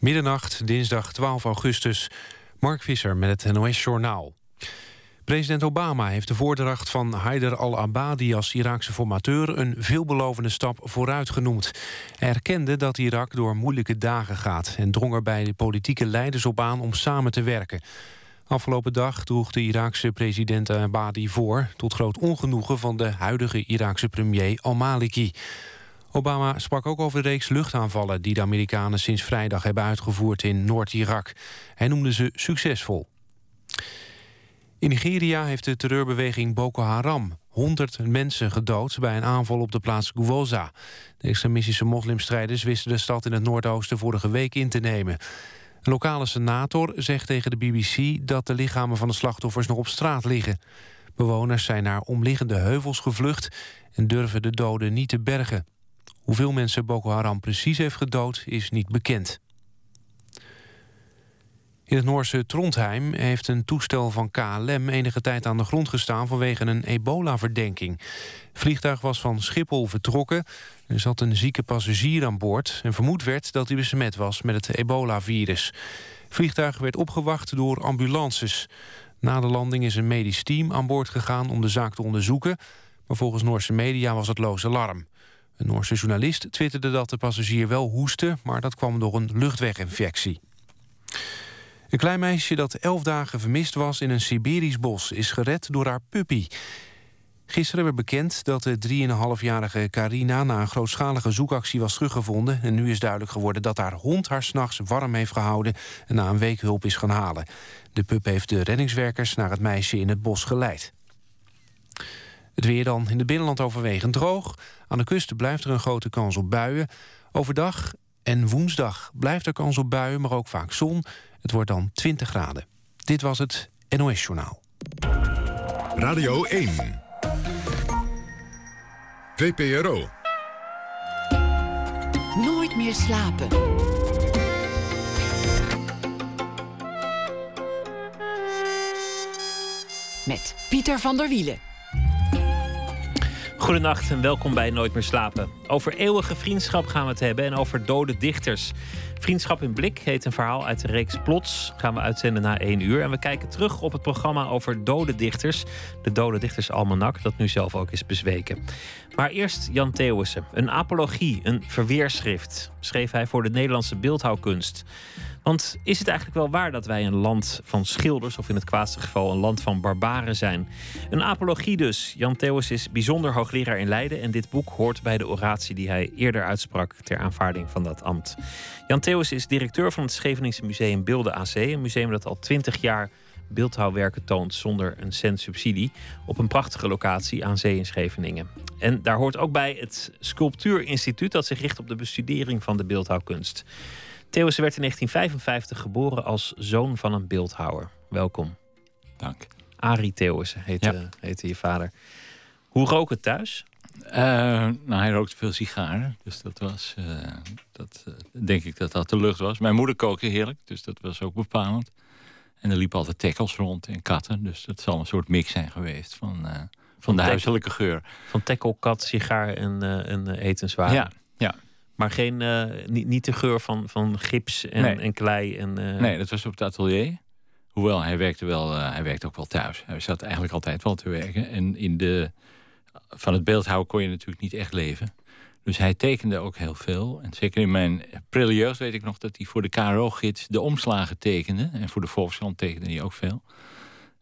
Middernacht, dinsdag 12 augustus. Mark Visser met het NOS-journaal. President Obama heeft de voordracht van Haider al-Abadi als Iraakse formateur een veelbelovende stap vooruit genoemd. Hij erkende dat Irak door moeilijke dagen gaat en drong er bij de politieke leiders op aan om samen te werken. Afgelopen dag droeg de Iraakse president Abadi voor... tot groot ongenoegen van de huidige Iraakse premier al-Maliki. Obama sprak ook over de reeks luchtaanvallen... die de Amerikanen sinds vrijdag hebben uitgevoerd in Noord-Irak. Hij noemde ze succesvol. In Nigeria heeft de terreurbeweging Boko Haram 100 mensen gedood bij een aanval op de plaats Gwoza. De extremistische moslimstrijders wisten de stad in het noordoosten vorige week in te nemen. Een lokale senator zegt tegen de BBC dat de lichamen van de slachtoffers nog op straat liggen. Bewoners zijn naar omliggende heuvels gevlucht en durven de doden niet te bergen. Hoeveel mensen Boko Haram precies heeft gedood is niet bekend. In het Noorse Trondheim heeft een toestel van KLM enige tijd aan de grond gestaan vanwege een ebola-verdenking. Het vliegtuig was van Schiphol vertrokken. Er zat een zieke passagier aan boord en vermoed werd dat hij besmet was met het ebola-virus. Het vliegtuig werd opgewacht door ambulances. Na de landing is een medisch team aan boord gegaan om de zaak te onderzoeken, maar volgens Noorse media was het loos alarm. Een Noorse journalist twitterde dat de passagier wel hoestte... maar dat kwam door een luchtweginfectie. Een klein meisje dat elf dagen vermist was in een Siberisch bos... is gered door haar puppy. Gisteren werd bekend dat de 3,5-jarige Carina... na een grootschalige zoekactie was teruggevonden... en nu is duidelijk geworden dat haar hond haar s'nachts warm heeft gehouden... en na een week hulp is gaan halen. De pup heeft de reddingswerkers naar het meisje in het bos geleid. Het weer dan in het binnenland overwegend droog. Aan de kust blijft er een grote kans op buien. Overdag en woensdag blijft er kans op buien, maar ook vaak zon. Het wordt dan 20 graden. Dit was het NOS Journaal. Radio 1. VPRO. Nooit meer slapen. Met Pieter van der Wielen. Goedenacht en welkom bij Nooit meer slapen. Over eeuwige vriendschap gaan we het hebben en over dode dichters. Vriendschap in Blik heet een verhaal uit de reeks Plots. Gaan we uitzenden na één uur. En we kijken terug op het programma over dode dichters. De Dode Dichters Almanak, dat nu zelf ook is bezweken. Maar eerst Jan Theeuwissen. Een apologie, een verweerschrift, schreef hij voor de Nederlandse beeldhouwkunst. Want is het eigenlijk wel waar dat wij een land van schilders, of in het kwaadste geval een land van barbaren zijn? Een apologie dus. Jan Theeuwis is bijzonder hoogleraar in Leiden en dit boek hoort bij de oratie die hij eerder uitsprak ter aanvaarding van dat ambt. Jan Theeuwis is directeur van het Scheveningse Museum Beelden AC, een museum dat al twintig jaar beeldhouwwerken toont zonder een cent subsidie op een prachtige locatie aan zee in Scheveningen. En daar hoort ook bij het Sculptuurinstituut dat zich richt op de bestudering van de beeldhouwkunst. Theeuwissen werd in 1955 geboren als zoon van een beeldhouwer. Welkom. Dank. Arie Theeuwissen heette, heette je vader. Hoe rook het thuis? Uh, nou, hij rookte veel sigaren. Dus dat was, uh, dat, uh, denk ik dat dat de lucht was. Mijn moeder kookte heerlijk, dus dat was ook bepalend. En er liepen altijd tekkels rond en katten. Dus dat zal een soort mix zijn geweest van, van de huiselijke geur. Van tekkel, kat, sigaar en, en etenswaren. Ja, ja. Maar geen, uh, niet, niet de geur van, van gips en, nee. en klei. En, uh... Nee, dat was op het atelier. Hoewel, hij werkte, wel, uh, hij werkte ook wel thuis. Hij zat eigenlijk altijd wel te werken. En in de, van het beeldhouden kon je natuurlijk niet echt leven. Dus hij tekende ook heel veel. En zeker in mijn prille weet ik nog dat hij voor de KRO-gids de omslagen tekende. En voor de Volkskrant tekende hij ook veel.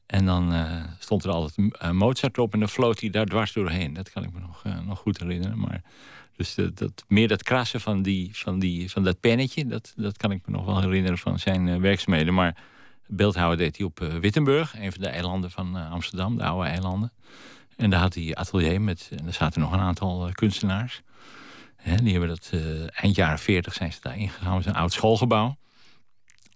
En dan stond er altijd Mozart op en dan floot hij daar dwars doorheen. Dat kan ik me nog, nog goed herinneren. Maar dus dat, meer dat krassen van, die, van, die, van dat pennetje, dat, dat kan ik me nog wel herinneren van zijn uh, werkzaamheden. Maar beeldhouden deed hij op Wittenburg, een van de eilanden van Amsterdam, de oude eilanden. En daar had hij atelier met, en er zaten nog een aantal kunstenaars. Hè, die hebben dat eind jaren 40 zijn ze daar ingegaan. Het is een oud schoolgebouw.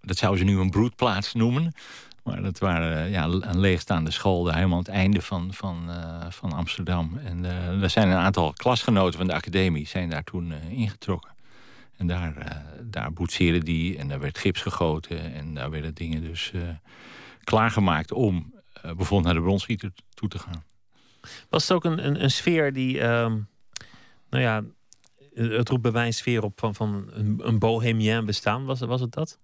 Dat zouden ze nu een broedplaats noemen. Maar dat waren ja, een leegstaande school, helemaal aan het einde van, van, uh, van Amsterdam. En uh, er zijn een aantal klasgenoten van de academie zijn daar toen uh, ingetrokken. En daar, daar boetseerden die en daar werd gips gegoten. En daar werden dingen dus klaargemaakt om bijvoorbeeld naar de bronsgieter toe te gaan. Was het ook een, een, sfeer die, ehm, nou ja, het roept bij mij sfeer op van, van een, een bohemien bestaan. Was, was het dat?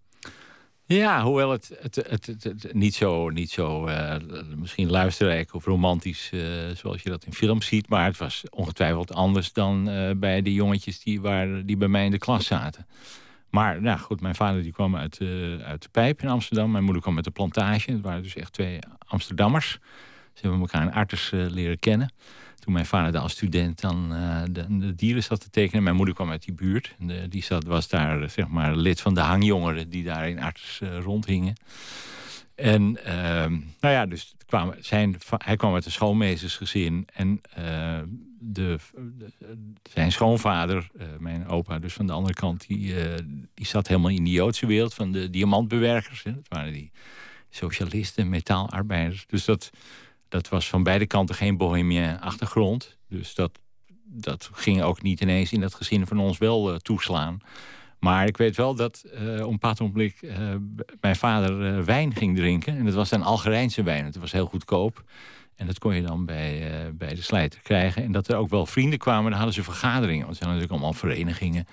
Ja, hoewel het, het, het, niet zo, niet zo uh, misschien luisterrijk of romantisch uh, zoals je dat in films ziet. Maar het was ongetwijfeld anders dan uh, bij de jongetjes die, waar, die bij mij in de klas zaten. Maar nou goed, mijn vader die kwam uit, uit de Pijp in Amsterdam. Mijn moeder kwam met de plantage. Het waren dus echt twee Amsterdammers. Ze hebben elkaar in Arters leren kennen toen mijn vader als student dan uh, de, de, dieren zat te tekenen. Mijn moeder kwam uit die buurt. De, die zat, was daar zeg maar lid van de hangjongeren die daar in arts uh, rondhingen. En ehm, nou ja, dus kwam, zijn, hij kwam uit een schoolmeestersgezin. En uh, de, zijn schoonvader, mijn opa, dus van de andere kant, die, die zat helemaal in die Joodse wereld van de diamantbewerkers. Hè. Dat waren die socialisten, metaalarbeiders. Dus dat, dat was van beide kanten geen bohemien achtergrond. Dus dat, dat ging ook niet ineens in dat gezin van ons wel uh, toeslaan. Maar ik weet wel dat uh, op een bepaald ogenblik uh, mijn vader wijn ging drinken. En dat was dan Algerijnse wijn. Het was heel goedkoop. En dat kon je dan bij, bij de slijter krijgen. En dat er ook wel vrienden kwamen, dan hadden ze vergaderingen. Want ze hadden natuurlijk allemaal verenigingen.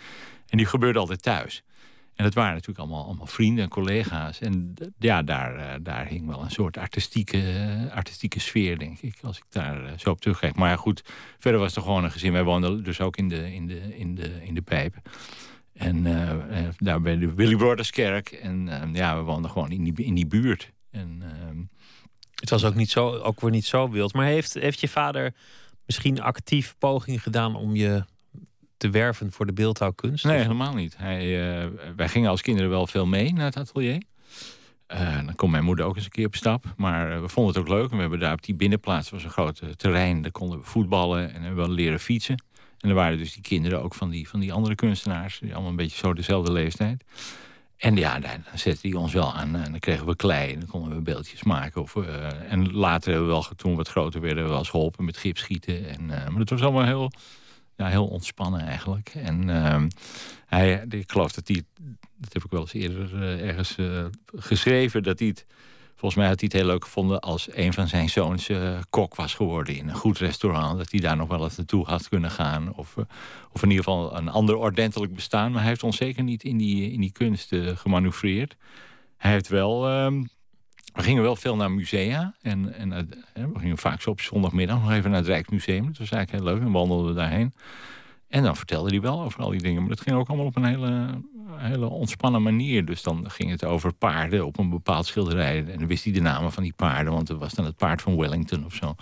En die gebeurde altijd thuis. En dat waren natuurlijk allemaal, allemaal vrienden en collega's. En ja, daar, eh, daar hing wel een soort artistieke, eh, artistieke sfeer, denk ik. Als ik daar eh, zo op terugkijk. Maar goed, verder was het gewoon een gezin. Wij woonden dus ook in de, in de, in de, in de pijp. En daar bij de Willy Brotherskerk. En ja, we woonden gewoon in die, in die buurt. En, ehm, het was ook, niet zo, ook weer niet zo wild. Maar heeft, heeft je vader misschien actief poging gedaan om je te werven voor de beeldhouwkunst? Nee, helemaal niet. Hij, uh, wij gingen als kinderen wel veel mee naar het atelier. Uh, dan kon mijn moeder ook eens een keer op stap. Maar uh, we vonden het ook leuk. we hebben daar op die binnenplaats, was een groot terrein. Daar konden we voetballen en hebben we leren fietsen. En er waren dus die kinderen ook van die, van die andere kunstenaars. Die allemaal een beetje zo dezelfde leeftijd. En ja, dan zette hij ons wel aan. En dan kregen we klei en dan konden we beeldjes maken. Of, en later hebben we wel, toen we wat groter werden, we wel eens geholpen met gipschieten. En, maar dat was allemaal heel ja, heel ontspannen eigenlijk. En uh, hij, ik geloof dat hij, dat heb ik wel eens eerder uh, ergens uh, geschreven, dat hij het, volgens mij had hij het heel leuk gevonden als een van zijn zoons uh, kok was geworden in een goed restaurant. Dat hij daar nog wel eens naartoe had kunnen gaan. Of, of in ieder geval een ander ordentelijk bestaan. Maar hij heeft ons zeker niet in die, in die kunst gemanoeuvreerd. Hij heeft wel ehm, we gingen wel veel naar musea. En, en we gingen vaak zo op zondagmiddag nog even naar het Rijksmuseum. Dat was eigenlijk heel leuk. En wandelden we daarheen. En dan vertelde hij wel over al die dingen. Maar dat ging ook allemaal op een hele, hele ontspannen manier. Dus dan ging het over paarden op een bepaald schilderij. En dan wist hij de namen van die paarden. Want dat was dan het paard van Wellington of zo.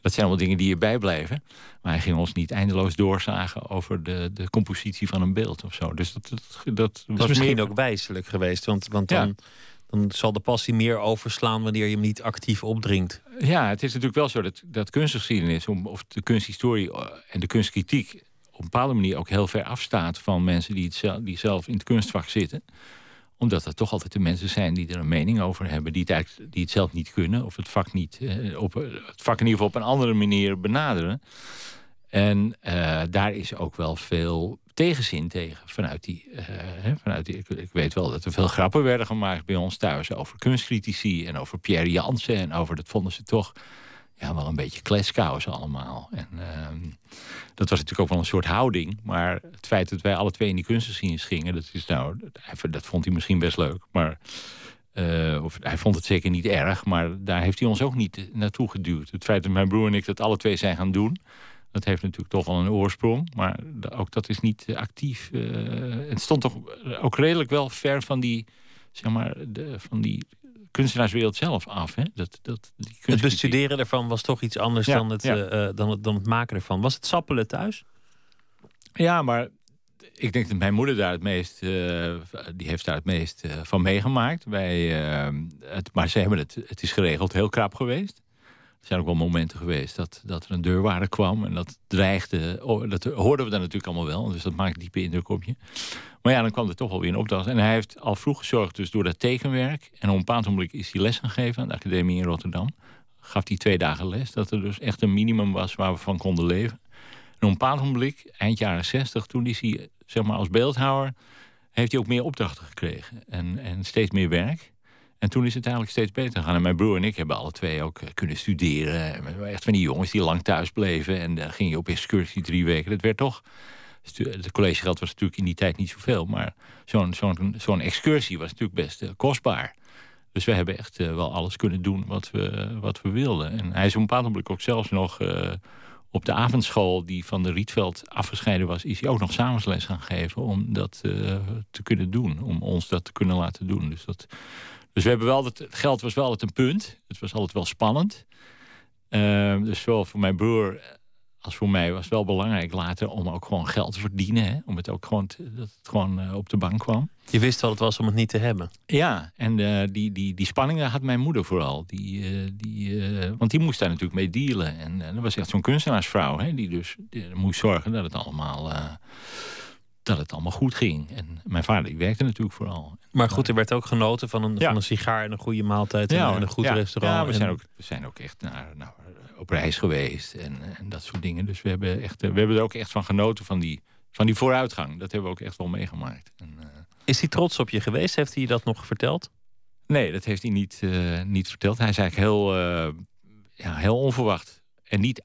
Dat zijn allemaal dingen die erbij blijven. Maar hij ging ons niet eindeloos doorzagen over de, de compositie van een beeld of zo. Dus dat, dat, dat was misschien meer... ook wijselijk geweest. Want, want dan dan zal de passie meer overslaan wanneer je hem niet actief opdringt. Ja, het is natuurlijk wel zo dat, dat kunstgeschiedenis of de kunsthistorie eh, en de kunstkritiek op een bepaalde manier ook heel ver afstaat van mensen die, het zelf, die zelf in het kunstvak zitten omdat er toch altijd de mensen zijn die er een mening over hebben, die het, eigenlijk, die het zelf niet kunnen, of het vak niet eh, op het vak in ieder geval op een andere manier benaderen. En uh, daar is ook wel veel tegenzin tegen. Vanuit die, uh, vanuit die ik, weet wel dat er veel grappen werden gemaakt bij ons thuis over kunstcritici en over Pierre Jansen. En over dat vonden ze toch ja, wel een beetje kleskous allemaal. En uh, dat was natuurlijk ook wel een soort houding. Maar het feit dat wij alle twee in die kunstgeschiedenis gingen, dat, is nou, dat vond hij misschien best leuk. Maar uh, of, hij vond het zeker niet erg, maar daar heeft hij ons ook niet naartoe geduwd. Het feit dat mijn broer en ik dat alle twee zijn gaan doen, dat heeft natuurlijk toch wel een oorsprong. Maar ook dat is niet actief. Uh, het stond toch ook redelijk wel ver van die, zeg maar, de, van die kunstenaarswereld zelf af. Hè? Dat, dat, die het bestuderen ervan was toch iets anders dan, het, uh, dan, het, dan het maken ervan. Was het sappelen thuis? Ja, maar ik denk dat mijn moeder daar het meest, uh, die heeft daar het meest van meegemaakt. Wij, het, maar ze hebben het, het is geregeld heel krap geweest. Zijn ook wel momenten geweest dat, dat er een deurwaarder kwam. En dat dreigde. Dat hoorden we dan natuurlijk allemaal wel. Dus dat maakt diepe indruk op je. Maar ja, dan kwam er toch wel weer een opdracht. En hij heeft al vroeg gezorgd dus door dat tekenwerk. En op een bepaald moment is hij les gaan geven aan de academie in Rotterdam. Gaf hij twee dagen les. Dat er dus echt een minimum was waar we van konden leven. En op een bepaald moment, eind jaren zestig, toen is hij zeg maar, als beeldhouwer... heeft hij ook meer opdrachten gekregen. En, en steeds meer werk. En toen is het eigenlijk steeds beter gegaan. En mijn broer en ik hebben alle twee ook eh, kunnen studeren. Echt van die jongens die lang thuis bleven. En dan ging je op excursie drie weken. Dat werd toch Het collegegeld was natuurlijk in die tijd niet zoveel. Maar zo'n zo'n zo'n excursie was natuurlijk best kostbaar. Dus we hebben echt wel alles kunnen doen wat we, wat we wilden. En hij is op een bepaald moment ook zelfs nog op de avondschool die van de Rietveld afgescheiden was, is hij ook nog samensles gaan geven om dat te kunnen doen. Om ons dat te kunnen laten doen. Dus, dat, dus we hebben wel dat, het geld was wel altijd een punt. Het was altijd wel spannend. Uh, dus zowel voor mijn broer als voor mij was het wel belangrijk later om ook gewoon geld te verdienen. Hè? Om het ook gewoon, te, dat het gewoon uh, op de bank kwam. Je wist wat het was om het niet te hebben. Ja, en uh, die, die, die spanningen had mijn moeder vooral. Die, uh, die, want die moest daar natuurlijk mee dealen. En dat was echt zo'n kunstenaarsvrouw. Hè? Die dus die moest zorgen dat het allemaal dat het allemaal goed ging. En mijn vader die werkte natuurlijk vooral. Maar goed, er werd ook genoten van een, ja. van een sigaar en een goede maaltijd ja, en een goed ja, restaurant. Ja, we, zijn ook, we zijn ook echt naar, naar, op reis geweest en, en dat soort dingen. Dus we hebben, echt, we hebben er ook echt van genoten van die, van die vooruitgang. Dat hebben we ook echt wel meegemaakt. En, uh... Is hij trots op je geweest? Heeft hij dat nog verteld? Nee, dat heeft hij niet, uh, niet verteld. Hij is eigenlijk heel, uh, ja, heel onverwacht en niet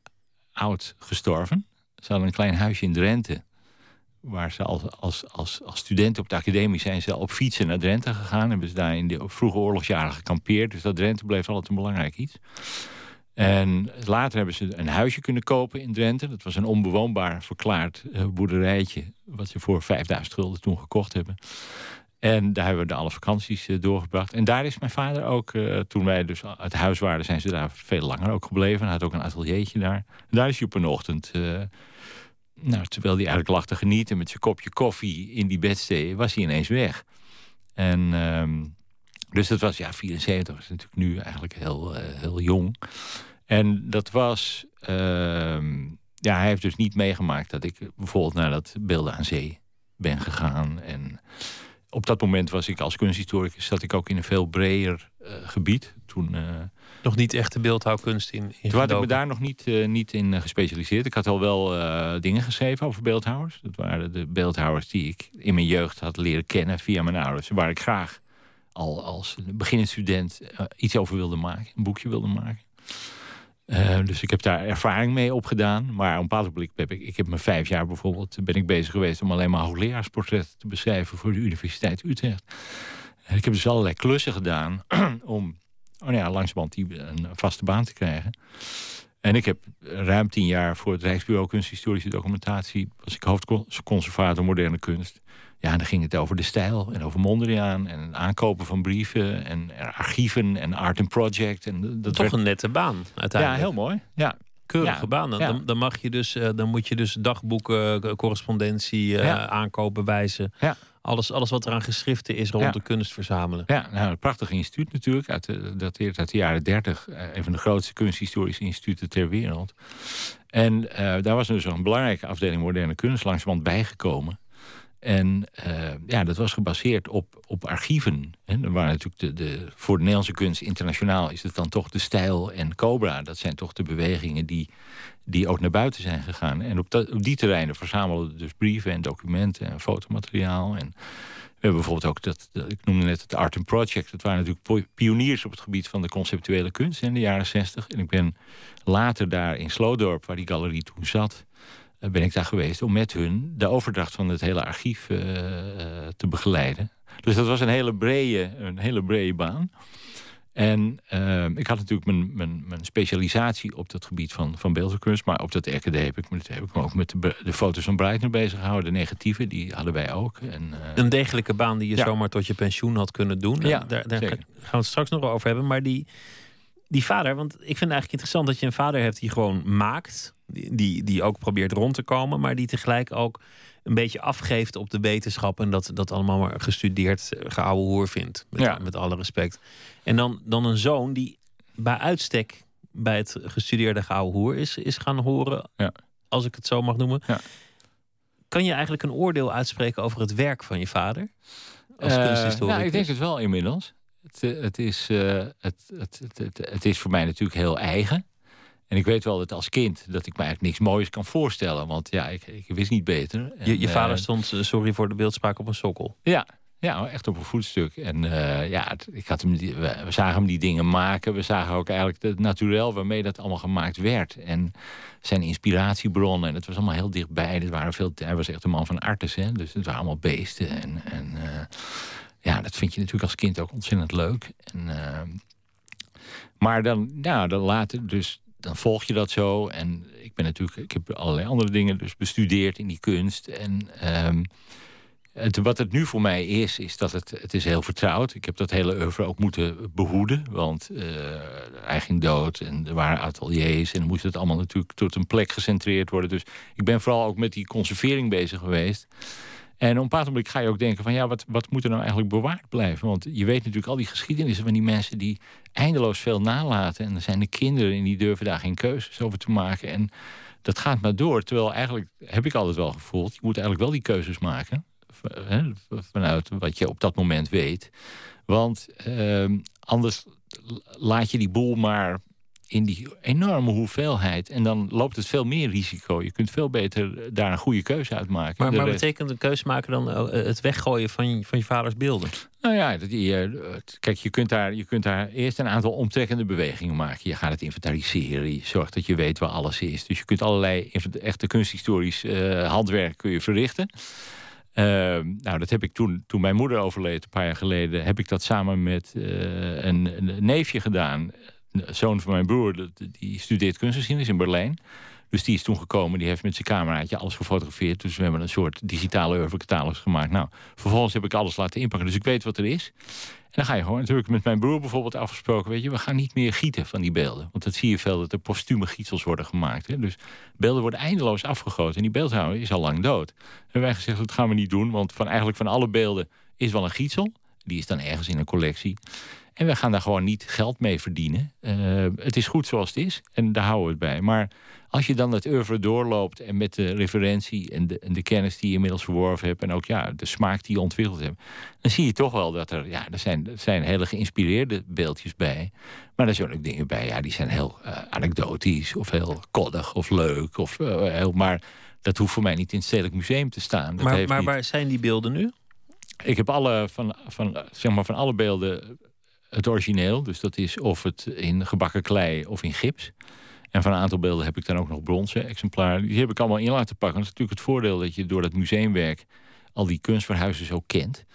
oud gestorven. Ze hadden een klein huisje in Drenthe waar ze als, als, als, als studenten op de academie zijn ze op fietsen naar Drenthe gegaan. Hebben ze daar in de vroege oorlogsjaren gekampeerd. Dus dat Drenthe bleef altijd een belangrijk iets. En later hebben ze een huisje kunnen kopen in Drenthe. Dat was een onbewoonbaar verklaard uh, boerderijtje. Wat ze voor 5000 gulden toen gekocht hebben. En daar hebben we de alle vakanties uh, doorgebracht. En daar is mijn vader ook, uh, toen wij dus uit huis waren, zijn ze daar veel langer ook gebleven. Hij had ook een ateliertje daar. Daar is hij op een ochtend nou, terwijl hij eigenlijk lag te genieten met zijn kopje koffie in die bedstee, was hij ineens weg. En ehm, dus dat was, ja, 74 is natuurlijk nu eigenlijk heel, uh, heel jong. En dat was, ehm, ja, hij heeft dus niet meegemaakt dat ik bijvoorbeeld naar dat beelden aan zee ben gegaan. En op dat moment was ik als kunsthistoricus, zat ik ook in een veel breder uh, gebied. Toen... Nog niet echt de beeldhouwkunst in, in Toen had ik me daar nog niet, uh, niet in gespecialiseerd. Ik had al wel uh, dingen geschreven over beeldhouwers. Dat waren de beeldhouwers die ik in mijn jeugd had leren kennen via mijn ouders. Waar ik graag al als beginnend student uh, iets over wilde maken. Een boekje wilde maken. dus ik heb daar ervaring mee opgedaan. Maar op een bepaald moment heb ik, ik heb me vijf jaar bijvoorbeeld ben ik bezig geweest om alleen maar hoogleraasportretten te beschrijven voor de Universiteit Utrecht. En ik heb dus allerlei klussen gedaan om oh nou ja, langzamerhand die een vaste baan te krijgen. En ik heb ruim tien jaar voor het Rijksbureau Kunsthistorische Documentatie... was ik hoofdconservator moderne kunst. Ja, en dan ging het over de stijl en over Mondriaan... en het aankopen van brieven en archieven en art and project. En dat Toch een nette baan, uiteindelijk. Ja, heel mooi. Ja. Keurige ja, baan. Dan, ja. dan, mag je dus, uh, dan moet je dus dagboeken, correspondentie, uh, ja. aankopen, wijzen. Ja alles, alles wat eraan geschriften is rond Ja. de kunst verzamelen. Ja, nou, een prachtig instituut natuurlijk. Uit de, dateert uit de jaren 30. eh, Een van de grootste kunsthistorische instituten ter wereld. En eh, daar was dus een belangrijke afdeling moderne kunst langzamerhand bijgekomen. En eh, ja, dat was gebaseerd op, op archieven. Hè. Er waren natuurlijk de, de, voor de Nederlandse kunst internationaal is het dan toch de stijl en Cobra. Dat zijn toch de bewegingen die, die ook naar buiten zijn gegaan. En op, dat, die terreinen verzamelden we dus brieven en documenten en fotomateriaal. En we hebben bijvoorbeeld ook, dat, ik noemde net het Art Project. Dat waren natuurlijk pioniers op het gebied van de conceptuele kunst in de jaren 60. En ik ben later daar in Sloodorp, waar die galerie toen zat, eh, ben ik daar geweest om met hun de overdracht van het hele archief eh, eh, te begeleiden. Dus dat was een hele brede, een hele brede baan. En eh, ik had natuurlijk mijn, mijn, mijn specialisatie op dat gebied van, van beeldkunst. Maar op dat RKD heb ik, me- heb ik me ook met de, foto's van Breitner bezig gehouden. De negatieve, die hadden wij ook. En, eh, Een degelijke baan die je Ja. zomaar tot je pensioen had kunnen doen. Ja, daar daar zeker. gaan we het straks nog wel over hebben. Maar die, die vader, want ik vind het eigenlijk interessant dat je een vader hebt die gewoon maakt. Die, die, ook probeert rond te komen, maar die tegelijk ook een beetje afgeeft op de wetenschap. En dat, dat allemaal maar gestudeerd, eh, geouwe hoer vindt. Met, Ja. met alle respect. En dan, dan een zoon die bij uitstek bij het gestudeerde geouwe hoer is, is gaan horen. Ja. Als ik het zo mag noemen. Ja. Kan je eigenlijk een oordeel uitspreken over het werk van je vader? Als Eh, kunsthistoricus? nou, ik denk het wel inmiddels. Het, eh, het, is, eh, het, het, het, het, is voor mij natuurlijk heel eigen. En ik weet wel dat als kind dat ik me eigenlijk niks moois kan voorstellen. Want ja, ik, ik wist niet beter. Je, En, je eh, vader stond, sorry voor de beeldspraak, op een sokkel. Ja, Ja, echt op een voetstuk. En uh, ja, ik had hem, we, zagen hem die dingen maken. We zagen ook eigenlijk het naturel waarmee dat allemaal gemaakt werd. En zijn inspiratiebronnen. En het was allemaal heel dichtbij. Het waren veel, hij was echt een man van artes. Hè? Dus het waren allemaal beesten. En, en uh, vind je natuurlijk als kind ook ontzettend leuk. En, uh, maar dan, ja, dan later, dus dan volg je dat zo. En ik ben natuurlijk, ik heb allerlei andere dingen dus bestudeerd in die kunst. En um, het, wat het nu voor mij is, is dat het, het is heel vertrouwd. Ik heb dat hele oeuvre ook moeten behoeden. Want uh, hij ging dood en er waren ateliers... en dan moest het allemaal natuurlijk tot een plek gecentreerd worden. Dus ik ben vooral ook met die conservering bezig geweest. En op een bepaald moment ga je ook denken van... ja, wat, wat moet er nou eigenlijk bewaard blijven? Want je weet natuurlijk al die geschiedenissen van die mensen... die eindeloos veel nalaten. En er zijn de kinderen en die durven daar geen keuzes over te maken. En dat gaat maar door. Terwijl eigenlijk heb ik altijd wel gevoeld... je moet eigenlijk wel die keuzes maken vanuit wat je op dat moment weet. Want ehm, anders laat je die boel maar in die enorme hoeveelheid. En dan loopt het veel meer risico. Je kunt veel beter daar een goede keuze uit maken. Maar, maar betekent een keuze maken dan eh, het weggooien van je, van je vaders beelden? Nou ja, dat, je, kijk, je kunt, daar, je kunt daar eerst een aantal omtrekkende bewegingen maken. Je gaat het inventariseren. Je zorgt dat je weet waar alles is. Dus je kunt allerlei echte kunsthistorisch uh, handwerk kun je verrichten. Ehm, nou, dat heb ik toen, toen mijn moeder overleed, een paar jaar geleden, heb ik dat samen met uh, een, een, neefje gedaan. Zoon van mijn broer, die studeert kunstgeschiedenis in Berlijn. Dus die is toen gekomen, die heeft met zijn cameraatje alles gefotografeerd. Dus we hebben een soort digitale oeuvre gemaakt. Nou, vervolgens heb ik alles laten inpakken, dus ik weet wat er is. En dan ga je gewoon, natuurlijk met mijn broer bijvoorbeeld afgesproken, weet je, we gaan niet meer gieten van die beelden. Want dat zie je veel, dat er postume gietsels worden gemaakt. Hè? Dus beelden worden eindeloos afgegoten en die beeldhouwer is al lang dood. En wij gezegd, dat gaan we niet doen, want van eigenlijk van alle beelden is wel een gietsel. Die is dan ergens in een collectie. En we gaan daar gewoon niet geld mee verdienen. Uh, het is goed zoals het is en daar houden we het bij. Maar als je dan het oeuvre doorloopt en met de referentie en de, en de kennis die je inmiddels verworven hebt en ook ja, de smaak die je ontwikkeld hebt, dan zie je toch wel dat er, ja, er zijn, er zijn hele geïnspireerde beeldjes bij. Maar er zijn ook dingen bij, ja, die zijn heel uh, anekdotisch of heel koddig of leuk. Of, uh, heel, maar dat hoeft voor mij niet in het Stedelijk Museum te staan. Dat maar maar waar zijn die beelden nu? Ik heb alle, van, van, zeg maar, van alle beelden het origineel. Dus dat is of het in gebakken klei of in gips. En van een aantal beelden heb ik dan ook nog bronzen exemplaren. Die heb ik allemaal in laten pakken. Dat is natuurlijk het voordeel dat je door dat museumwerk al die kunstverhuizers ook kent.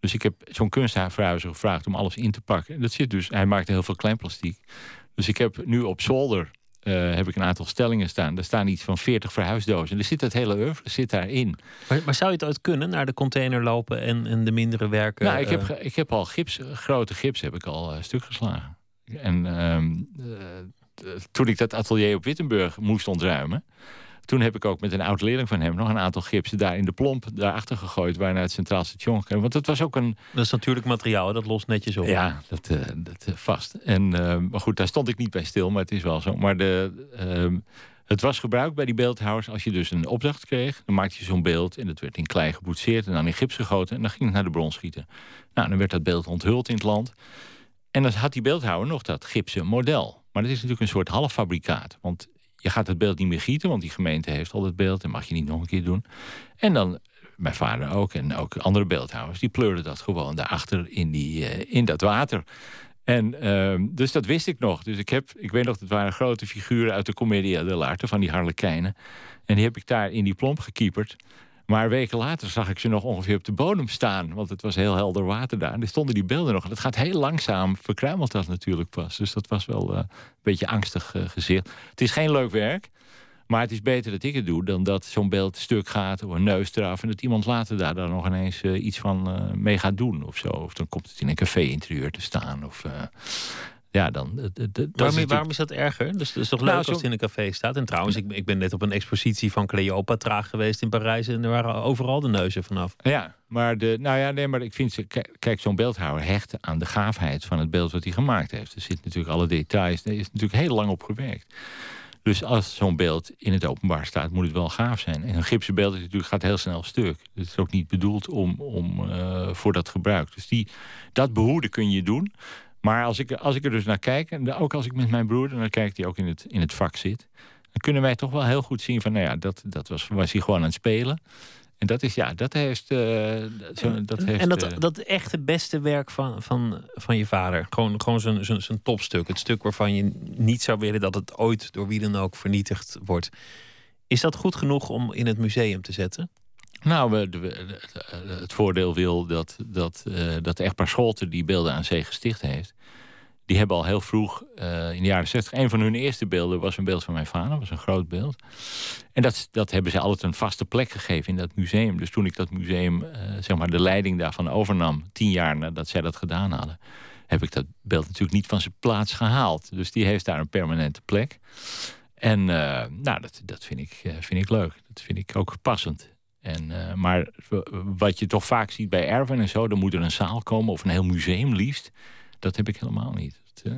Dus ik heb zo'n kunstverhuizer gevraagd om alles in te pakken. Dat zit dus, hij maakte heel veel kleinplastiek. Dus ik heb nu op zolder uh, heb ik een aantal stellingen staan. Daar staan iets van 40 verhuisdozen. Er zit het hele oeuvre zit daarin. Maar, maar zou je het ooit kunnen, naar de container lopen en, en de mindere werken? Nou, ik, heb, uh... ik heb al gips, grote gips heb ik al uh, stuk geslagen. En ehm, toen ik dat atelier op Wittenburg moest ontruimen... Toen heb ik ook met een oud leerling van hem nog een aantal gipsen daar in de plomp daarachter gegooid, naar het Centraal Station. Want dat was ook een. Dat is natuurlijk materiaal, dat lost netjes op. Ja, dat, uh, dat uh, vast. En, uh, maar goed, daar stond ik niet bij stil, maar het is wel zo. Maar de, ehm, het was gebruikt bij die beeldhouwers. Als je dus een opdracht kreeg, dan maakte je zo'n beeld en dat werd in klei geboetseerd en dan in gips gegoten en dan ging het naar de bron schieten. Nou, dan werd dat beeld onthuld in het land. En dan had die beeldhouwer nog dat gipsen model. Maar dat is natuurlijk een soort halffabrikaat. Want je gaat het beeld niet meer gieten, want die gemeente heeft al het beeld en mag je niet nog een keer doen. En dan, mijn vader ook en ook andere beeldhouwers, die pleurden dat gewoon daarachter in, die, uh, in dat water. En uh, dus dat wist ik nog. Dus ik heb, ik weet nog, het waren grote figuren uit de Commedia dell'arte van die harlekijnen. En die heb ik daar in die plomp gekieperd. Maar weken later zag ik ze nog ongeveer op de bodem staan. Want het was heel helder water daar. En er stonden die beelden nog. En dat gaat heel langzaam, verkruimelt dat natuurlijk pas. Dus dat was wel uh, een beetje angstig uh, gezicht. Het is geen leuk werk. Maar het is beter dat ik het doe dan dat zo'n beeld stuk gaat of een neus eraf. En dat iemand later daar dan nog ineens uh, iets van mee gaat doen of zo. Of dan komt het in een café-interieur te staan. Of, ja, dan, de, de, waarom, is waarom, is dat erger? Dus het is toch leuk nou, als het in een café staat? En trouwens, ik, ik ben net op een expositie van Cleopatra geweest in Parijs... en er waren overal de neuzen vanaf. Ja, maar, de, nou ja, nee, maar ik vind... Kijk, zo'n beeldhouwer hecht aan de gaafheid van het beeld wat hij gemaakt heeft. Er zitten natuurlijk alle details. Er is natuurlijk heel lang op gewerkt. Dus als zo'n beeld in het openbaar staat, moet het wel gaaf zijn. En een gipsen beeld is natuurlijk, gaat heel snel stuk. Het is ook niet bedoeld om, om, uh, voor dat gebruik. Dus die, dat behoeden kun je doen... Maar als ik, als ik er dus naar kijk, en ook als ik met mijn broer naar kijk, die ook in het, in het vak zit, dan kunnen wij toch wel heel goed zien van, nou ja, dat, dat was, was hij gewoon aan het spelen. En dat is, ja, dat heeft... Uh, zo, dat heeft en dat, dat echte beste werk van, van, van je vader. Gewoon, gewoon zijn, zijn, zijn topstuk. Het stuk waarvan je niet zou willen dat het ooit door wie dan ook vernietigd wordt. Is dat goed genoeg om in het museum te zetten? Nou, we, het voordeel wil dat, dat, uh, dat echtpaar Scholten die beelden aan zee gesticht heeft. Die hebben al heel vroeg, uh, in de jaren 60, een van hun eerste beelden was een beeld van mijn vader, was een groot beeld. En dat, dat hebben ze altijd een vaste plek gegeven in dat museum. Dus toen ik dat museum, zeg maar, de leiding daarvan overnam, tien jaar nadat zij dat gedaan hadden, heb ik dat beeld natuurlijk niet van zijn plaats gehaald. Dus die heeft daar een permanente plek. En nou, dat, dat vind, ik, vind ik leuk. Dat vind ik ook passend. En, uh, maar wat je toch vaak ziet bij Erwin en zo, dan moet er een zaal komen of een heel museum liefst. Dat heb ik helemaal niet. Uh...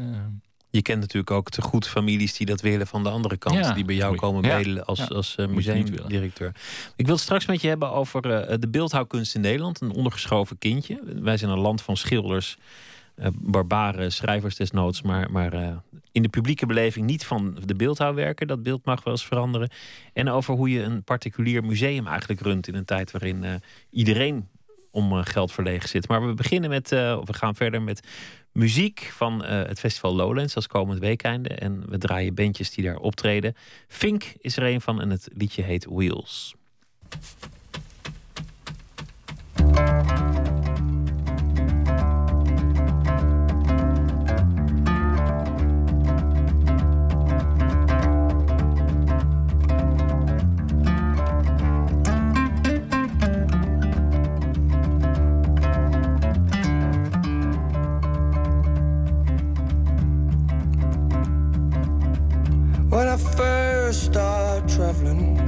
Je kent natuurlijk ook te goed families die dat willen van de andere kant. Ja, die bij jou komen bedelen als, ja, als uh, museumdirecteur. Ik wil het straks met je hebben over de beeldhouwkunst in Nederland. Een ondergeschoven kindje. Wij zijn een land van schilders uh, barbare schrijvers desnoods, maar, maar in de publieke beleving niet van de beeldhouwwerker. Dat beeld mag wel eens veranderen. En over hoe je een particulier museum eigenlijk runt in een tijd waarin uh, iedereen om geld verlegen zit. Maar we beginnen met, we gaan verder met muziek van het festival Lowlands als komend weekende. En we draaien bandjes die daar optreden. Fink is er een van en het liedje heet Wheels. When I first started traveling,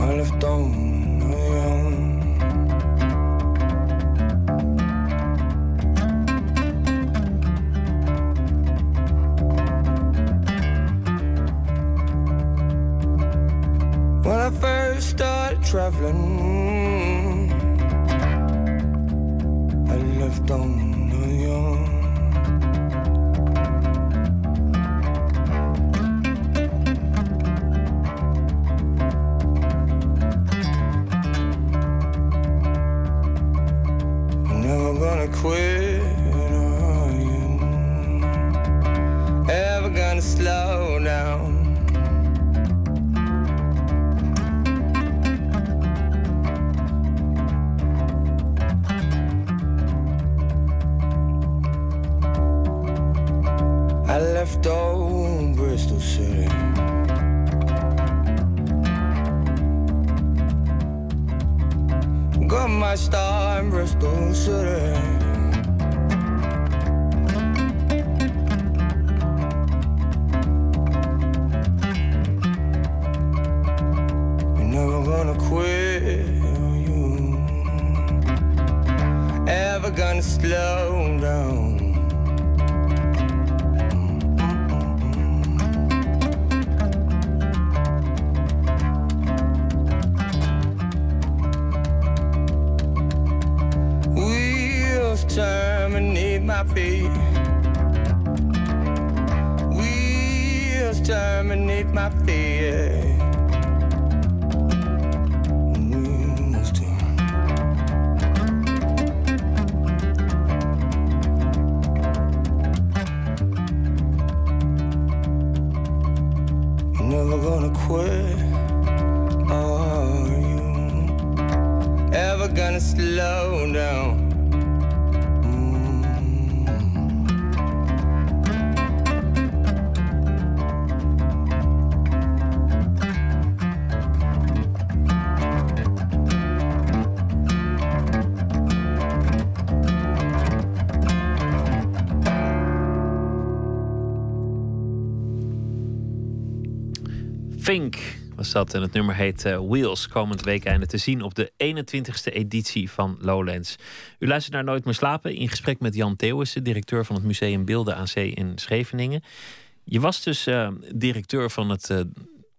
I left on my own. When I first started traveling, left old Bristol City. Got my star in Bristol City. Was dat. En het nummer heet eh, Wheels. Komend weekende te zien op de 21ste editie van Lowlands. U luistert naar Nooit meer slapen. In gesprek met Jan Theeuwissen, directeur van het Museum Beelden aan Zee in Scheveningen. Je was dus eh, directeur van het uh,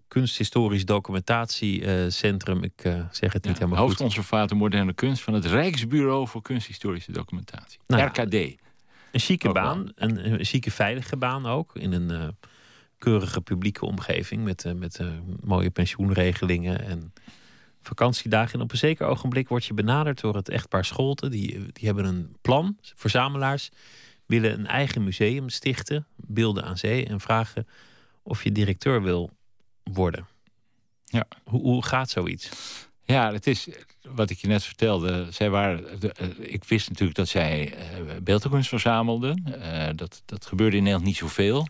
Kunsthistorisch Documentatiecentrum. Ik zeg het niet Ja, helemaal goed. hoofdconservator moderne kunst van het Rijksbureau voor Kunsthistorische Documentatie. Nou RKD. Een chique Ook wel. baan. Een, een chique veilige baan ook. In een eh, keurige publieke omgeving. Met, eh, met eh, mooie pensioenregelingen. En vakantiedagen. En op een zeker ogenblik word je benaderd door het echtpaar Scholten. Die, die hebben een plan, verzamelaars, willen een eigen museum stichten, beelden aan zee, en vragen of je directeur wil worden. Ja. Hoe, hoe gaat zoiets? Ja, het is wat ik je net vertelde. Zij waren, de, eh, ik wist natuurlijk dat zij beeldkunst verzamelden. Uh, dat, dat gebeurde in Nederland niet zoveel.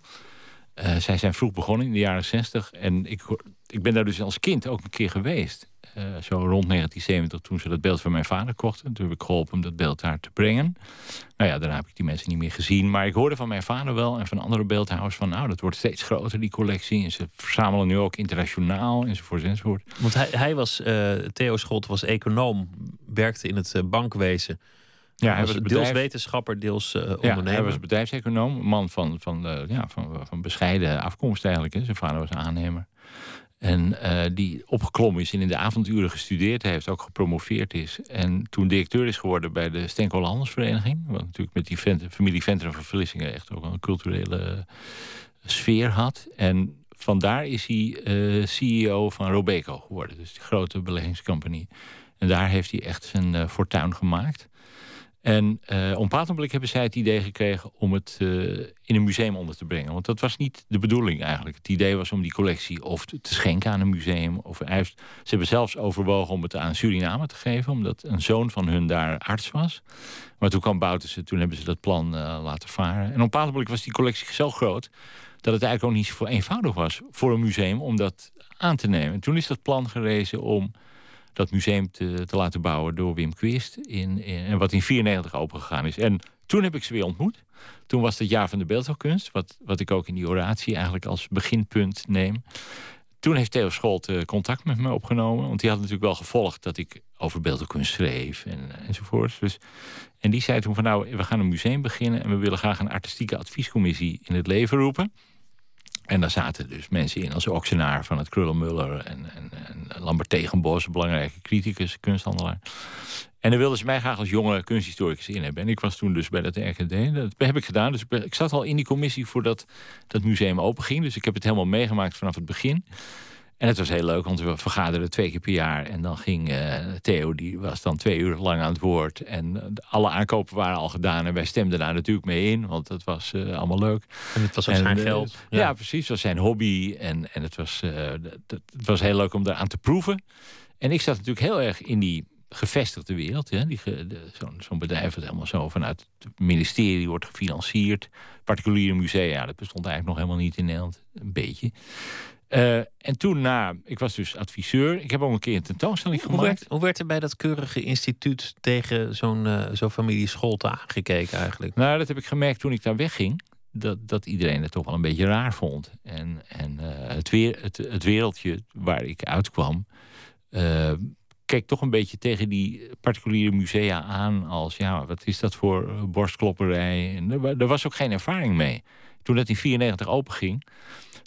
Uh, zij zijn vroeg begonnen in de jaren zestig. En ik, ik ben daar dus als kind ook een keer geweest. Uh, zo rond 1970, toen ze dat beeld van mijn vader kochten. Toen heb ik geholpen om dat beeld daar te brengen. Nou ja, daarna heb ik die mensen niet meer gezien. Maar ik hoorde van mijn vader wel en van andere beeldhouwers van... nou, dat wordt steeds groter, die collectie. En ze verzamelen nu ook internationaal, enzovoort, enzovoort. Want hij, hij was, uh, Theo Scholt was econoom, werkte in het bankwezen... Ja, hij was bedrijf... deels wetenschapper, deels uh, ondernemer. Ja, hij was bedrijfseconoom, een man van, van, uh, ja, van, van bescheiden afkomst eigenlijk. Hè. Zijn vader was aannemer. En uh, die opgeklommen is en in de avonduren gestudeerd heeft, ook gepromoveerd is. En toen directeur is geworden bij de Steenkolen Handelsvereniging. Wat natuurlijk met die Vent familie Venteren van Vlissingen echt ook een culturele sfeer had. En vandaar is hij uh, CEO van Robeco geworden, dus die grote beleggingscompagnie. En daar heeft hij echt zijn fortuin gemaakt. En uh, hebben zij het idee gekregen om het uh, in een museum onder te brengen. Want dat was niet de bedoeling eigenlijk. Het idee was om die collectie of te, schenken aan een museum. Of ze hebben zelfs overwogen om het aan Suriname te geven, omdat een zoon van hun daar arts was. Maar toen kwam Bouterse, toen hebben ze dat plan uh, laten varen. En moment was die collectie zo groot dat het eigenlijk ook niet zo eenvoudig was voor een museum om dat aan te nemen. En toen is dat plan gerezen om dat museum te, te laten bouwen door Wim Quist. In, wat in 94 opengegaan is. En toen heb ik ze weer ontmoet. Toen was het jaar van de beeldhouwkunst. Wat, wat ik ook in die oratie eigenlijk als beginpunt neem. Toen heeft Theo Scholt uh, contact met me opgenomen. Want die had natuurlijk wel gevolgd dat ik over beeldhouwkunst schreef en, enzovoort. Dus, en die zei toen van nou, we gaan een museum beginnen... en we willen graag een artistieke adviescommissie in het leven roepen. En daar zaten dus mensen in als Oxenaar van het Krullenmuller... en, en, en Lambert Tegenbos, belangrijke criticus, kunsthandelaar. En dan wilden ze mij graag als jonge kunsthistoricus in hebben. En ik was toen dus bij dat RKD. Dat heb ik gedaan. Dus ik zat al in die commissie voordat dat museum openging. Dus ik heb het helemaal meegemaakt vanaf het begin. En het was heel leuk, want we vergaderden twee keer per jaar. En dan ging uh, Theo, die was dan twee uur lang aan het woord. En alle aankopen waren al gedaan. En wij stemden daar natuurlijk mee in, want dat was uh, allemaal leuk. En het was ook zijn geld. Ja. ja. precies. Het was zijn hobby. En, en het, was, uh, het was heel leuk om daaraan te proeven. En ik zat natuurlijk heel erg in die gevestigde wereld. Hè? Zo'n zo bedrijf dat helemaal zo vanuit het ministerie wordt gefinancierd. Particuliere musea, dat bestond eigenlijk nog helemaal niet in Nederland. Een beetje. Uh, en toen na, ik was dus adviseur. Ik heb ook een keer een tentoonstelling hoe gemaakt. Werd, hoe werd er bij dat keurige instituut tegen zo'n uh, zo'n familie Scholte aangekeken eigenlijk? Nou, dat heb ik gemerkt toen ik daar wegging. Dat, dat iedereen het toch wel een beetje raar vond. En, en uh, het, weer, het, het wereldje waar ik uitkwam... keek toch een beetje tegen die particuliere musea aan... als, ja, wat is dat voor borstklopperij? En er, er was ook geen ervaring mee. Toen dat in 94 openging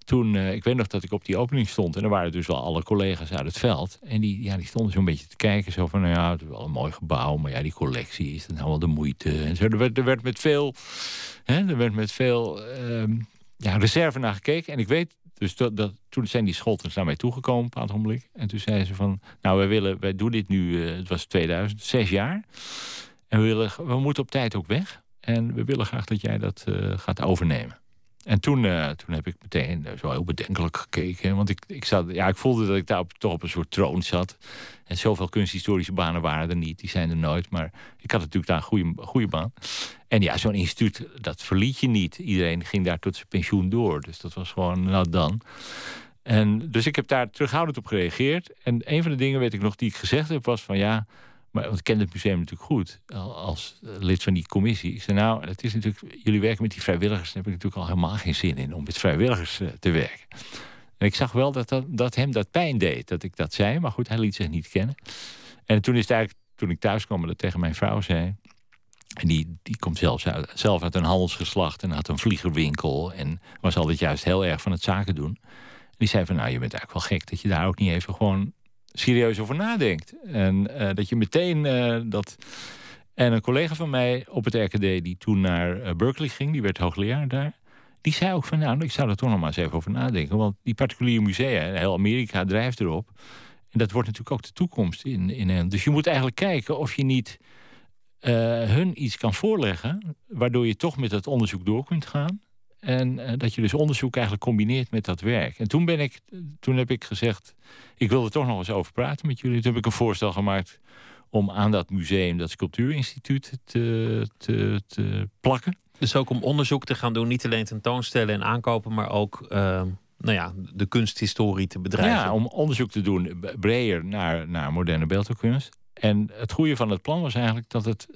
toen, uh, ik weet nog dat ik op die opening stond. En er waren dus wel alle collega's uit het veld. En die, ja, die stonden zo'n beetje te kijken. Zo van, nou ja, het is wel een mooi gebouw. Maar ja, die collectie, is dat nou wel de moeite? En er, werd, er met veel, hè, er werd met veel uh, ja, reserve naar gekeken. En ik weet dus dat, toen zijn die scholters naar mij toegekomen op een ogenblik. En toen zeiden ze van, nou wij willen, wij doen dit nu, uh, het was 2000, zes jaar. En we, willen, we moeten op tijd ook weg. En we willen graag dat jij dat uh, gaat overnemen. En toen, uh, toen heb ik meteen zo heel bedenkelijk gekeken. Want ik, ik, zat, ja, ik voelde dat ik daar toch op een soort troon zat. En zoveel kunsthistorische banen waren er niet. Die zijn er nooit. Maar ik had natuurlijk daar een goede, goede baan. En ja, zo'n instituut, dat verliet je niet. Iedereen ging daar tot zijn pensioen door. Dus dat was gewoon, nou dan. En, dus ik heb daar terughoudend op gereageerd. En een van de dingen, weet ik nog, die ik gezegd heb, was van ja... Maar ik ken het museum natuurlijk goed als lid van die commissie. Ik zei, nou, het is natuurlijk, jullie werken met die vrijwilligers. Daar heb ik natuurlijk al helemaal geen zin in om met vrijwilligers uh, te werken. En ik zag wel dat, dat, hem dat pijn deed, dat ik dat zei. Maar goed, hij liet zich niet kennen. En toen is het eigenlijk, toen ik thuis kwam, dat tegen mijn vrouw zei. En die, die komt zelfs uit, zelf uit een handelsgeslacht en had een vliegerwinkel. En was altijd juist heel erg van het zaken doen. En die zei van, nou, je bent eigenlijk wel gek dat je daar ook niet even gewoon serieus over nadenkt. En uh, dat je meteen uh, dat. En een collega van mij op het RKD, die toen naar uh, Berkeley ging, die werd hoogleraar daar. Die zei ook van, nou, ik zou er toch nog maar eens even over nadenken. Want die particuliere musea, heel Amerika drijft erop. En dat wordt natuurlijk ook de toekomst in, in hen. Dus je moet eigenlijk kijken of je niet eh, hun iets kan voorleggen, waardoor je toch met dat onderzoek door kunt gaan. En eh, dat je dus onderzoek eigenlijk combineert met dat werk. En toen, ben ik, toen heb ik gezegd, ik wil er toch nog eens over praten met jullie. Toen heb ik een voorstel gemaakt om aan dat museum, dat sculptuurinstituut, te, te, te plakken. Dus ook om onderzoek te gaan doen, niet alleen tentoonstellen en aankopen, maar ook ehm, nou ja, de kunsthistorie te bedrijven. Ja, om onderzoek te doen breder naar, naar moderne beeldhouwkunst. En het goede van het plan was eigenlijk dat het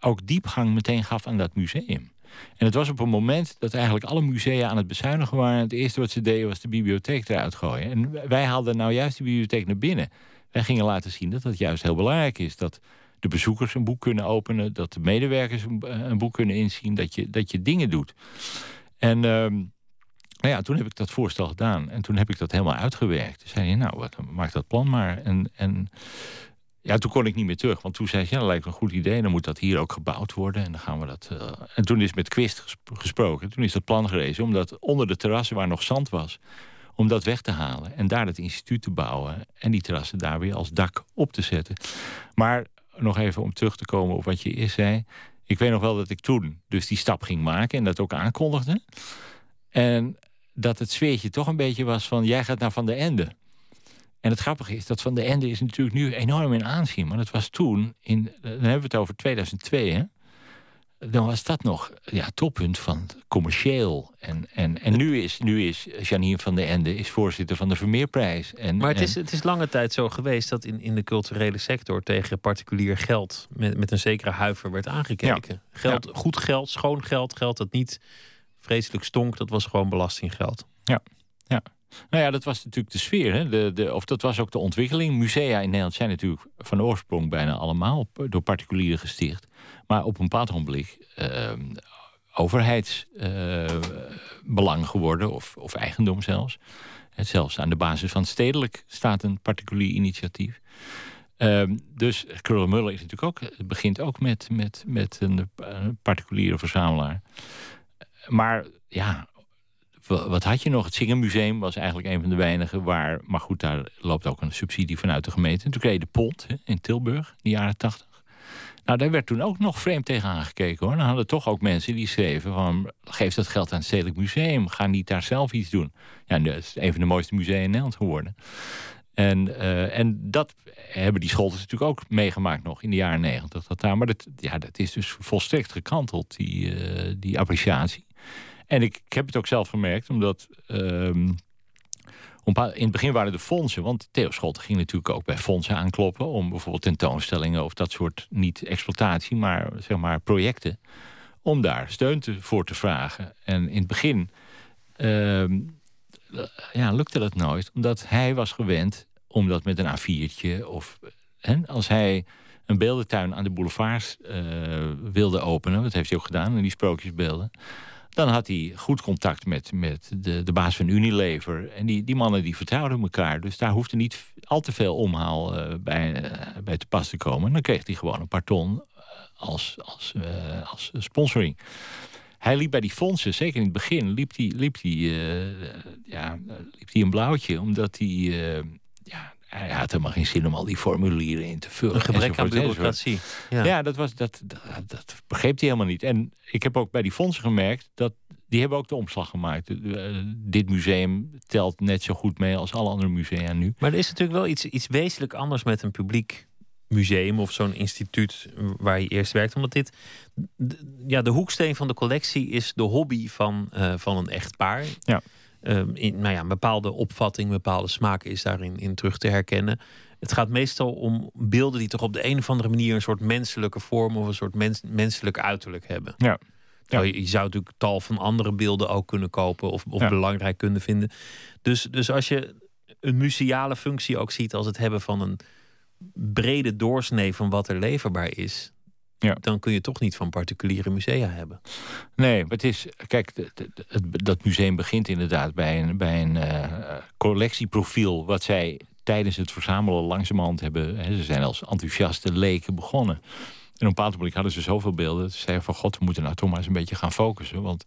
ook diepgang meteen gaf aan dat museum. En het was op een moment dat eigenlijk alle musea aan het bezuinigen waren. Het eerste wat ze deden was de bibliotheek eruit gooien. En wij haalden nou juist de bibliotheek naar binnen. Wij gingen laten zien dat dat juist heel belangrijk is. Dat de bezoekers een boek kunnen openen, dat de medewerkers een, boek kunnen inzien, dat je, dat je dingen doet. En uh, nou ja, toen heb ik dat voorstel gedaan en toen heb ik dat helemaal uitgewerkt. Toen zei je, nou, wat, maak dat plan maar. En, en ja, toen kon ik niet meer terug. Want toen zei ze, ja, dat lijkt een goed idee. Dan moet dat hier ook gebouwd worden. En dan gaan we dat. Uh... En toen is met Quist gesproken. Toen is dat plan gerezen. Omdat onder de terrassen waar nog zand was. Om dat weg te halen. En daar het instituut te bouwen. En die terrassen daar weer als dak op te zetten. Maar nog even om terug te komen op wat je eerst zei. Ik weet nog wel dat ik toen dus die stap ging maken. En dat ook aankondigde. En dat het sfeertje toch een beetje was van... jij gaat naar Van de Ende. En het grappige is dat Van de Ende is natuurlijk nu enorm in aanzien. Maar dat was toen, in, dan hebben we het over 2002, hè? Dan was dat nog ja, toppunt van commercieel. En, en, en nu, is, nu is Janine van de Ende is voorzitter van de Vermeerprijs. En, maar het, is, het is lange tijd zo geweest dat in, in de culturele sector tegen particulier geld met, met een zekere huiver werd aangekeken. Geld, Goed geld, schoon geld, geld dat niet vreselijk stonk, dat was gewoon belastinggeld. Ja, ja. Nou ja, dat was natuurlijk de sfeer. Hè? De, de, of dat was ook de ontwikkeling. Musea in Nederland zijn natuurlijk van oorsprong bijna allemaal door particulieren gesticht. Maar op een bepaald ogenblik uh, overheidsbelang uh, geworden, of, of eigendom zelfs. Het zelfs aan de basis van stedelijk staat een particulier initiatief. Uh, dus Krullenmuller is natuurlijk ook, begint ook met, met, met een, een particuliere verzamelaar. Maar ja, wat had je nog? Het Zingenmuseum was eigenlijk een van de weinigen waar... maar goed, daar loopt ook een subsidie vanuit de gemeente. En toen kreeg je de Pont hè, in Tilburg, in de jaren tachtig. Nou, daar werd toen ook nog vreemd tegen aangekeken hoor. Dan hadden toch ook mensen die schreven van... geef dat geld aan het Stedelijk Museum, ga niet daar zelf iets doen. Ja, dat is een van de mooiste musea in Nederland geworden. En, uh, en dat hebben die scholters natuurlijk ook meegemaakt nog in de jaren negentig. Dat daar, maar dat, ja, dat is dus volstrekt gekanteld, die, uh, die appreciatie. En ik, heb het ook zelf gemerkt, omdat. Um, in het begin waren de fondsen, want Theo Scholte ging natuurlijk ook bij fondsen aankloppen om bijvoorbeeld tentoonstellingen of dat soort niet exploitatie, maar zeg maar projecten, om daar steun te, voor te vragen. En in het begin uh, ja, lukte dat nooit, omdat hij was gewend om dat met een A4'tje of hè, als hij een beeldentuin aan de boulevards uh, wilde openen, dat heeft hij ook gedaan in die sprookjesbeelden dan had hij goed contact met, met de, de baas van Unilever. En die, die mannen die vertrouwden elkaar. Dus daar hoefde niet al te veel omhaal uh, bij, uh, bij te pas te komen. En dan kreeg hij gewoon een paar ton uh, als, als, als sponsoring. Hij liep bij die fondsen, zeker in het begin, liep hij liep die, ja, liep een blauwtje. Omdat hij hij had helemaal geen zin om al die formulieren in te vullen. Een gebrek aan bureaucratie. Ja, ja dat, was, dat, dat, dat, begreep hij helemaal niet. En ik heb ook bij die fondsen gemerkt dat die hebben ook de omslag gemaakt. Uh, dit museum telt net zo goed mee als alle andere musea nu. Maar er is natuurlijk wel iets, iets wezenlijk anders met een publiek museum of zo'n instituut waar je eerst werkt. Omdat dit, ja, de hoeksteen van de collectie is de hobby van, uh, van een echtpaar. Ja. Um, in, nou ja, een bepaalde opvatting, een bepaalde smaak is daarin in terug te herkennen. Het gaat meestal om beelden die toch op de een of andere manier een soort menselijke vorm of een soort mens, menselijk uiterlijk hebben. Ja. ja. Je, je, zou natuurlijk tal van andere beelden ook kunnen kopen of, of ja. belangrijk kunnen vinden. Dus, dus als je een museale functie ook ziet als het hebben van een brede doorsnee van wat er leverbaar is, ja. dan kun je toch niet van particuliere musea hebben. Nee, maar het is. Kijk, het, dat museum begint inderdaad bij een, bij een uh, collectieprofiel. wat zij tijdens het verzamelen langzamerhand hebben. Hè, ze zijn als enthousiaste leken begonnen. En op een bepaald moment hadden ze zoveel beelden. Ze zeiden van god, we moeten nou toch maar eens een beetje gaan focussen. Want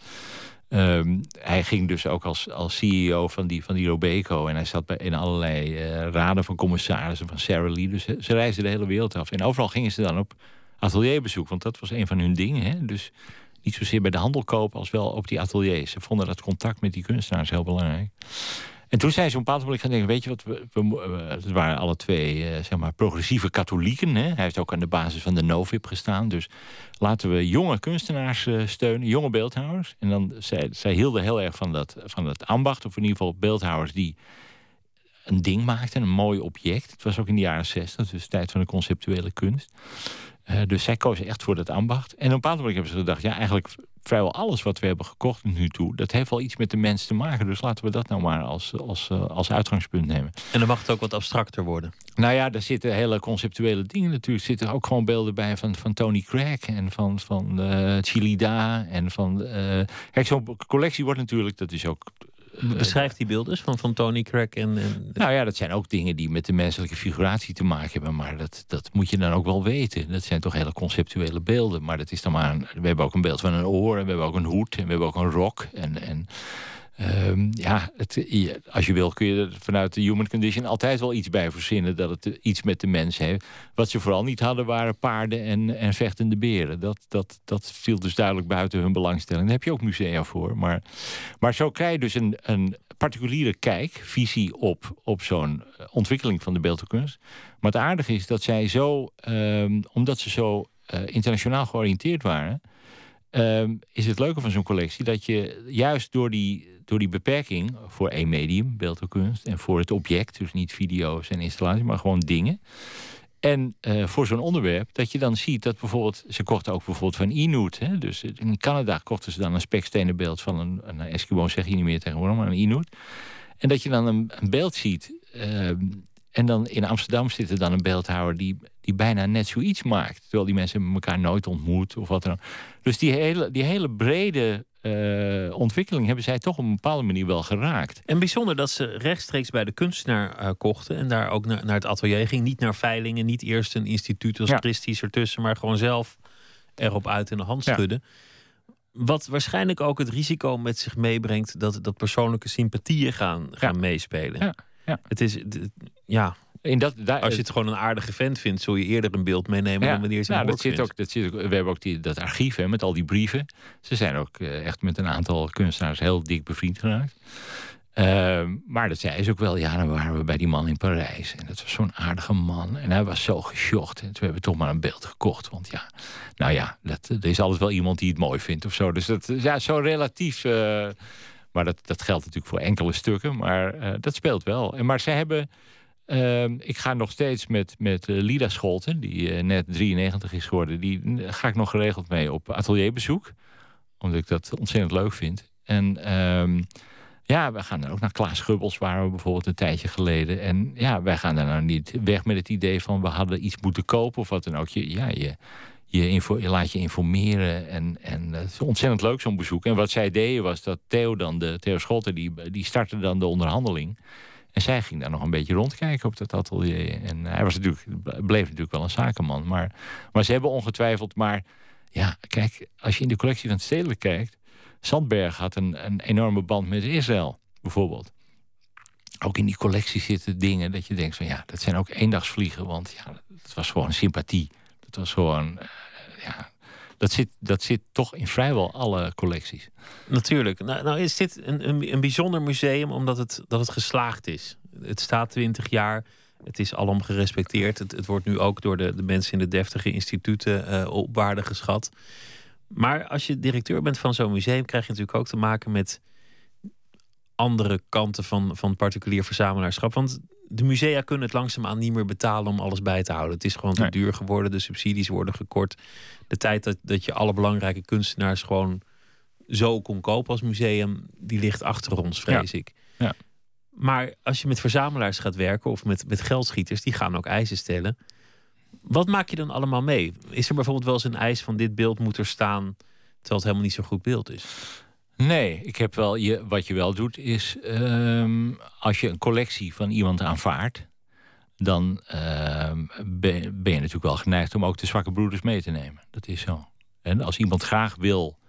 Ehm, hij ging dus ook als, als CEO van die, van die Robeco. En hij zat bij, in allerlei eh, raden van commissarissen van Sarah Lee. Dus ze reisden de hele wereld af. En overal gingen ze dan op atelierbezoek. Want dat was een van hun dingen. Hè? Dus niet zozeer bij de handel kopen als wel op die ateliers. Ze vonden dat contact met die kunstenaars heel belangrijk. En toen zei ze op een bepaald moment gaan denken... weet je wat, we, we, het waren alle twee uh, zeg maar, progressieve katholieken. Hè? Hij heeft ook aan de basis van de Novib gestaan. Dus laten we jonge kunstenaars uh, steunen, jonge beeldhouwers. En dan, zij, zij hielden heel erg van dat, van dat ambacht... of in ieder geval beeldhouwers die een ding maakten, een mooi object. Het was ook in de jaren zestig, dus de tijd van de conceptuele kunst. Uh, dus zij kozen echt voor dat ambacht. En op een bepaald moment hebben ze gedacht... ja, eigenlijk vrijwel alles wat we hebben gekocht nu toe... dat heeft wel iets met de mens te maken. Dus laten we dat nou maar als, als, uh, als uitgangspunt nemen. En dan mag het ook wat abstracter worden. Nou ja, daar zitten hele conceptuele dingen natuurlijk. Er zitten ook gewoon beelden bij van, van Tony Craig... en van, van uh, Chilida en van... kijk, zo'n collectie wordt natuurlijk... dat is ook Beschrijft die beelden van, van Tony Craig en, en, Nou ja, dat zijn ook dingen die met de menselijke figuratie te maken hebben. Maar dat, dat moet je dan ook wel weten. Dat zijn toch hele conceptuele beelden. Maar dat is dan maar een, we hebben ook een beeld van een oor. En we hebben ook een hoed. En we hebben ook een rok. En, en Um, ja, het, als je wil kun je er vanuit de human condition altijd wel iets bij verzinnen dat het iets met de mens heeft. Wat ze vooral niet hadden waren paarden en, en vechtende beren. Dat, dat, dat viel dus duidelijk buiten hun belangstelling. Daar heb je ook musea voor. Maar, maar zo krijg je dus een, een particuliere kijk, visie op, op zo'n ontwikkeling van de beeldkunst. Maar het aardige is dat zij zo, um, omdat ze zo internationaal georiënteerd waren. Um, is het leuke van zo'n collectie dat je juist door die, door die beperking voor één medium, beeld en voor het object, dus niet video's en installaties, maar gewoon dingen. En uh, voor zo'n onderwerp, dat je dan ziet dat bijvoorbeeld, ze kochten ook bijvoorbeeld van Inuit. Hè? Dus in Canada kochten ze dan een spekstenen beeld van een, een Eskimo, zeg je niet meer tegenwoordig, maar een Inuit. En dat je dan een, een beeld ziet. Uh, en dan in Amsterdam zit er dan een beeldhouwer die, die bijna net zoiets maakt. Terwijl die mensen elkaar nooit ontmoet of wat dan ook. Dus die hele, die hele brede uh, ontwikkeling hebben zij toch op een bepaalde manier wel geraakt. En bijzonder dat ze rechtstreeks bij de kunstenaar uh, kochten en daar ook naar, naar het atelier ging. Niet naar veilingen, niet eerst een instituut als ja. Christie's ertussen, maar gewoon zelf erop uit in de hand schudden. Ja. Wat waarschijnlijk ook het risico met zich meebrengt dat, dat persoonlijke sympathieën gaan, gaan ja. meespelen. Ja. Het is, ja, in dat, daar, Als je het gewoon een aardige vent vindt, zul je eerder een beeld meenemen ja, dan wanneer je nou, dat zit ook, dat zit ook, We hebben ook die, dat archief hè, met al die brieven. Ze zijn ook uh, echt met een aantal kunstenaars heel dik bevriend geraakt. Uh, maar dat zei ze ook wel. Ja, dan waren we bij die man in Parijs. En dat was zo'n aardige man. En hij was zo geschokt. En toen hebben we toch maar een beeld gekocht. Want ja, nou ja, dat, er is altijd wel iemand die het mooi vindt of zo. Dus dat ja, zo relatief. Uh, maar dat, dat geldt natuurlijk voor enkele stukken. Maar uh, dat speelt wel. En, maar ze hebben. Uh, ik ga nog steeds met, met uh, Lida Scholten, die uh, net 93 is geworden. Die ga ik nog geregeld mee op atelierbezoek. Omdat ik dat ontzettend leuk vind. En um, ja, we gaan ook naar Klaas Gubbels, waren we bijvoorbeeld een tijdje geleden. En ja, wij gaan daar nou niet weg met het idee van we hadden iets moeten kopen of wat dan ook. Je, ja, je, je, laat je informeren. En, en het is ontzettend leuk zo'n bezoek. En wat zij deden was dat Theo dan, de, Theo Scholten, die, die startte dan de onderhandeling. En zij ging daar nog een beetje rondkijken op dat atelier. En hij was natuurlijk, bleef natuurlijk wel een zakenman. Maar, maar ze hebben ongetwijfeld. Maar ja, kijk, als je in de collectie van Stedelijk kijkt. Sandberg had een, een enorme band met Israël, bijvoorbeeld. Ook in die collectie zitten dingen dat je denkt van ja, dat zijn ook eendagsvliegen. Want ja, het was gewoon sympathie. Dat was gewoon, uh, ja, dat zit, dat zit toch in vrijwel alle collecties. Natuurlijk. Nou, nou is dit een, een, een, bijzonder museum omdat het, dat het geslaagd is. Het staat 20 jaar. Het is alom gerespecteerd. Het, het wordt nu ook door de, de mensen in de deftige instituten uh, op waarde geschat. Maar als je directeur bent van zo'n museum, krijg je natuurlijk ook te maken met andere kanten van, van particulier verzamelaarschap. Want de musea kunnen het langzaamaan niet meer betalen om alles bij te houden. Het is gewoon te Nee. duur geworden. De subsidies worden gekort. De tijd dat, dat je alle belangrijke kunstenaars gewoon zo kon kopen als museum, die ligt achter ons, vrees ik. Ja. Maar als je met verzamelaars gaat werken of met, met geldschieters, die gaan ook eisen stellen. Wat maak je dan allemaal mee? Is er bijvoorbeeld wel eens een eis van dit beeld moet er staan, terwijl het helemaal niet zo'n goed beeld is? Nee, ik heb wel, je, wat je wel doet is, ehm, als je een collectie van iemand aanvaardt, dan ehm, ben, je natuurlijk wel geneigd om ook de zwakke broeders mee te nemen. Dat is zo. En als iemand graag wil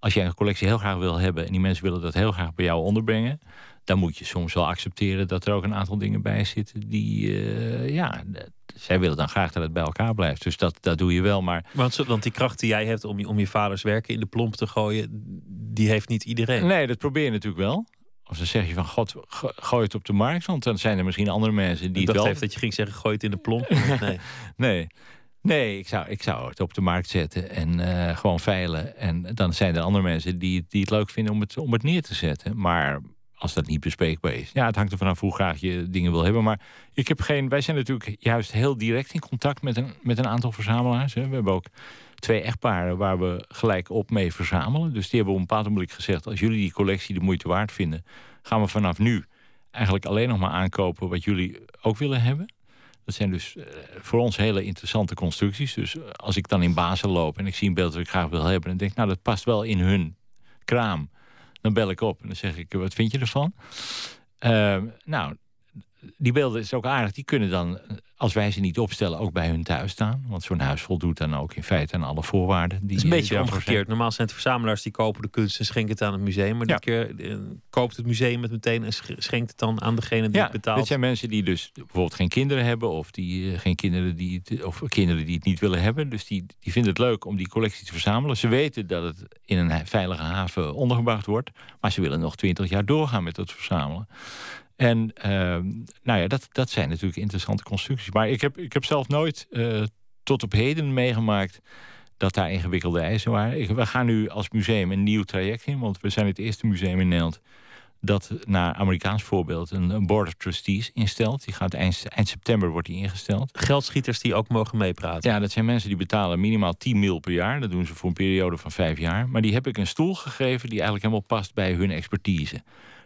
als jij een collectie heel graag wil hebben en die mensen willen dat heel graag bij jou onderbrengen, dan moet je soms wel accepteren dat er ook een aantal dingen bij zitten die, eh, ja, zij willen dan graag dat het bij elkaar blijft. Dus dat, dat doe je wel. Maar... Want, want die kracht die jij hebt om, om je vaders werken in de plomp te gooien, die heeft niet iedereen. Nee, dat probeer je natuurlijk wel. Of dan zeg je van, god, gooi het op de markt. Want dan zijn er misschien andere mensen die ik dacht wel... heeft dat je ging zeggen, gooi het in de plomp. Nee. nee. Nee, ik zou, ik zou het op de markt zetten en uh, gewoon veilen. En dan zijn er andere mensen die, die het leuk vinden om het, om het neer te zetten. Maar als dat niet bespreekbaar is. Ja, het hangt er vanaf hoe graag je dingen wil hebben. Maar ik heb geen. Wij zijn natuurlijk juist heel direct in contact met een, met een aantal verzamelaars. Hè. We hebben ook twee echtparen waar we gelijk op mee verzamelen. Dus die hebben op een bepaald moment gezegd: als jullie die collectie de moeite waard vinden, gaan we vanaf nu eigenlijk alleen nog maar aankopen wat jullie ook willen hebben. Dat zijn dus eh, voor ons hele interessante constructies. Dus eh, als ik dan in Basel loop en ik zie een beeld dat ik graag wil hebben, dan denk nou, dat past wel in hun kraam. Dan bel ik op en dan zeg ik, wat vind je ervan? Uh, nou, die beelden is ook aardig. Die kunnen dan, als wij ze niet opstellen, ook bij hun thuis staan. Want zo'n huis voldoet dan ook in feite aan alle voorwaarden. Die het is een beetje omgekeerd. Normaal zijn het verzamelaars die kopen de kunst en schenken het aan het museum. Maar ja. keer eh, koopt het museum het meteen en schenkt het dan aan degene die ja, het betaalt. Dit zijn mensen die dus bijvoorbeeld geen kinderen hebben. Of, die, uh, geen kinderen die het, of kinderen die het niet willen hebben. Dus die, die vinden het leuk om die collectie te verzamelen. Ze weten dat het in een veilige haven ondergebracht wordt. Maar ze willen nog twintig jaar doorgaan met het verzamelen. En uh, nou ja, dat, dat zijn natuurlijk interessante constructies. Maar ik heb, ik heb zelf nooit uh, tot op heden meegemaakt dat daar ingewikkelde eisen waren. Ik, we gaan nu als museum een nieuw traject in, want we zijn het eerste museum in Nederland dat naar Amerikaans voorbeeld een, een board of trustees instelt. Die gaat eind, eind september wordt die ingesteld. Geldschieters die ook mogen meepraten. Ja, dat zijn mensen die betalen minimaal 10 mil per jaar. Dat doen ze voor een periode van vijf jaar. Maar die heb ik een stoel gegeven die eigenlijk helemaal past bij hun expertise.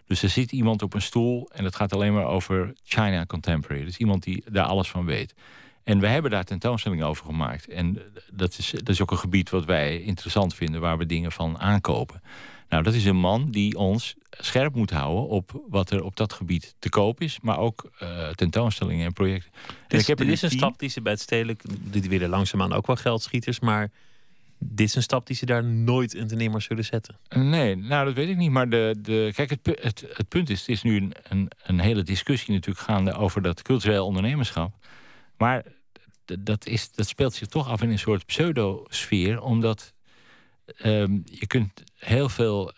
Dus er zit iemand op een stoel en het gaat alleen maar over China Contemporary. Dus iemand die daar alles van weet. En we hebben daar tentoonstellingen over gemaakt. En dat is, dat is ook een gebied wat wij interessant vinden, waar we dingen van aankopen. Nou, dat is een man die ons scherp moet houden op wat er op dat gebied te koop is, maar ook uh, tentoonstellingen en projecten. Dus, ik heb dit is een stap die ze bij het stedelijk, die willen langzaamaan ook wel geldschieters, maar dit is een stap die ze daar nooit in de nimmer zullen zetten. Nee, nou dat weet ik niet. Maar de, de, kijk, het, het, punt is, het is nu een, een, een hele discussie natuurlijk gaande over dat cultureel ondernemerschap. Maar dat, is, dat speelt zich toch af in een soort pseudo-sfeer, omdat um, je kunt heel veel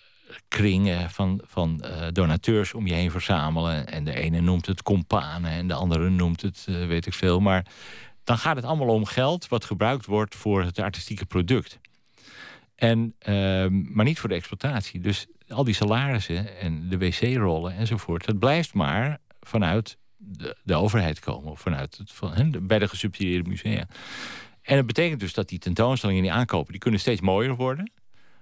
kringen van, van uh, donateurs om je heen verzamelen. En de ene noemt het companen en de andere noemt het uh, weet ik veel. Maar dan gaat het allemaal om geld wat gebruikt wordt voor het artistieke product. En, uh, maar niet voor de exploitatie. Dus al die salarissen en de wc-rollen enzovoort, dat blijft maar vanuit de, overheid komen. Of vanuit het, van, bij de gesubsidieerde musea. En dat betekent dus dat die tentoonstellingen die aankopen, die kunnen steeds mooier worden.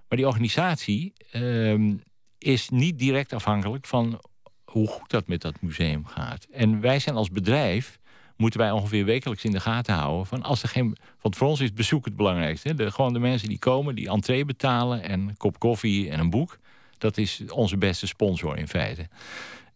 Maar die organisatie uh, is niet direct afhankelijk van hoe goed dat met dat museum gaat. En wij zijn als bedrijf moeten wij ongeveer wekelijks in de gaten houden. Van als er geen, want voor ons is bezoek het belangrijkste. De, gewoon de mensen die komen, die entree betalen en een kop koffie en een boek. Dat is onze beste sponsor in feite.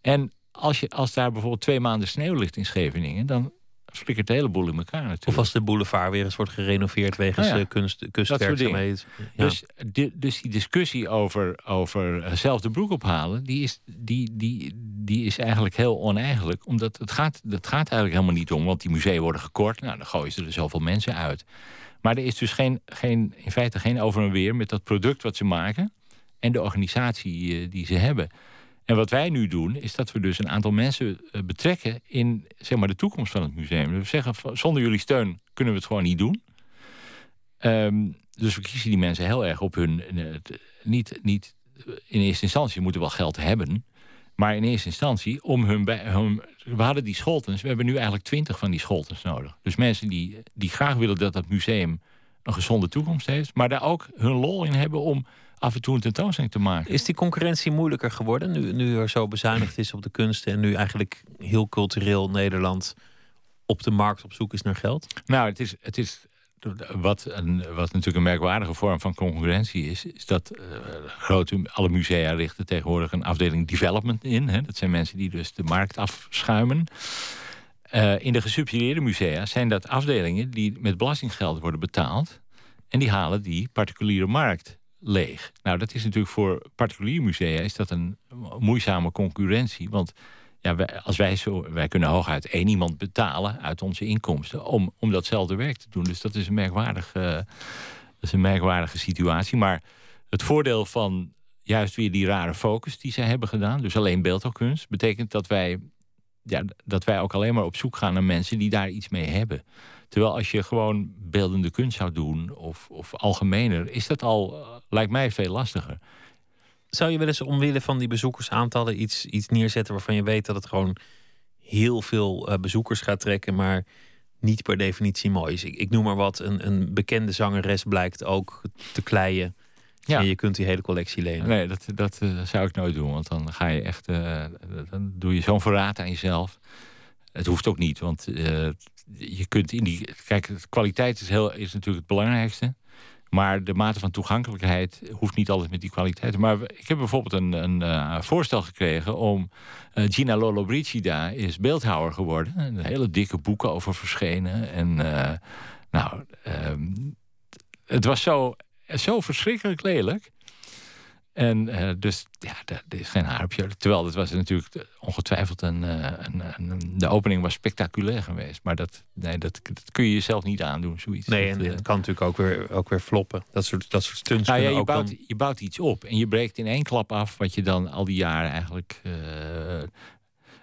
En als, je, als daar bijvoorbeeld twee maanden sneeuw ligt in Scheveningen, dan flikkert de hele boel in elkaar natuurlijk. Of als de boulevard weer eens wordt gerenoveerd wegens nou ja, kunst, kunstwerkzaamheden. Ja. Dus, die, dus die discussie over, over zelf de broek ophalen, die is, die, die, die is eigenlijk heel oneigenlijk. Omdat het gaat, dat gaat eigenlijk helemaal niet om, want die musea worden gekort. Nou, dan gooien ze er zoveel mensen uit. Maar er is dus geen, geen, in feite geen over en weer met dat product wat ze maken en de organisatie die ze hebben. En wat wij nu doen, is dat we dus een aantal mensen eh, betrekken in zeg maar, de toekomst van het museum. We zeggen, zonder jullie steun kunnen we het gewoon niet doen. Um, dus we kiezen die mensen heel erg op hun. Uh, niet, niet in eerste instantie moeten wel geld hebben. Maar in eerste instantie om hun, bij, hun. We hadden die scholtens. We hebben nu eigenlijk twintig van die scholtens nodig. Dus mensen die, die graag willen dat dat museum een gezonde toekomst heeft. Maar daar ook hun lol in hebben om af en toe een tentoonstelling te maken. Is die concurrentie moeilijker geworden nu, nu er zo bezuinigd is op de kunsten en nu eigenlijk heel cultureel Nederland op de markt op zoek is naar geld? Nou, het is, het is wat, een, wat natuurlijk een merkwaardige vorm van concurrentie is, is dat uh, grote, alle musea richten tegenwoordig een afdeling development in. Hè. Dat zijn mensen die dus de markt afschuimen. Uh, in de gesubsidieerde musea zijn dat afdelingen die met belastinggeld worden betaald. En die halen die particuliere markt leeg. Nou, dat is natuurlijk voor particuliere musea is dat een moeizame concurrentie. Want ja, wij, als wij zo, wij kunnen hooguit één iemand betalen uit onze inkomsten om, om datzelfde werk te doen. Dus dat is een merkwaardige, dat is een merkwaardige situatie. Maar het voordeel van juist weer die rare focus die zij hebben gedaan, dus alleen beeldhouwkunst, betekent dat wij, ja, dat wij ook alleen maar op zoek gaan naar mensen die daar iets mee hebben. Terwijl als je gewoon beeldende kunst zou doen of, of algemener, is dat al, eh, lijkt mij, veel lastiger. Zou je wel eens omwille van die bezoekersaantallen iets, iets neerzetten waarvan je weet dat het gewoon heel veel uh, bezoekers gaat trekken, maar niet per definitie mooi is? Ik, ik noem maar wat, een, een bekende zangeres blijkt ook te kleien. Ja. En je kunt die hele collectie lenen. Nee, dat, dat uh, zou ik nooit doen. Want dan ga je echt. Uh, dan doe je zo'n verraad aan jezelf. Het hoeft ook niet, want je kunt in die. Kijk, kwaliteit is, heel, is natuurlijk het belangrijkste. Maar de mate van toegankelijkheid hoeft niet altijd met die kwaliteit. Maar ik heb bijvoorbeeld een, een uh, voorstel gekregen om. Uh, Gina Lollobrigida is beeldhouwer geworden. Een hele dikke boeken over verschenen. En uh, nou, ehm, het was zo, zo verschrikkelijk lelijk. En uh, dus ja, dat is geen haar op je. Terwijl dat was natuurlijk ongetwijfeld een, een, een, De opening was spectaculair geweest. Maar dat, nee, dat, dat kun je jezelf niet aandoen, zoiets. Nee, dat, en het kan natuurlijk ook weer, ook weer floppen. Dat soort, dat soort stunts. Nou ja, je, ook bouwt, dan... je bouwt iets op en je breekt in één klap af wat je dan al die jaren eigenlijk. Uh,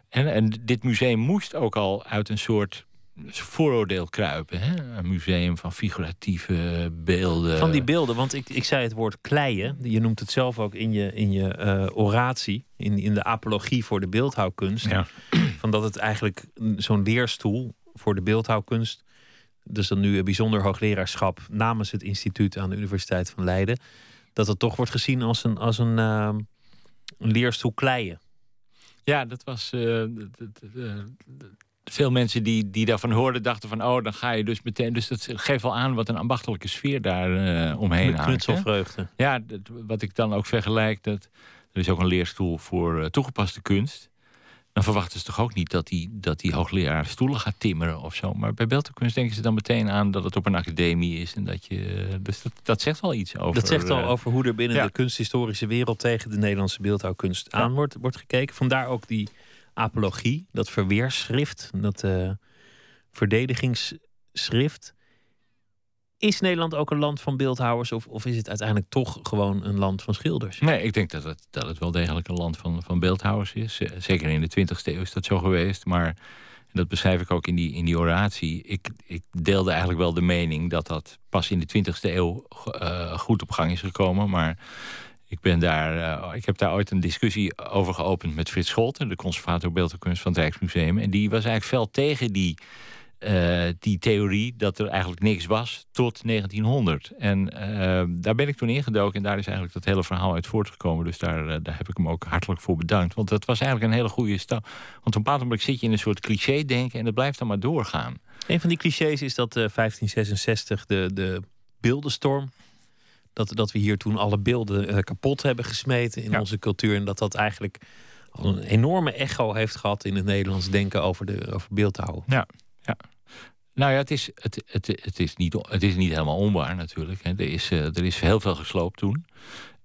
en, en dit museum moest ook al uit een soort vooroordeel kruipen. Hè? Een museum van figuratieve beelden. Van die beelden, want ik, ik zei het woord kleien. Je noemt het zelf ook in je, in je uh, oratie, in, in de apologie voor de beeldhouwkunst. Ja. Van dat het eigenlijk zo'n leerstoel voor de beeldhouwkunst. Dus dan nu een bijzonder hoogleraarschap namens het instituut aan de Universiteit van Leiden. Dat het toch wordt gezien als een, als een, uh, een leerstoel kleien. Ja, dat was. Uh, veel mensen die, die daarvan hoorden dachten van... oh, dan ga je dus meteen... Dus dat geeft wel aan wat een ambachtelijke sfeer daar uh, omheen Met knutselvreugde. Ja, dat, wat ik dan ook vergelijk... Dat, er is ook een leerstoel voor uh, toegepaste kunst. Dan verwachten ze toch ook niet dat die, dat die hoogleraar stoelen gaat timmeren of zo. Maar bij beeldkunst denken ze dan meteen aan dat het op een academie is. En dat je, dus dat, dat zegt wel iets over... Dat zegt al uh, over hoe er binnen ja. de kunsthistorische wereld... tegen de Nederlandse beeldhouwkunst ja. aan wordt, wordt gekeken. Vandaar ook die apologie, dat verweerschrift, dat uh, verdedigingsschrift. Is Nederland ook een land van beeldhouwers of, of is het uiteindelijk toch gewoon een land van schilders? Nee, ik denk dat het, dat het wel degelijk een land van, van beeldhouwers is. Zeker in de 20e eeuw is dat zo geweest. Maar dat beschrijf ik ook in die, in die oratie. Ik, ik deelde eigenlijk wel de mening dat dat pas in de 20e eeuw uh, goed op gang is gekomen. Maar ik, ben daar, uh, ik heb daar ooit een discussie over geopend met Frits Scholten, de conservator beeldkunst van het Rijksmuseum. En die was eigenlijk fel tegen die, uh, die theorie dat er eigenlijk niks was tot 1900. En uh, daar ben ik toen ingedoken en daar is eigenlijk dat hele verhaal uit voortgekomen. Dus daar, daar heb ik hem ook hartelijk voor bedankt. Want dat was eigenlijk een hele goede stap. Want op een bepaald moment zit je in een soort cliché denken en dat blijft dan maar doorgaan. Een van die clichés is dat 1566 de, de beeldenstorm dat, dat we hier toen alle beelden uh, kapot hebben gesmeten in ja. onze cultuur. En dat dat eigenlijk een enorme echo heeft gehad in het Nederlands denken over, de, over beeldhouden. Ja, ja. Nou ja, het is, het, het, het, is, niet, het is niet helemaal onwaar natuurlijk. Er, is, uh, er is heel veel gesloopt toen.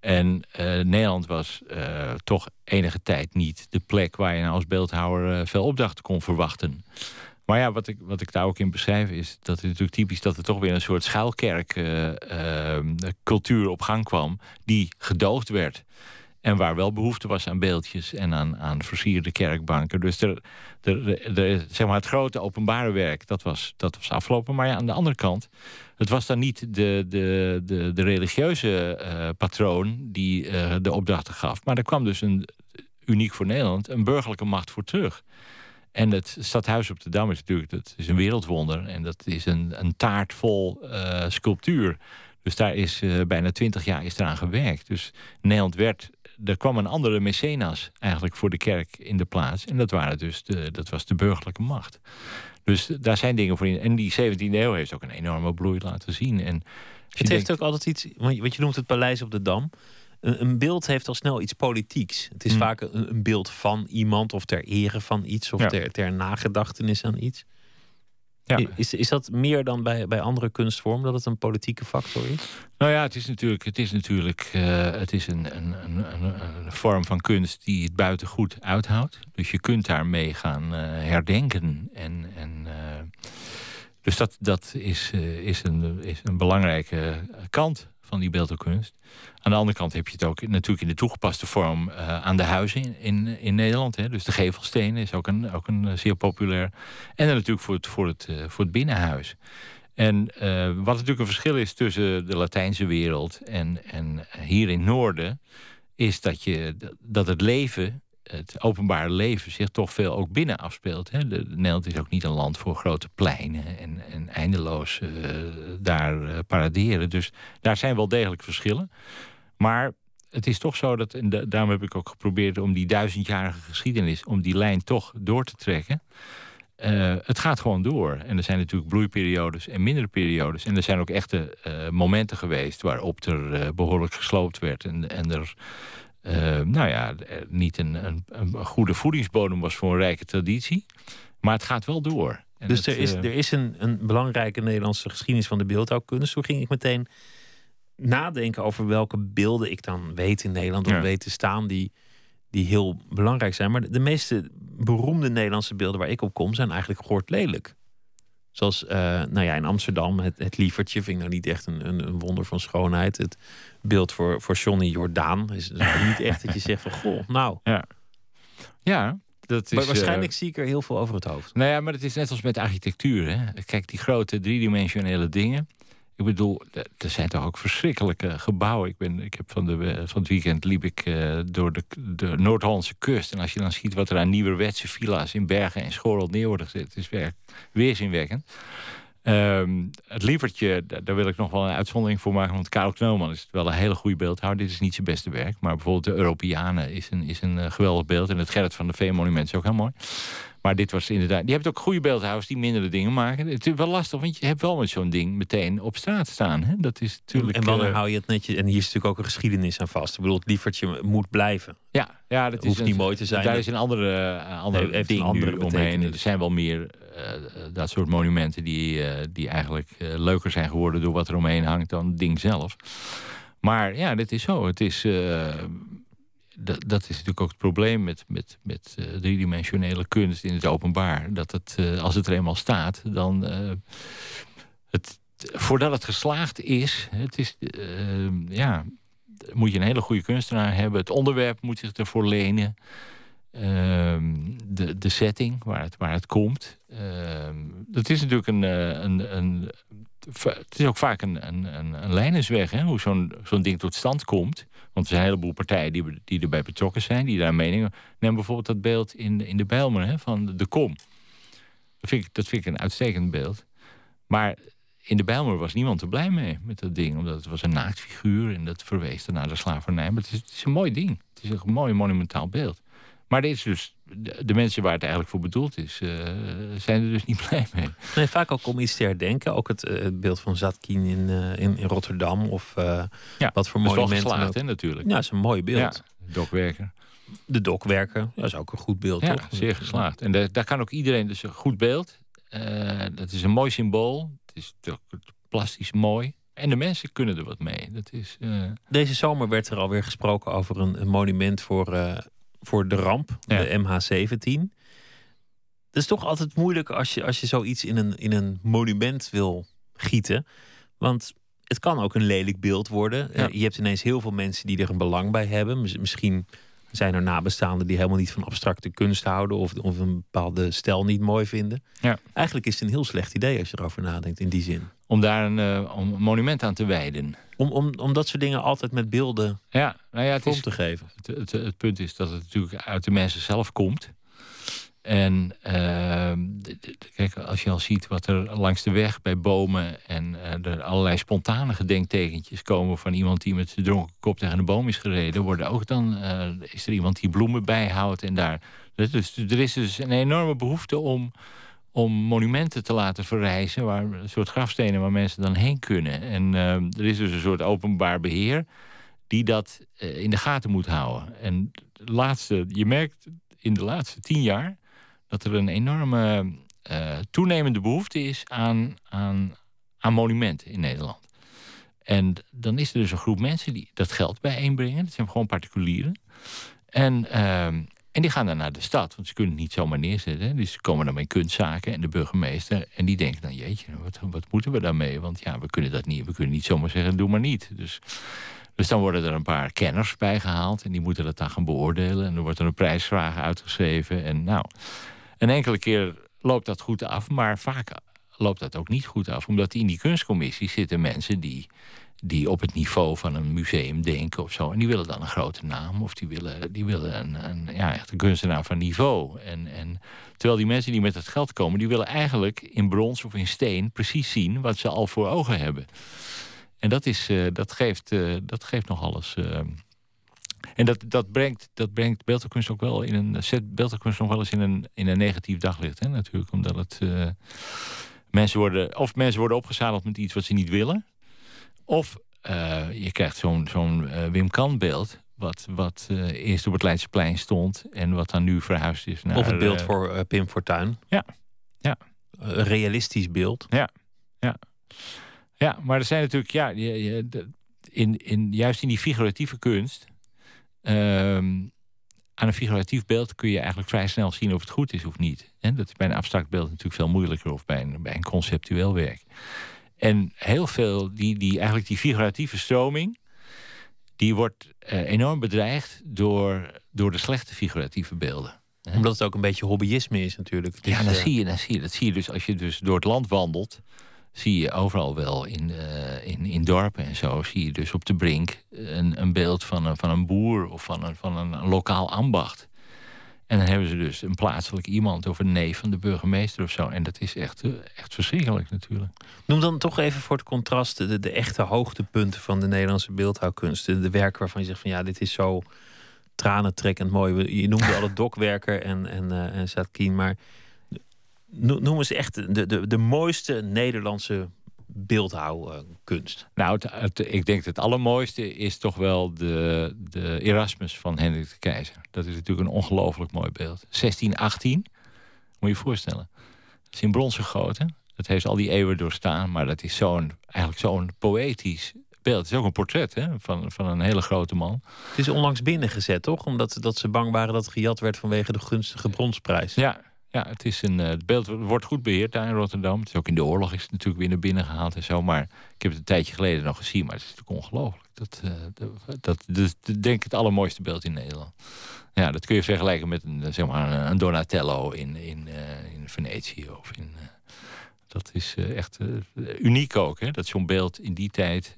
En uh, Nederland was uh, toch enige tijd niet de plek waar je nou als beeldhouwer veel opdrachten kon verwachten. Maar ja, wat ik, wat ik daar ook in beschrijf is dat het natuurlijk typisch dat er toch weer een soort schuilkerk uh, uh, cultuur op gang kwam, die gedoogd werd. En waar wel behoefte was aan beeldjes en aan, aan versierde kerkbanken. Dus er, er, er, zeg maar het grote openbare werk, dat was, dat was afgelopen. Maar ja, aan de andere kant, het was dan niet de, de, de, de religieuze uh, patroon die uh, de opdrachten gaf. Maar er kwam dus een, uniek voor Nederland, een burgerlijke macht voor terug. En het stadhuis op de Dam is natuurlijk dat is een wereldwonder. En dat is een, een taart vol uh, sculptuur. Dus daar is uh, bijna twintig jaar is eraan gewerkt. Dus Nederland werd... Er kwam een andere mecenas eigenlijk voor de kerk in de plaats. En dat, waren dus de, dat was de burgerlijke macht. Dus daar zijn dingen voor in. En die 17e eeuw heeft ook een enorme bloei laten zien. En het heeft denkt, ook altijd iets... Want je noemt het paleis op de Dam een, een, beeld heeft al snel iets politieks. Het is mm. vaak een, een, beeld van iemand of ter ere van iets of ja. ter, ter, nagedachtenis aan iets. I- Is, is dat meer dan bij, bij andere kunstvormen, dat het een politieke factor is? Nou ja, het is natuurlijk, het is, natuurlijk eh, het is een, een, een, een, vorm van kunst die het buiten goed uithoudt. Dus je kunt daarmee gaan eh, herdenken. En, en, eh, dus dat, dat is, is, een, is een belangrijke kant van die beeldhouwkunst. Aan de andere kant heb je het ook natuurlijk in de toegepaste vorm eh, aan de huizen in, in, Nederland. Hè. Dus de gevelstenen is ook een, ook een eh, zeer populair. En dan natuurlijk voor het, voor het, eh, voor het binnenhuis. En wat natuurlijk een verschil is tussen de Latijnse wereld en, en hier in het Noorden, is dat, je, dat het leven, het openbare leven, zich toch veel ook binnen afspeelt. Hè. De, Nederland is ook niet een land voor grote pleinen en, eindeloos eh, daar eh, paraderen. Dus daar zijn wel degelijk verschillen. Maar het is toch zo dat, en da- daarom heb ik ook geprobeerd om die duizendjarige geschiedenis, om die lijn toch door te trekken. Eh, het gaat gewoon door. En er zijn natuurlijk bloeiperiodes en mindere periodes. En er zijn ook echte momenten geweest waarop er eh, behoorlijk gesloopt werd. En, en er, nou ja, er niet een, een, een goede voedingsbodem was voor een rijke traditie. Maar het gaat wel door. En dus er is, eh, er is een, een belangrijke Nederlandse geschiedenis van de beeldhouwkunst. Toen ging ik meteen nadenken over welke beelden ik dan weet in Nederland of Ja. weet te staan die, die heel belangrijk zijn. Maar de, de meeste beroemde Nederlandse beelden waar ik op kom zijn eigenlijk gehoord lelijk. Zoals eh, nou ja, in Amsterdam, het, het lievertje vind ik nou niet echt een, een, een wonder van schoonheid. Het beeld voor, voor Johnny Jordaan is dus niet echt dat je zegt van goh, nou. Ja, dat is... Maar eh, waarschijnlijk zie ik er heel veel over het hoofd. Nou ja, maar het is net als met architectuur. Hè? Kijk, die grote driedimensionele dingen. Ik bedoel, er zijn toch ook verschrikkelijke gebouwen. Ik, ben, ik heb van, de, eh, van het weekend liep ik eh, door de, de Noord-Hollandse kust. En als je dan ziet wat er aan nieuwerwetse villa's in Bergen en Schorrel neer worden gezet. Is werk, weerzinwekkend. Ehm, het lievertje, da- daar wil ik nog wel een uitzondering voor maken. Want Karel Knooman is wel een hele goede beeldhouwer. Dit is niet zijn beste werk. Maar bijvoorbeeld de Europeanen is een, is een eh, geweldig beeld. En het Gerrit van de Veen monument is ook heel mooi. Maar dit was inderdaad... Je hebt ook goede beeldhouwers die mindere dingen maken. Het is wel lastig, want je hebt wel met zo'n ding meteen op straat staan. Hè? Dat is natuurlijk... En wanneer eh, hou je het netjes? En hier is natuurlijk ook een geschiedenis aan vast. Ik bedoel, het lievertje moet blijven. Ja, ja dat hoeft is niet mooi te zijn. Daar is een andere, uh, andere Nee, ding een andere nu omheen. Er zijn wel meer eh, dat soort monumenten die, eh, die eigenlijk eh, leuker zijn geworden door wat er omheen hangt dan het ding zelf. Maar ja, dit is zo. Het is, eh, dat, dat is natuurlijk ook het probleem met, met, met eh, driedimensionele kunst in het openbaar. Dat het, eh, als het er eenmaal staat, dan. eh, het, voordat het geslaagd is, het is ja, moet je een hele goede kunstenaar hebben. Het onderwerp moet zich ervoor lenen. Ehm, de, de setting waar het, waar het komt. Ehm, dat is natuurlijk een. een, een het is ook vaak een, een, een, een lijnensweg, hoe zo'n zo'n ding tot stand komt. Want er zijn een heleboel partijen die, die erbij betrokken zijn, die daar meningen. Neem bijvoorbeeld dat beeld in, in de Bijlmer hè, van de kom. Dat vind, ik, dat vind ik een uitstekend beeld. Maar in de Bijlmer was niemand er blij mee met dat ding. Omdat het was een naaktfiguur en dat verwees naar de slavernij. Maar het is een mooi ding. Het is een mooi monumentaal beeld. Maar dit is dus, de, mensen waar het eigenlijk voor bedoeld is, uh, zijn er dus niet blij mee. Nee, vaak ook om iets te herdenken. Ook het, uh, het beeld van Zatkin in, uh, in, in, Rotterdam. Of ja, wat voor dat monumenten. is wel geslaagd, hè, natuurlijk. Ja, dat is een mooi beeld. Ja, dokwerker. De dokwerker, dat is ook een goed beeld, ja, toch? zeer geslaagd. En de, daar kan ook iedereen, dus een goed beeld. Dat is een mooi symbool. Het is toch plastisch mooi. En de mensen kunnen er wat mee. Dat is. Deze zomer werd er alweer gesproken over een, een monument voor, voor de ramp, ja. de MH17. Het is toch altijd moeilijk als je, als je zoiets in een, in een monument wil gieten. Want het kan ook een lelijk beeld worden. Ja. Uh, je hebt ineens heel veel mensen die er een belang bij hebben. Misschien zijn er nabestaanden die helemaal niet van abstracte kunst houden of, of een bepaalde stijl niet mooi vinden. Ja. Eigenlijk is het een heel slecht idee als je erover nadenkt in die zin. Om daar een, uh, om een monument aan te wijden. Om, om, om dat soort dingen altijd met beelden ja, nou ja, het vorm is, te geven. Het, het, het, punt is dat het natuurlijk uit de mensen zelf komt. En uh, kijk, als je al ziet wat er langs de weg bij bomen en uh, er allerlei spontane gedenktekentjes komen van iemand die met zijn dronken kop tegen een boom is gereden, worden ook dan uh, is er iemand die bloemen bijhoudt en daar. Dus er is dus een enorme behoefte om, om monumenten te laten verrijzen, waar een soort grafstenen waar mensen dan heen kunnen. En uh, er is dus een soort openbaar beheer die dat uh, in de gaten moet houden. En de laatste, je merkt in de laatste tien jaar dat er een enorme eh, toenemende behoefte is aan, aan, aan monumenten in Nederland. En dan is er dus een groep mensen die dat geld bijeenbrengen. Dat zijn gewoon particulieren. En, ehm, en die gaan dan naar de stad, want ze kunnen het niet zomaar neerzetten. Dus ze komen dan met kunstzaken en de burgemeester. En die denken dan, jeetje, wat, wat moeten we daarmee? Want ja, we kunnen dat niet. We kunnen niet zomaar zeggen, doe maar niet. Dus, dus dan worden er een paar kenners bijgehaald. En die moeten dat dan gaan beoordelen. En er wordt er een prijsvraag uitgeschreven. En nou, een enkele keer loopt dat goed af. Maar vaak loopt dat ook niet goed af. Omdat in die kunstcommissie zitten mensen die die op het niveau van een museum denken of zo. En die willen dan een grote naam of die willen, die willen een, een, ja, echt een kunstenaar van niveau. En, en, terwijl die mensen die met het geld komen, die willen eigenlijk in brons of in steen precies zien wat ze al voor ogen hebben. En dat, is, uh, dat, geeft, uh, dat geeft nog alles. En dat, dat, brengt, dat brengt beeldkunst ook wel in een. zet beeldkunst nog wel eens in een, in een negatief daglicht, hè, natuurlijk. Omdat het. mensen worden, of mensen worden opgezadeld met iets wat ze niet willen. Of uh, je krijgt zo'n zo'n uh, Wim Kan beeld... Wat, wat eerst op het Leidseplein stond... en wat dan nu verhuisd is naar... Of het beeld voor Pim Fortuyn. Ja. ja. Een realistisch beeld. Ja. Ja. Ja, maar er zijn natuurlijk... Ja, je, je, in, in, juist in die figuratieve kunst... Ehm, aan een figuratief beeld kun je eigenlijk vrij snel zien of het goed is of niet. En dat is bij een abstract beeld natuurlijk veel moeilijker... of bij een, bij een conceptueel werk. En heel veel, die, die, eigenlijk die figuratieve stroming, die wordt uh, enorm bedreigd door, door de slechte figuratieve beelden. Omdat het ook een beetje hobbyisme is natuurlijk. ja, is, dan, uh... zie je, dan zie je, dat zie je dus als je dus door het land wandelt. Zie je overal wel in, uh, in, in dorpen en zo. Zie je dus op de brink een, een beeld van een, van een boer of van een, van een lokaal ambacht. En dan hebben ze dus een plaatselijk iemand of een neef van de burgemeester of zo. En dat is echt, echt verschrikkelijk natuurlijk. Noem dan toch even voor het contrast de, de echte hoogtepunten van de Nederlandse beeldhouwkunst. De, de werken waarvan je zegt van ja, dit is zo tranentrekkend mooi. Je noemde al het dokwerker en, en, uh, en Satkin, maar noem eens echt de, de, de mooiste Nederlandse beeldhouwkunst? Nou, het, het, ik denk dat het allermooiste is toch wel de, de Erasmus van Hendrik de Keizer. Dat is natuurlijk een ongelooflijk mooi beeld. 1618, moet je je voorstellen. Het is in brons gegoten. Het heeft al die eeuwen doorstaan, maar dat is zo'n, eigenlijk zo'n poëtisch beeld. Het is ook een portret hè, van, van een hele grote man. Het is onlangs binnengezet, toch? Omdat dat ze bang waren dat het gejat werd vanwege de gunstige bronsprijs. Ja, ja, het, is een, het beeld wordt goed beheerd daar in Rotterdam. Het is ook in de oorlog is het natuurlijk weer naar binnen gehaald en zo. Maar ik heb het een tijdje geleden nog gezien. Maar het is natuurlijk ongelooflijk. Dat, uh, dat, denk ik het allermooiste beeld in Nederland. Ja, dat kun je vergelijken met een, zeg maar, een Donatello in, in, in Venetië. Of in, dat is echt uniek ook. Hè? Dat zo'n beeld in die tijd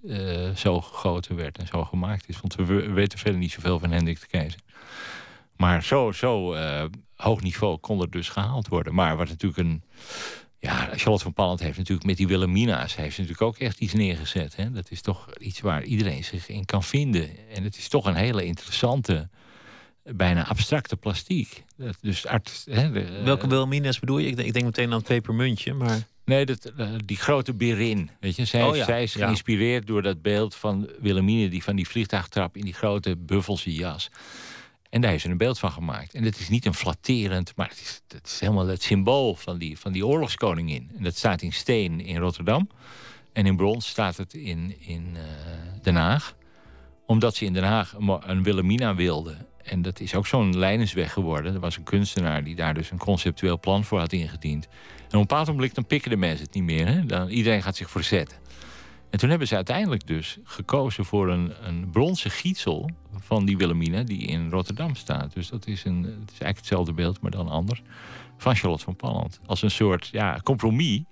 zo gegoten werd en zo gemaakt is. Want we weten verder niet zoveel van Hendrik de Keizer. Maar zo, zo hoog niveau kon er dus gehaald worden. Maar wat natuurlijk een. Ja, Charlotte van Palland heeft natuurlijk met die Wilhelmina's... heeft natuurlijk ook echt iets neergezet. Hè? Dat is toch iets waar iedereen zich in kan vinden. En het is toch een hele interessante, bijna abstracte plastiek. Dat, dus art, hè, de, Welke Wilhelmina's bedoel je? Ik denk, ik denk meteen aan het pepermuntje, maar... Nee, dat, die grote berin. Weet je? Zij, oh, ja. zij is geïnspireerd door dat beeld van Wilhelmine... die van die vliegtuigtrap in die grote buffelse jas... En daar heeft ze een beeld van gemaakt. En dat is niet een flatterend, maar het is, het is helemaal het symbool van die, van die oorlogskoningin. En dat staat in steen in Rotterdam. En in brons staat het in, in uh, Den Haag. Omdat ze in Den Haag een, Wilhelmina wilde. En dat is ook zo'n lijnensweg geworden. Er was een kunstenaar die daar dus een conceptueel plan voor had ingediend. En op een bepaald moment dan pikken de mensen het niet meer. Hè? Dan, iedereen gaat zich verzetten. En toen hebben ze uiteindelijk dus gekozen voor een, een bronzen gietsel van die Wilhelmina die in Rotterdam staat. Dus dat is, een, het is eigenlijk hetzelfde beeld, maar dan anders. Van Charlotte van Palland. Als een soort ja, compromis.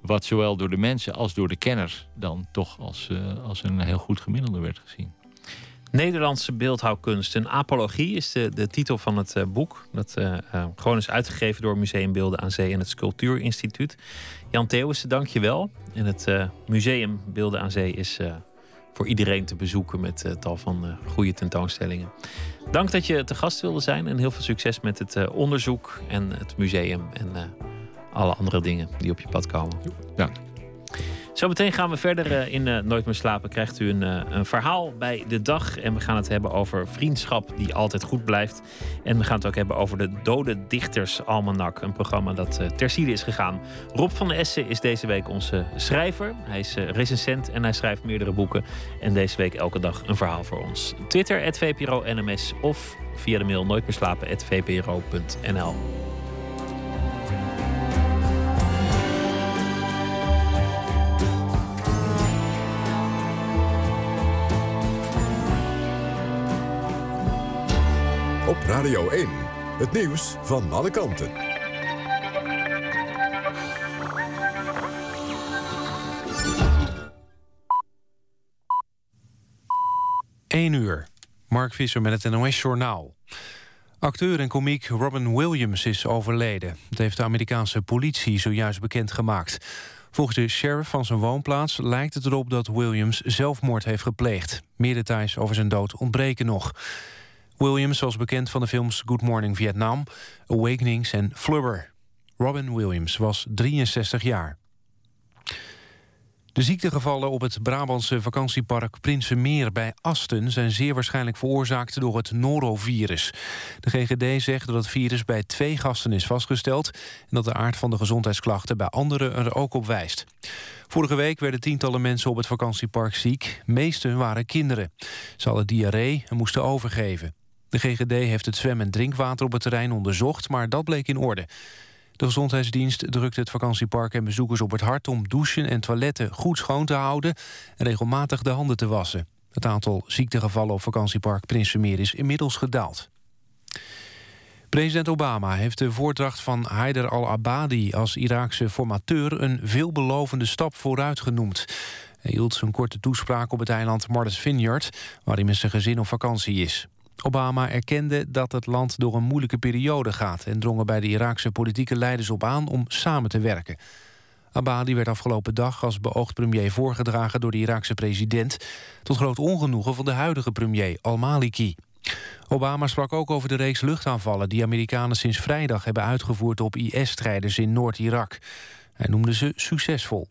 Wat zowel door de mensen als door de kenners dan toch als, uh, als een heel goed gemiddelde werd gezien. Nederlandse beeldhouwkunst. Een apologie is de, de titel van het uh, boek. Dat uh, gewoon is uitgegeven door Museum Beelden aan Zee en het Sculptuurinstituut. Jan Theeuwissen, dank je wel. En het Museum Beelden aan Zee is voor iedereen te bezoeken met tal van goede tentoonstellingen. Dank dat je te gast wilde zijn en heel veel succes met het onderzoek en het museum en alle andere dingen die op je pad komen. Dank. Zometeen gaan we verder eh, in uh, Nooit meer slapen. Krijgt u een, uh, een, verhaal bij de dag. En we gaan het hebben over vriendschap die altijd goed blijft. En we gaan het ook hebben over de Dode Dichters Almanak. Een programma dat uh, is gegaan. Rob van Essen is deze week onze schrijver. Hij is recensent en hij schrijft meerdere boeken. En deze week elke dag een verhaal voor ons. Twitter, @vpro_nms of via de mail nooitmeerslapen.vpro.nl. Radio 1, het nieuws van alle kanten. 1 uur. Mark Visser met het NOS-journaal. Acteur en komiek Robin Williams is overleden. Dat heeft de Amerikaanse politie zojuist bekendgemaakt. Volgens de sheriff van zijn woonplaats lijkt het erop dat Williams zelfmoord heeft gepleegd. Meer details over zijn dood ontbreken nog. Williams was bekend van de films Good Morning Vietnam, Awakenings en Flubber. Robin Williams was 63 jaar. De ziektegevallen op het Brabantse vakantiepark Prinsenmeer bij Asten... zijn zeer waarschijnlijk veroorzaakt door het norovirus. De GGD zegt dat het virus bij twee gasten is vastgesteld... en dat de aard van de gezondheidsklachten bij anderen er ook op wijst. Vorige week werden tientallen mensen op het vakantiepark ziek. Meesten waren kinderen. Ze hadden diarree en moesten overgeven. De GGD heeft het zwem- en drinkwater op het terrein onderzocht... maar dat bleek in orde. De gezondheidsdienst drukt het vakantiepark en bezoekers op het hart... om douchen en toiletten goed schoon te houden... en regelmatig de handen te wassen. Het aantal ziektegevallen op vakantiepark Prinsenmeer is inmiddels gedaald. President Obama heeft de voordracht van Haider al-Abadi... als Iraakse formateur een veelbelovende stap vooruit genoemd. Hij hield zijn korte toespraak op het eiland Martha's Vineyard... waar hij met zijn gezin op vakantie is. Obama erkende dat het land door een moeilijke periode gaat... en drong er bij de Iraakse politieke leiders op aan om samen te werken. Abadi werd afgelopen dag als beoogd premier voorgedragen door de Iraakse president... tot groot ongenoegen van de huidige premier al-Maliki. Obama sprak ook over de reeks luchtaanvallen... die Amerikanen sinds vrijdag hebben uitgevoerd op IS-strijders in Noord-Irak. Hij noemde ze succesvol.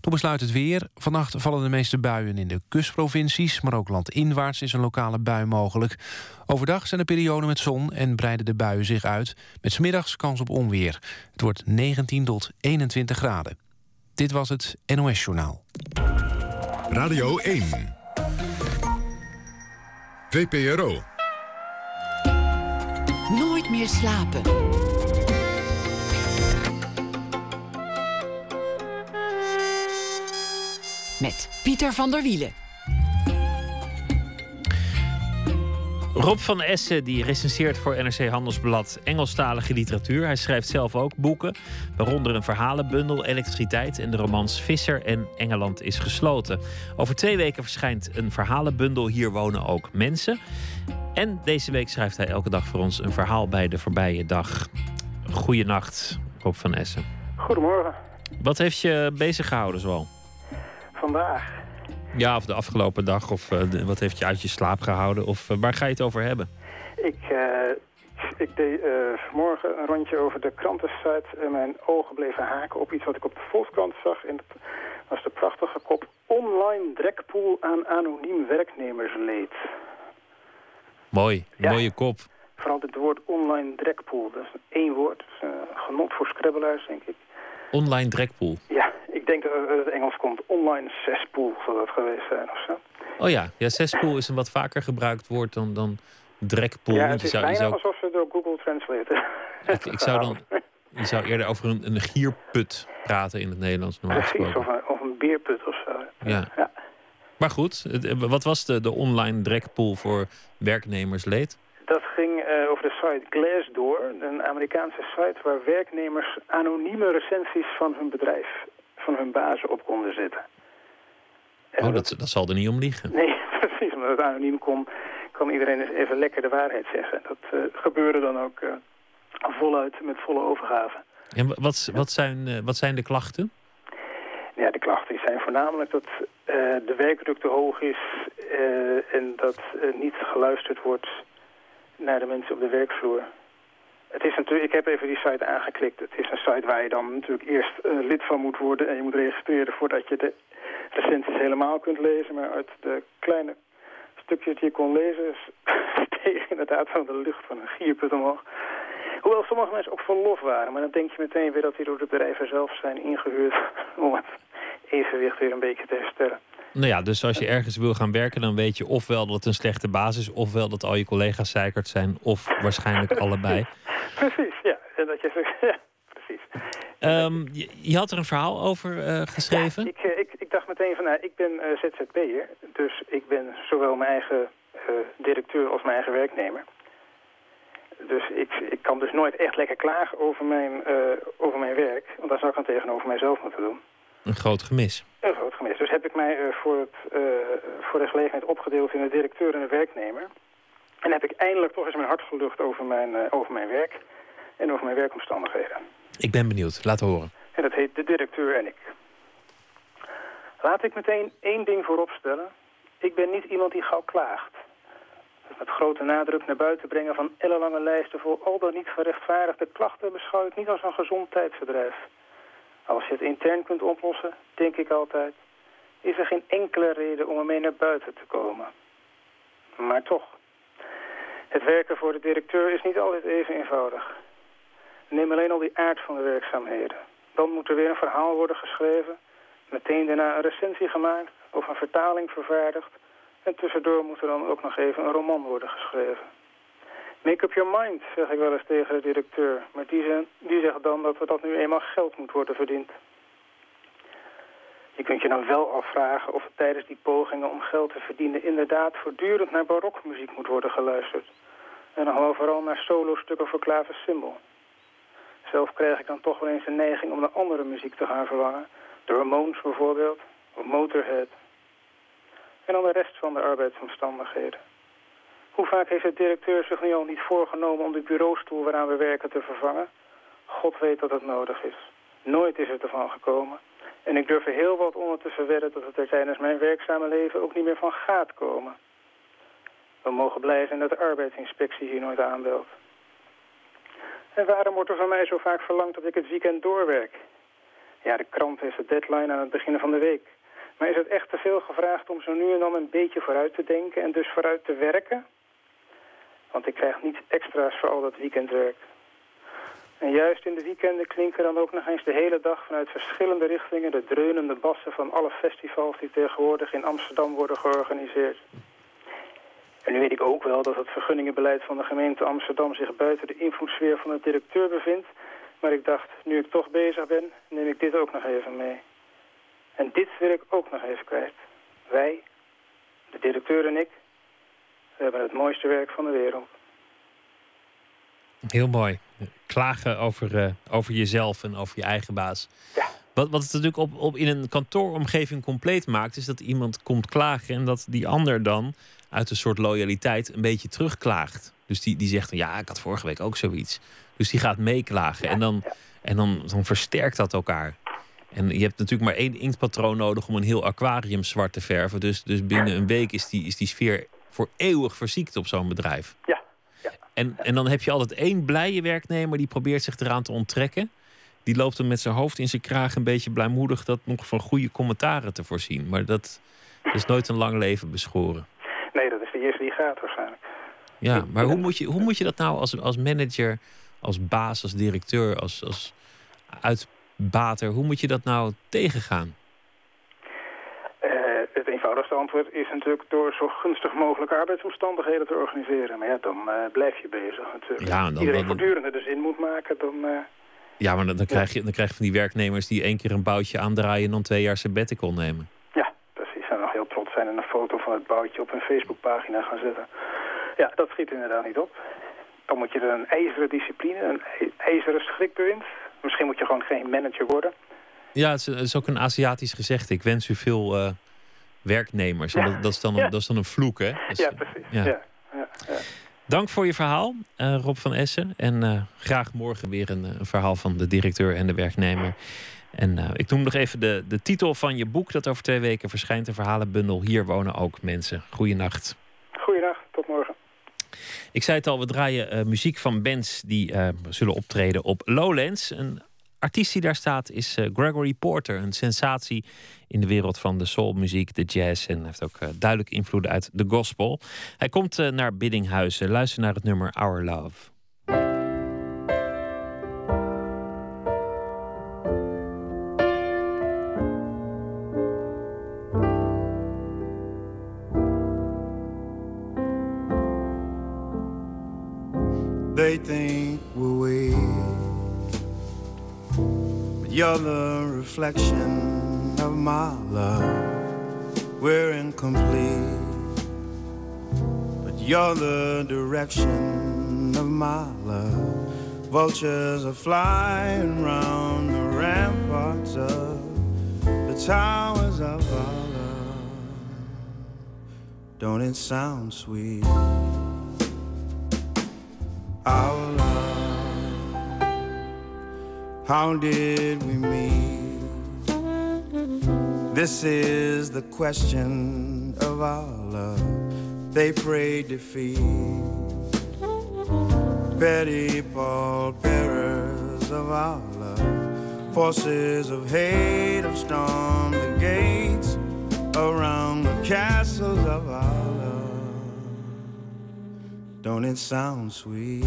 Toen besluit het weer. Vannacht vallen de meeste buien in de kustprovincies... maar ook landinwaarts is een lokale bui mogelijk. Overdag zijn er perioden met zon en breiden de buien zich uit... met smiddags kans op onweer. Het wordt 19 tot 21 graden. Dit was het NOS Journaal. Radio 1. VPRO. Nooit meer slapen. Met Pieter van der Wielen. Rob van Essen die recenseert voor NRC Handelsblad Engelstalige literatuur. Hij schrijft zelf ook boeken, waaronder een verhalenbundel Elektriciteit en de romans Visser en Engeland is gesloten. Over twee weken verschijnt een verhalenbundel Hier wonen ook mensen. En deze week schrijft hij elke dag voor ons een verhaal bij de voorbije dag. Goedenacht, Rob van Essen. Goedemorgen. Wat heeft je bezig gehouden zoal? Vandaag? Ja, of de afgelopen dag, of uh, de, wat heeft je uit je slaap gehouden, of uh, waar ga je het over hebben? Ik, uh, ik deed vanmorgen een rondje over de krantensite en mijn ogen bleven haken op iets wat ik op de Volkskrant zag. En dat was de prachtige kop Online drekpool aan anoniem werknemersleed. Mooi, ja. mooie kop. Vooral het woord online drekpool, dat is één woord. Dat is genot voor scrabbelaars, denk ik. Online drekpool? Ja, denk dat het Engels komt. Online cesspool zou dat geweest zijn of zo. Oh ja, ja cesspool is een wat vaker gebruikt woord dan, dan drekpool. Ja, het is zou, bijna zou... alsof ze door Google Translate ik, ik zou dan... Je zou eerder over een, een gierput praten in het Nederlands. Precies, of een, of een beerput of zo. Ja. ja. Maar goed, wat was de, de online drekpool voor werknemersleed? Dat ging uh, over de site Glassdoor, een Amerikaanse site waar werknemers anonieme recensies van hun bedrijf, van hun bazen op konden zetten. oh, dat, dat zal er niet om liegen. Nee, precies. Omdat het anoniem kon, kan iedereen eens even lekker de waarheid zeggen. Dat uh, gebeurde dan ook uh, voluit, met volle overgave. En wat, wat, zijn, wat zijn de klachten? Ja, de klachten zijn voornamelijk dat de werkdruk te hoog is en dat niet geluisterd wordt naar de mensen op de werkvloer. Het is natuurlijk, ik heb even die site aangeklikt. Het is een site waar je dan natuurlijk eerst uh, lid van moet worden... en je moet registreren voordat je de recensies helemaal kunt lezen. Maar uit de kleine stukjes die je kon lezen... steeg inderdaad van de lucht van een gierput omhoog. Hoewel sommige mensen ook vol lof waren. Maar dan denk je meteen weer dat die door de bedrijven zelf zijn ingehuurd... om het evenwicht weer een beetje te herstellen. Nou ja, dus als je ergens wil gaan werken, dan weet je ofwel dat het een slechte basis is, ofwel dat al je collega's zeikerd zijn, of waarschijnlijk allebei. Precies, ja. En dat je zegt, ja, precies. Um, je, je, had er een verhaal over uh, geschreven? Ja, ik, eh, ik, ik, dacht meteen van, nou, ik ben uh, ZZP'er, dus ik ben zowel mijn eigen directeur als mijn eigen werknemer. Dus ik, ik kan dus nooit echt lekker klagen over mijn, over mijn werk, want dan zou ik dan tegenover mijzelf moeten doen. Een groot gemis. Een groot gemis. Dus heb ik mij uh, voor, het, uh, voor de gelegenheid opgedeeld in de directeur en de werknemer. En heb ik eindelijk toch eens mijn hart gelucht over mijn, uh, over mijn werk en over mijn werkomstandigheden. Ik ben benieuwd. Laat horen. En dat heet de directeur en ik. Laat ik meteen één ding voorop stellen. Ik ben niet iemand die gauw klaagt. Dus met grote nadruk naar buiten brengen van ellenlange lijsten voor al dan niet gerechtvaardigde klachten beschouw ik niet als een gezond tijdverdrijf. Als je het intern kunt oplossen, denk ik altijd, is er geen enkele reden om ermee naar buiten te komen. Maar toch, het werken voor de directeur is niet altijd even eenvoudig. Neem alleen al die aard van de werkzaamheden. Dan moet er weer een verhaal worden geschreven, meteen daarna een recensie gemaakt of een vertaling vervaardigd en tussendoor moet er dan ook nog even een roman worden geschreven. Make up your mind, zeg ik wel eens tegen de directeur. Maar die, zegt dan dat we dat nu eenmaal geld moet worden verdiend. Je kunt je dan wel afvragen of tijdens die pogingen om geld te verdienen... inderdaad voortdurend naar barokmuziek moet worden geluisterd. En dan vooral naar solo-stukken voor klaversymbol. Zelf krijg ik dan toch wel eens een neiging om naar andere muziek te gaan verlangen. De Ramones bijvoorbeeld, of Motorhead. En dan de rest van de arbeidsomstandigheden. Hoe vaak heeft de directeur zich nu al niet voorgenomen om de bureaustoel waaraan we werken te vervangen? God weet dat het nodig is. Nooit is het ervan gekomen. En ik durf er heel wat onder te verwedden dat het er tijdens mijn werkzame leven ook niet meer van gaat komen. We mogen blij zijn dat de arbeidsinspectie hier nooit aanbelt. En waarom wordt er van mij zo vaak verlangd dat ik het weekend doorwerk? Ja, de krant heeft de deadline aan het begin van de week. Maar is het echt te veel gevraagd om zo nu en dan een beetje vooruit te denken en dus vooruit te werken? Want ik krijg niets extra's voor al dat weekendwerk. En juist in de weekenden klinken dan ook nog eens de hele dag vanuit verschillende richtingen de dreunende bassen van alle festivals die tegenwoordig in Amsterdam worden georganiseerd. En nu weet ik ook wel dat het vergunningenbeleid van de gemeente Amsterdam zich buiten de invloedssfeer van de directeur bevindt. Maar ik dacht, nu ik toch bezig ben, neem ik dit ook nog even mee. En dit wil ik ook nog even kwijt. Wij, de directeur en ik, we hebben het mooiste werk van de wereld. Heel mooi. Klagen over, uh, over jezelf en over je eigen baas. Ja. Wat, wat het natuurlijk op, op in een kantooromgeving compleet maakt, is dat iemand komt klagen en dat die ander dan uit een soort loyaliteit een beetje terugklaagt. Dus die, die zegt, ja, ik had vorige week ook zoiets. Dus die gaat meeklagen. en dan, en dan, dan versterkt dat elkaar. En je hebt natuurlijk maar één inktpatroon nodig om een heel aquarium zwart te verven. Dus, dus binnen een week is die, is die sfeer voor eeuwig verziekt op zo'n bedrijf. Ja. Ja. En, en dan heb je altijd één blije werknemer die probeert zich eraan te onttrekken. Die loopt dan met zijn hoofd in zijn kraag een beetje blijmoedig dat nog van goede commentaren te voorzien. Maar dat is nooit een lang leven beschoren. Nee, dat is de eerste die gaat waarschijnlijk. Ja, maar hoe moet je, hoe moet je dat nou als, als manager, als baas, als directeur, als, als uitbater, hoe moet je dat nou tegengaan? Antwoord is natuurlijk door zo gunstig mogelijke arbeidsomstandigheden te organiseren. Maar ja, dan uh, blijf je bezig natuurlijk. Ja, dan, Iedereen voortdurend de zin moet maken, dan... Uh, ja, maar dan, dan, krijg je, dan krijg je van die werknemers die één keer een boutje aandraaien en dan twee jaar sabbatical nemen. Ja, precies. En nog heel trots zijn en een foto van het boutje op hun Facebookpagina gaan zetten. Ja, dat schiet inderdaad niet op. Dan moet je er een ijzeren discipline, een ijzeren schrikbewind. Misschien moet je gewoon geen manager worden. Ja, het is, ook een Aziatisch gezegd. Ik wens u veel uh, werknemers. Ja. Dat, dat, is dan een, dat is dan een vloek, hè? Dus, ja, precies. Ja. Ja. Dank voor je verhaal, uh, Rob van Essen. En uh, graag morgen weer een, een, verhaal van de directeur en de werknemer. En uh, ik noem nog even de, de titel van je boek... dat over twee weken verschijnt, de verhalenbundel Hier wonen ook mensen. Goeienacht. Goeienacht, tot morgen. Ik zei het al, we draaien muziek van bands die zullen optreden op Lowlands. Een artiest die daar staat is uh, Gregory Porter. Een sensatie in de wereld van de soulmuziek, de jazz. En heeft ook duidelijk invloeden uit de gospel. Hij komt naar Biddinghuizen. Luister naar het nummer Our Love. They you're the reflection of my love. We're incomplete, but you're the direction of my love. Vultures are flying round the ramparts of the towers of our love. Don't it sound sweet? our love. How did we meet? This is the question of our love. They pray defeat. Betty Paul bearers of our love. Forces of hate have stormed the gates around the castles of our love. don't it sound sweet?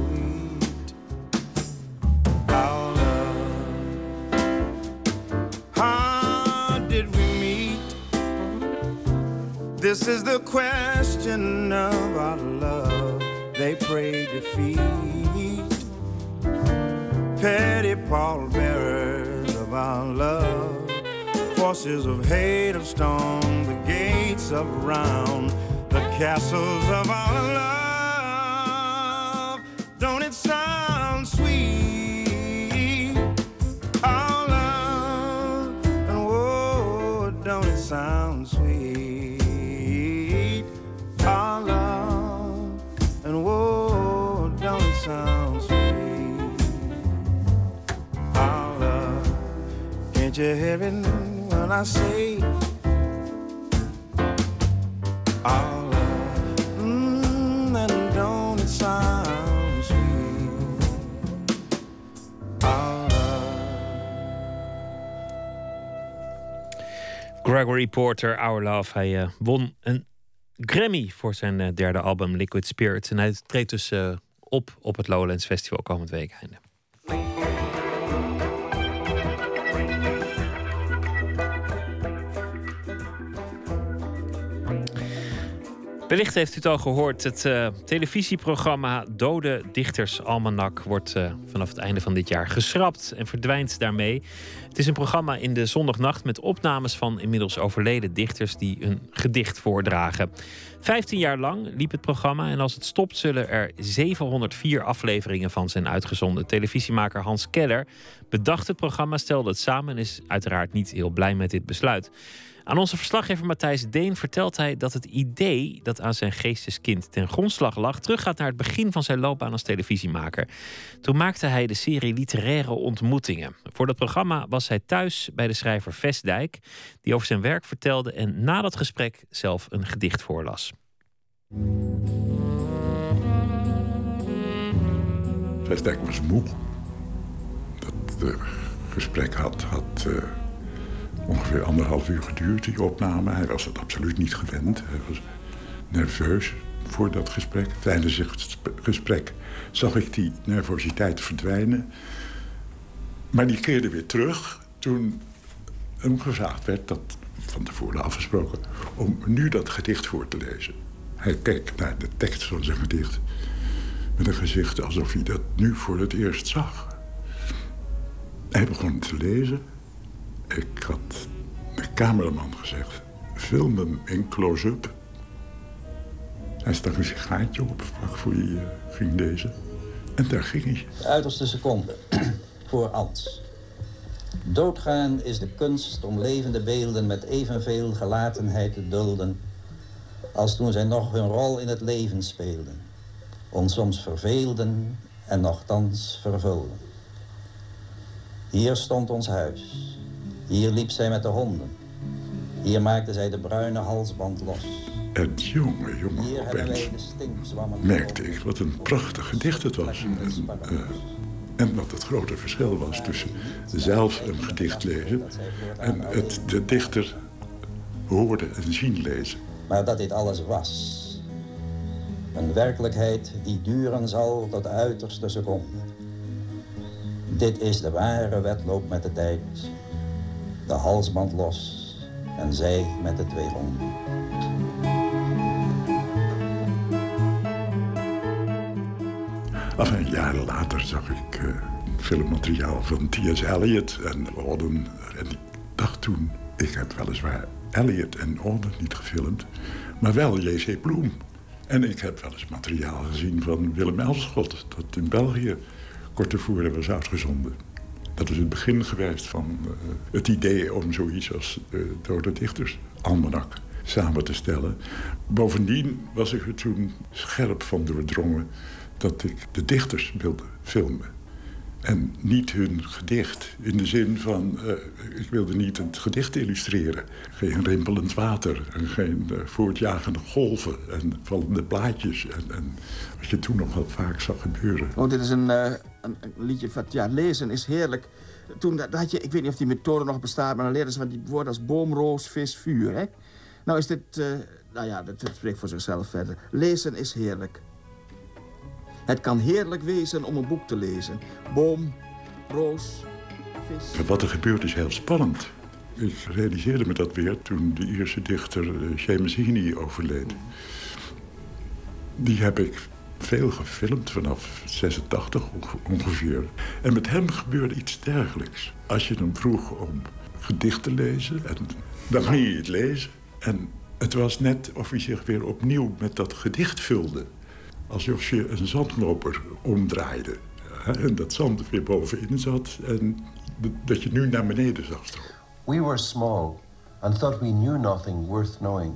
This is the question of our love. They pray defeat. Petty pallbearers of our love. Forces of hate have stormed the gates of round the castles of our love. When I say? Mm, and Gregory Porter, Our Love. Hij uh, won een Grammy voor zijn uh, derde album Liquid Spirits. En hij treedt dus uh, op op het Lowlands Festival komend weekende. Wellicht heeft u het al gehoord. Het uh, televisieprogramma Dode Dichters Almanak wordt uh, vanaf het einde van dit jaar geschrapt en verdwijnt daarmee. Het is een programma in de zondagnacht met opnames van inmiddels overleden dichters die een gedicht voordragen. Vijftien jaar lang liep het programma en als het stopt zullen er 704 afleveringen van zijn uitgezonden. Televisiemaker Hans Keller bedacht het programma, stelde het samen en is uiteraard niet heel blij met dit besluit. Aan onze verslaggever Matthijs Deen vertelt hij dat het idee dat aan zijn geesteskind ten grondslag lag, teruggaat naar het begin van zijn loopbaan als televisiemaker. Toen maakte hij de serie Literaire Ontmoetingen. Voor dat programma was hij thuis bij de schrijver Vestdijk, die over zijn werk vertelde en na dat gesprek zelf een gedicht voorlas. Vestdijk was moe. Dat uh, gesprek had. had uh ongeveer anderhalf uur geduurd, die opname. Hij was het absoluut niet gewend. Hij was nerveus voor dat gesprek. Tijdens het gesprek zag ik die nervositeit verdwijnen. Maar die keerde weer terug toen hem gevraagd werd, dat van tevoren afgesproken, om nu dat gedicht voor te lezen. Hij keek naar de tekst van zijn gedicht met een gezicht alsof hij dat nu voor het eerst zag. Hij begon te lezen. Ik had de cameraman gezegd, film hem in close-up. Hij stak een sigaartje op vlak voor hij uh, ging lezen. En daar ging hij. De uiterste seconde voor Ans. Doodgaan is de kunst om levende beelden met evenveel gelatenheid te dulden... als toen zij nog hun rol in het leven speelden. Ons soms verveelden en nogthans vervulden. Hier stond ons huis. Hier liep zij met de honden. Hier maakte zij de bruine halsband los. En jongen, jongen, opeens merkte ik wat een prachtig gedicht het was. En, uh, en wat het grote verschil was tussen zelf een gedicht lezen... en het de dichter horen en zien lezen. Maar dat dit alles was. Een werkelijkheid die duren zal tot de uiterste seconde. Dit is de ware wedloop met de tijd. De halsband los en zij met de twee honden. Enfin, jaren later zag ik uh, filmmateriaal van T.S. Eliot en Auden. En ik dacht toen, ik heb weliswaar Eliot en Auden niet gefilmd... maar wel J.C. Bloem. En ik heb wel eens materiaal gezien van Willem Elschot... dat in België kort tevoren was uitgezonden. Dat is het begin geweest van uh, het idee om zoiets als uh, Dode Dichters almanak samen te stellen. Bovendien was ik er toen scherp van doordrongen dat ik de dichters wilde filmen. En niet hun gedicht. In de zin van, uh, ik wilde niet het gedicht illustreren. Geen rimpelend water en geen voortjagende golven en vallende blaadjes. En, en, wat je toen nog wel vaak zag gebeuren. Oh, dit is een, een, liedje van, ja, lezen is heerlijk. Toen dat had je, ik weet niet of die methode nog bestaat... maar dan leerden ze van die woorden als boom, roos, vis, vuur, hè? Nou is dit, nou ja, dat spreekt voor zichzelf verder. Lezen is heerlijk. Het kan heerlijk wezen om een boek te lezen. Boom, roos, vis... Wat er gebeurt is heel spannend. Ik realiseerde me dat weer toen de Ierse dichter Seamus Heaney overleed. Die heb ik veel gefilmd, vanaf 86 ongeveer. En met hem gebeurde iets dergelijks. Als je hem vroeg om gedicht te lezen, en dan ging je het lezen. En het was net of hij zich weer opnieuw met dat gedicht vulde alsof je een zandloper omdraaide. En dat zand weer bovenin zat en dat je nu naar beneden zag stromen. We were small and thought we knew nothing worth knowing.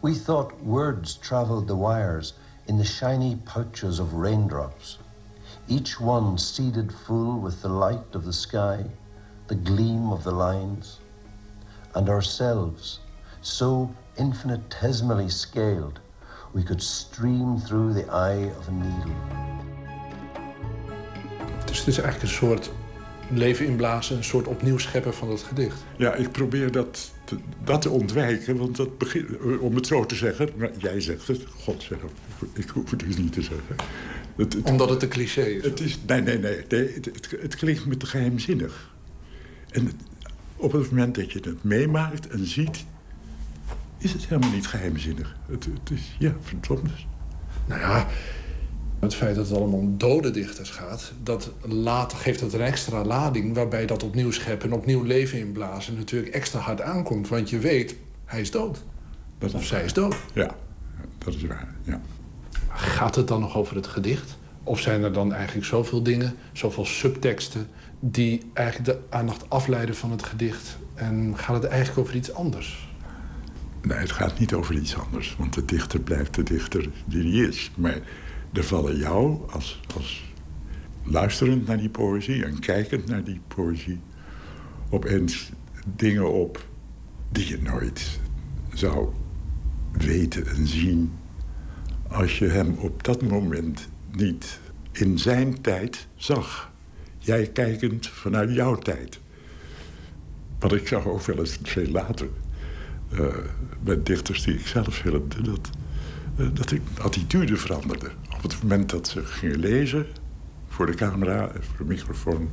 We thought words traveled the wires in the shiny pouches of raindrops, each one seeded full with the light of the sky, the gleam of the lines, and ourselves so infinitesimally scaled we could stream through the eye of a needle. Dus het is eigenlijk een soort leven inblazen, een soort opnieuw scheppen van dat gedicht. Ja, ik probeer dat dat te ontwijken, want dat begint, om het zo te zeggen, maar jij zegt het, God zeg, ik hoef het dus niet te zeggen. Het, het, Omdat het een cliché is? Het is nee, nee, nee, nee het, het, klinkt me te geheimzinnig. En op het moment dat je het meemaakt en ziet, is het helemaal niet geheimzinnig. Het, het is, ja, verdomd. Nou ja, het feit dat het allemaal om dode dichters gaat... dat laat, geeft dat een extra lading waarbij dat opnieuw scheppen... en opnieuw leven inblazen natuurlijk extra hard aankomt. Want je weet, hij is dood. Dat of zij is dood. Ja, dat is waar, ja. Gaat het dan nog over het gedicht? Of zijn er dan eigenlijk zoveel dingen, zoveel subteksten... die eigenlijk de aandacht afleiden van het gedicht... en gaat het eigenlijk over iets anders? Nee, het gaat niet over iets anders. Want de dichter blijft de dichter die hij is. Maar er vallen jou, als, als luisterend naar die poëzie... en kijkend naar die poëzie... opeens dingen op die je nooit zou weten en zien... als je hem op dat moment niet in zijn tijd zag. Jij kijkend vanuit jouw tijd. Want ik zag ook wel eens veel later... Uh, bij dichters die ik zelf filmde... dat, uh, dat de attitude veranderde. Op het moment dat ze gingen lezen... voor de camera en voor de microfoon...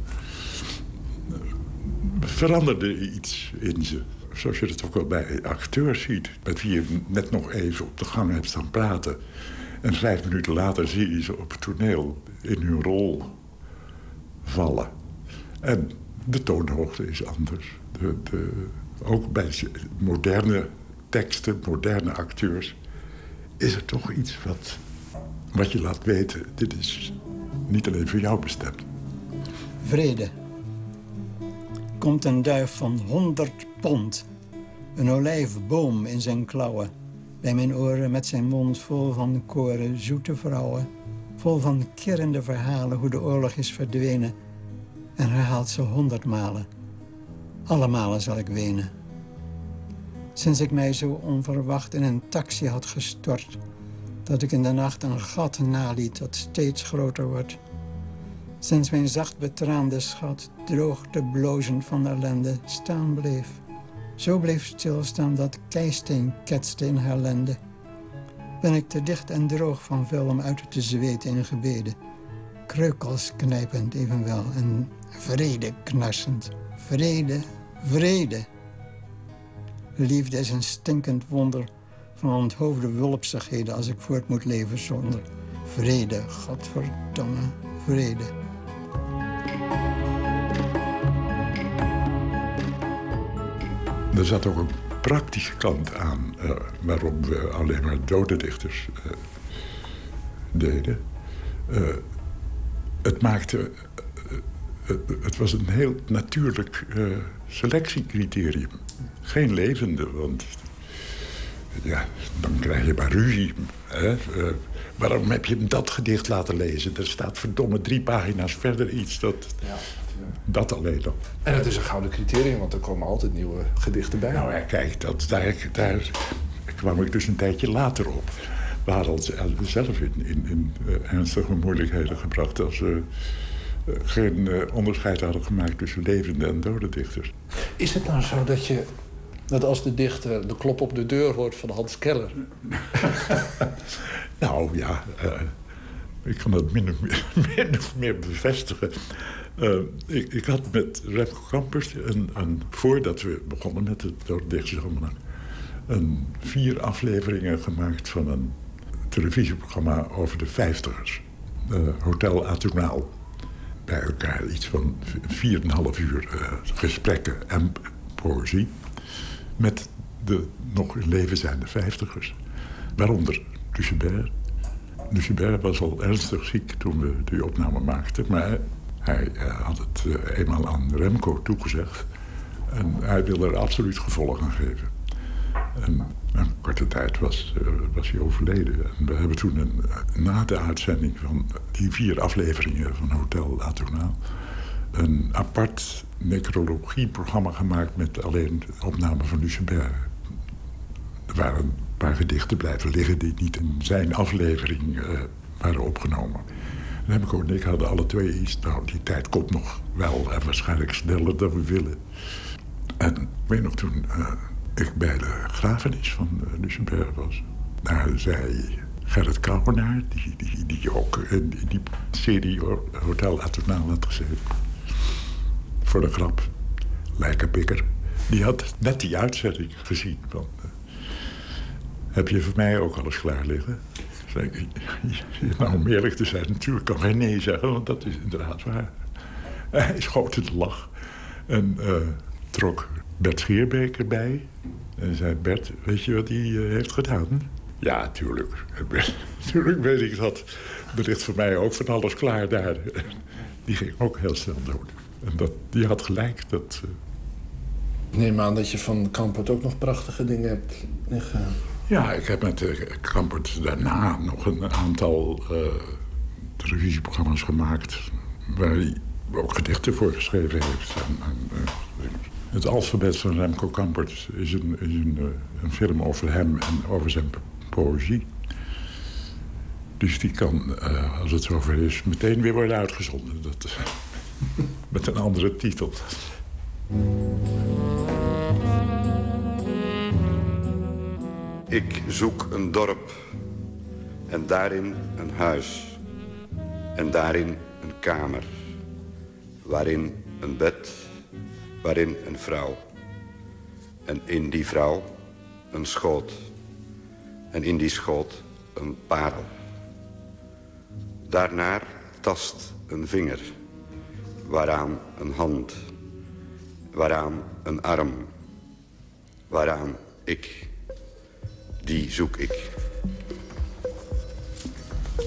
Uh, veranderde iets in ze. Zoals je het ook wel bij acteurs ziet... met wie je net nog even op de gang hebt staan praten... en vijf minuten later zie je ze op het toneel in hun rol vallen. En de toonhoogte is anders. De, de, ook bij moderne teksten, moderne acteurs... is er toch iets wat, wat je laat weten... dit is niet alleen voor jou bestemd. Vrede. Komt een duif van 100 pond. Een olijfboom in zijn klauwen. Bij mijn oren met zijn mond vol van koren zoete vrouwen. Vol van kerende verhalen hoe de oorlog is verdwenen en herhaalt ze honderd malen. Alle malen zal ik wenen. Sinds ik mij zo onverwacht in een taxi had gestort... dat ik in de nacht een gat naliet dat steeds groter wordt. Sinds mijn zacht betraande schat droog te blozen van ellende staan bleef. Zo bleef stilstaan dat keisteen ketste in haar lende. Ben ik te dicht en droog van vel om uit te zweten in gebeden. Kreukels knijpend evenwel en vrede knarsend. Vrede, vrede. Liefde is een stinkend wonder van onthoofde wulpsigheden als ik voort moet leven zonder vrede, godverdomme, vrede. Er zat ook een praktische kant aan uh, waarop we alleen maar dode dichters uh, deden. Uh, het maakte het was een heel natuurlijk selectiecriterium. Geen levende, want ja, dan krijg je maar ruzie. Hè? Uh, waarom heb je hem dat gedicht laten lezen? Er staat verdomme drie pagina's verder iets. Dat, ja, dat alleen al. En het is een gouden criterium, want er komen altijd nieuwe gedichten bij. Nou ja, kijk, dat, daar, daar kwam ik dus een tijdje later op. We hadden zelf in, in, in uh, ernstige moeilijkheden gebracht... als geen uh, onderscheid hadden gemaakt tussen levende en dode dichters. Is het nou zo dat je dat als de dichter de klop op de deur hoort van Hans Keller? nou ja, uh, ik kan dat min of meer, bevestigen. Uh, ik, ik, had met Remco Campers, een, voordat we begonnen met het Dode Dichtersroman... een vier afleveringen gemaakt van een televisieprogramma over de vijftigers. Hotel Atonaal bij elkaar iets van 4,5 uur gesprekken en poëzie. Met de nog in leven zijnde vijftigers. Waaronder Lucebert. Lucebert was al ernstig ziek toen we die opname maakten. Maar hij uh, had het uh, eenmaal aan Remco toegezegd. En hij wilde er absoluut gevolg aan geven. En een korte tijd was, uh, was hij overleden. En we hebben toen een, na de uitzending van die vier afleveringen van Hotel Latournaal... een apart necrologieprogramma gemaakt met alleen opnamen van Lucebert. Er waren een paar gedichten blijven liggen die niet in zijn aflevering uh, waren opgenomen. Ook en ik hadden alle twee iets. Nou, die tijd komt nog wel en waarschijnlijk sneller dan we willen. En ik weet nog toen... Uh, ik bij de grafenis van uh, was. Daar zei Gerrit Kouwenaar, die, die, die ook in die serie Hotel Atonaal had gezeten. Voor de grap, lijkenpikker. Die had net die uitzending gezien. Uh, heb je voor mij ook alles klaar liggen? Zei nou, om eerlijk te zijn, natuurlijk kan hij nee zeggen, want dat is inderdaad waar. Hij schoot in de lach en uh, trok Bert Schierbeek erbij. En zei Bert, weet je wat hij uh, heeft gedaan? Ja, tuurlijk. tuurlijk weet ik dat. Er ligt voor mij ook van alles klaar daar. Die ging ook heel snel dood. En dat, die had gelijk. Dat, uh... Neem aan dat je van Kampert ook nog prachtige dingen hebt liggen. Ja, ik heb met uh, Kampert daarna nog een aantal uh, televisieprogramma's gemaakt... waar hij ook gedichten voor geschreven heeft. En, en, het alfabet van Remco Kampert is, een, is een, een, film over hem en over zijn poëzie. Dus die kan, als het zover is, meteen weer worden uitgezonden. Dat, met een andere titel. Ik zoek een dorp en daarin een huis en daarin een kamer, waarin een bed, waarin een vrouw en in die vrouw een schoot en in die schoot een parel. Daarnaar tast een vinger waaraan een hand, waaraan een arm, waaraan ik. Die zoek ik.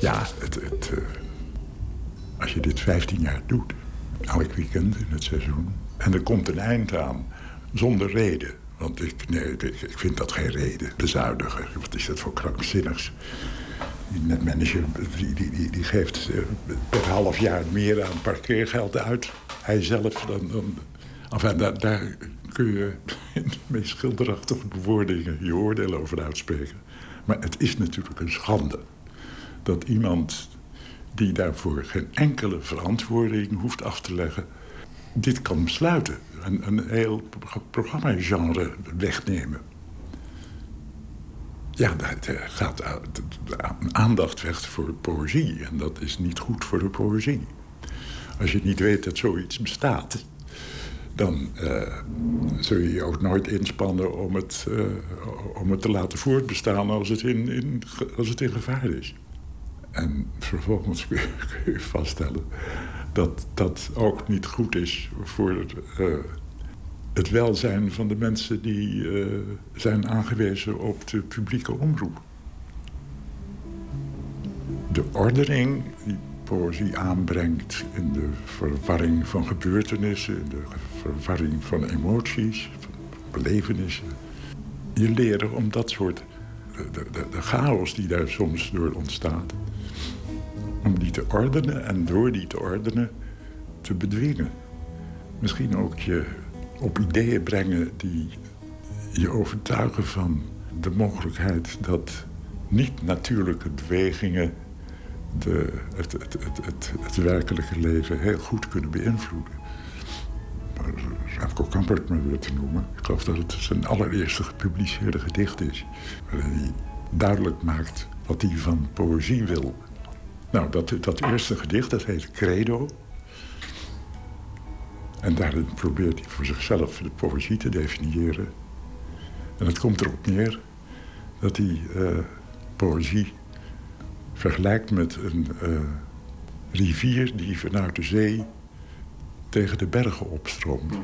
Ja, het, het, uh, als je dit 15 jaar doet, elk weekend in het seizoen... en er komt een eind aan, zonder reden. Want ik, nee, ik vind dat geen reden, bezuinigen. Wat is dat voor krankzinnigs? Die netmanager die, die, die, geeft uh, per half jaar meer aan parkeergeld uit. Hij zelf dan... enfin, daar, daar kun je de meest schilderachtige bewoordingen je oordeel over uitspreken. Maar het is natuurlijk een schande dat iemand die daarvoor geen enkele verantwoording hoeft af te leggen, dit kan besluiten. Een, een heel programma-genre wegnemen. Ja, dat gaat aandacht weg voor poëzie. En dat is niet goed voor de poëzie. Als je niet weet dat zoiets bestaat, dan uh, zul je je ook nooit inspannen om het, uh, om het te laten voortbestaan als het in, als het in gevaar is. En vervolgens kun je vaststellen dat dat ook niet goed is voor uh, het welzijn van de mensen die uh, zijn aangewezen op de publieke omroep. De ordening die poëzie aanbrengt in de verwarring van gebeurtenissen, in de verwarring van emoties, van belevenissen. Je leren om dat soort, de, de, de chaos die daar soms door ontstaat, om die te ordenen en door die te ordenen te bedwingen. Misschien ook je op ideeën brengen die je overtuigen van de mogelijkheid dat niet-natuurlijke bewegingen de, het, het, het, het, werkelijke leven heel goed kunnen beïnvloeden. Radko Kampert me weer te noemen. Ik geloof dat het zijn allereerste gepubliceerde gedicht is. Waarin hij duidelijk maakt wat hij van poëzie wil. Nou, dat, dat eerste gedicht, dat heet Credo. En daarin probeert hij voor zichzelf de poëzie te definiëren. En het komt erop neer dat hij uh, poëzie vergelijkt met een uh, rivier die vanuit de zee tegen de bergen opstroomt.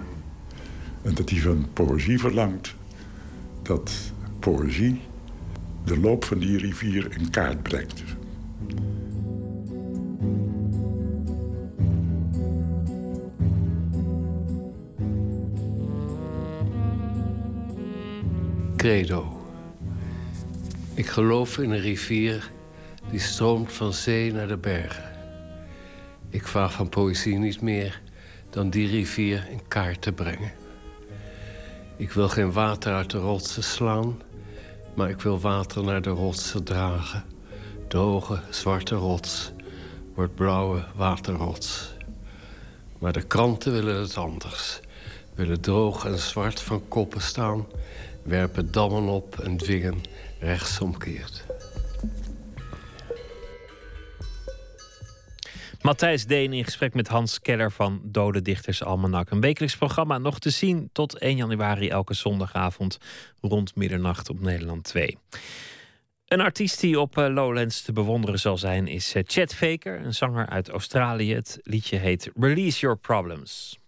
En dat hij van poëzie verlangt dat poëzie de loop van die rivier in kaart brengt. Credo. Ik geloof in een rivier die stroomt van zee naar de bergen. Ik vraag van poëzie niet meer dan die rivier in kaart te brengen. Ik wil geen water uit de rotsen slaan, maar ik wil water naar de rotsen dragen. De hoge zwarte rots wordt blauwe waterrots. Maar de kranten willen het anders. Willen droog en zwart van koppen staan werpen dammen op en dwingen rechtsomkeert. Matthijs Deen in gesprek met Hans Keller van Dode Dichters Almanak. Een wekelijks programma nog te zien tot 1 januari elke zondagavond rond middernacht op Nederland 2. Een artiest die op eh, Lowlands te bewonderen zal zijn is eh, Chet Faker, een zanger uit Australië. Het liedje heet Release Your Problems.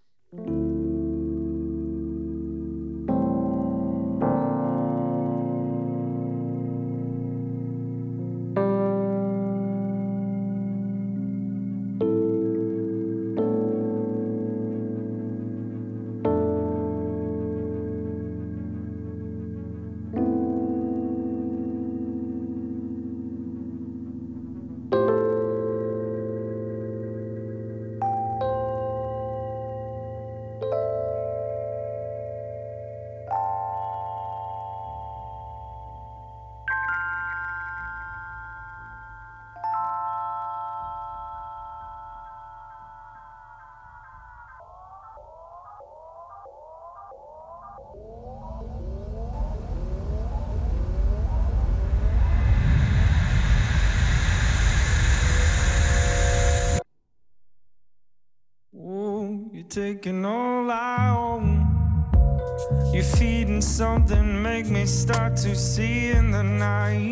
To see in the night.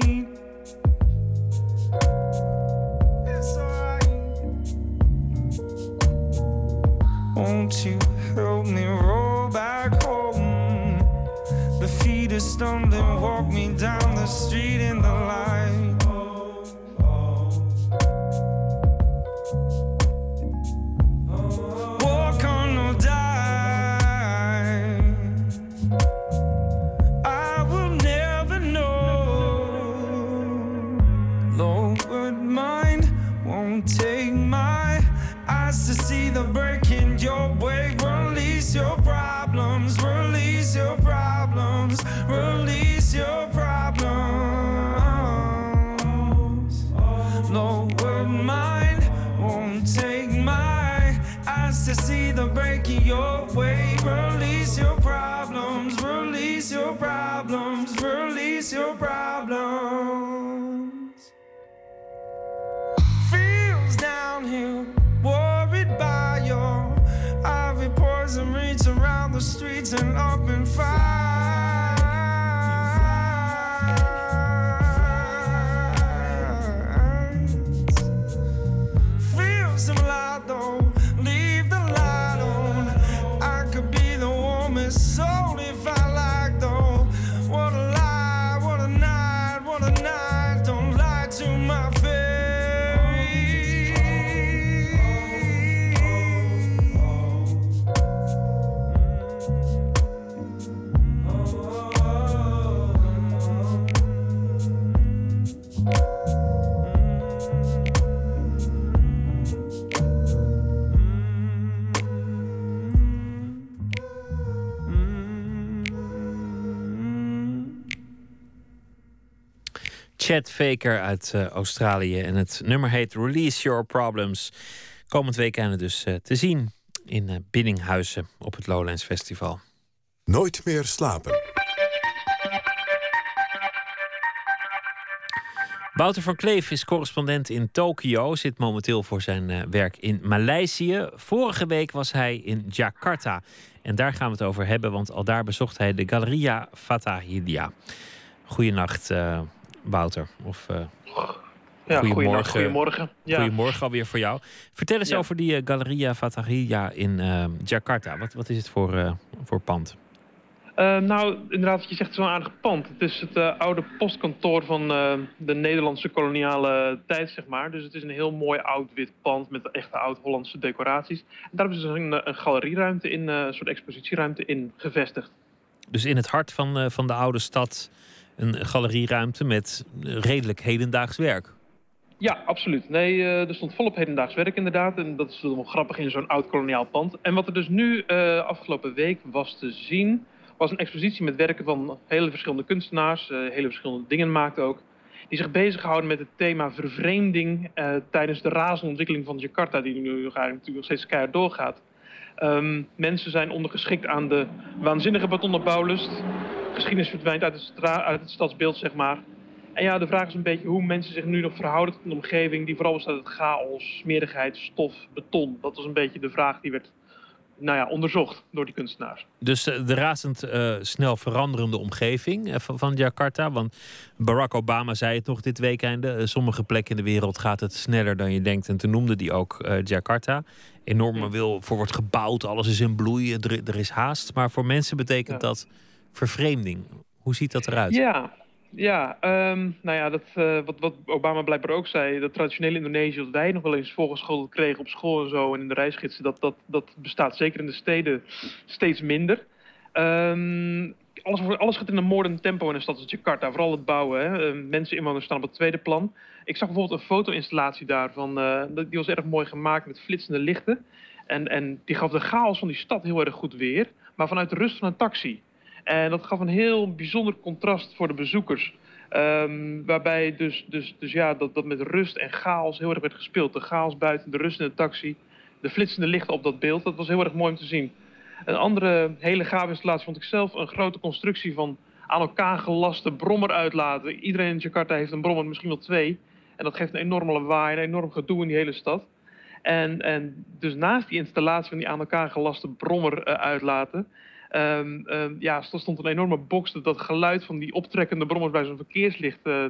Chad Faker uit eh, Australië. En het nummer heet Release Your Problems. Komend weekend dus eh, te zien in eh, Biddinghuizen op het Lowlands Festival. Nooit meer slapen. Wouter van Kleef is correspondent in Tokio, zit momenteel voor zijn werk in Maleisië. Vorige week was hij in Jakarta. En daar gaan we het over hebben, want al daar bezocht hij de Galeria Fatahilya. Goedenacht, eh Wouter. Of, eh, Ja, goedemorgen. goedemorgen. Ja. Goedemorgen alweer voor jou. Vertel eens Ja. over die eh, Galeria Fatahilya in eh, Jakarta. Wat, wat is het voor, eh, voor pand? Nou, inderdaad, je zegt, het is wel een aardig pand. Het is het oude postkantoor van de Nederlandse koloniale tijd, zeg maar. Dus het is een heel mooi oud wit pand met echte oud-Hollandse decoraties. En daar hebben ze dus een, een galerieruimte in, een soort expositieruimte in gevestigd. Dus in het hart van, van de oude stad een galerieruimte met redelijk hedendaags werk. Ja, absoluut. Nee, eh, er stond volop hedendaags werk inderdaad. En dat is wel grappig in zo'n oud koloniaal pand. En wat er dus nu eh, afgelopen week was te zien... was een expositie met werken van hele verschillende kunstenaars. eh, hele verschillende dingen maakten ook. Die zich bezighouden met het thema vervreemding... tijdens de razende ontwikkeling van Jakarta... die nu natuurlijk nog steeds keihard doorgaat. Ehm, mensen zijn ondergeschikt aan de waanzinnige betonnen bouwlust. Geschiedenis verdwijnt uit het, uit het stadsbeeld, zeg maar. En ja, de vraag is een beetje hoe mensen zich nu nog verhouden tot een omgeving die vooral bestaat uit chaos, smerigheid, stof, beton. Dat was een beetje de vraag die werd nou ja, onderzocht door die kunstenaars. Dus de razend eh, snel veranderende omgeving eh, van, van Jakarta. Want Barack Obama zei het nog dit weekend. eh, sommige plekken in de wereld gaat het sneller dan je denkt. En toen noemde die ook Jakarta. Enorme wil voor wordt gebouwd, alles is in bloei, er, er is haast. Maar voor mensen betekent dat vervreemding. Hoe ziet dat eruit? Ja, ja ehm, nou ja, dat, eh, wat, wat Obama blijkbaar ook zei, dat traditionele Indonesië, dat wij nog wel eens voorgeschoteld kregen op school en zo en in de reisgidsen, dat, dat, dat bestaat zeker in de steden steeds minder. Ehm, alles, alles gaat in een moordend tempo in een stad als Jakarta, vooral het bouwen. Hè. Ehm, mensen, inwoners staan op het tweede plan. Ik zag bijvoorbeeld een foto-installatie daarvan, eh, die was erg mooi gemaakt met flitsende lichten. En, en die gaf de chaos van die stad heel erg goed weer, maar vanuit de rust van een taxi. En dat gaf een heel bijzonder contrast voor de bezoekers. Ehm, waarbij dus, dus, dus ja, dat, dat met rust en chaos heel erg werd gespeeld. De chaos buiten, de rust in de taxi, de flitsende lichten op dat beeld. Dat was heel erg mooi om te zien. Een andere hele gave installatie vond ik zelf een grote constructie van aan elkaar gelaste brommeruitlaten. Iedereen in Jakarta heeft een brommer, misschien wel twee. En dat geeft een enorme lawaai, een enorm gedoe in die hele stad. En, en dus naast die installatie van die aan elkaar gelaste brommer eh, ehm, ehm, ja, er stond een enorme box dat geluid van die optrekkende brommers bij zo'n verkeerslicht eh,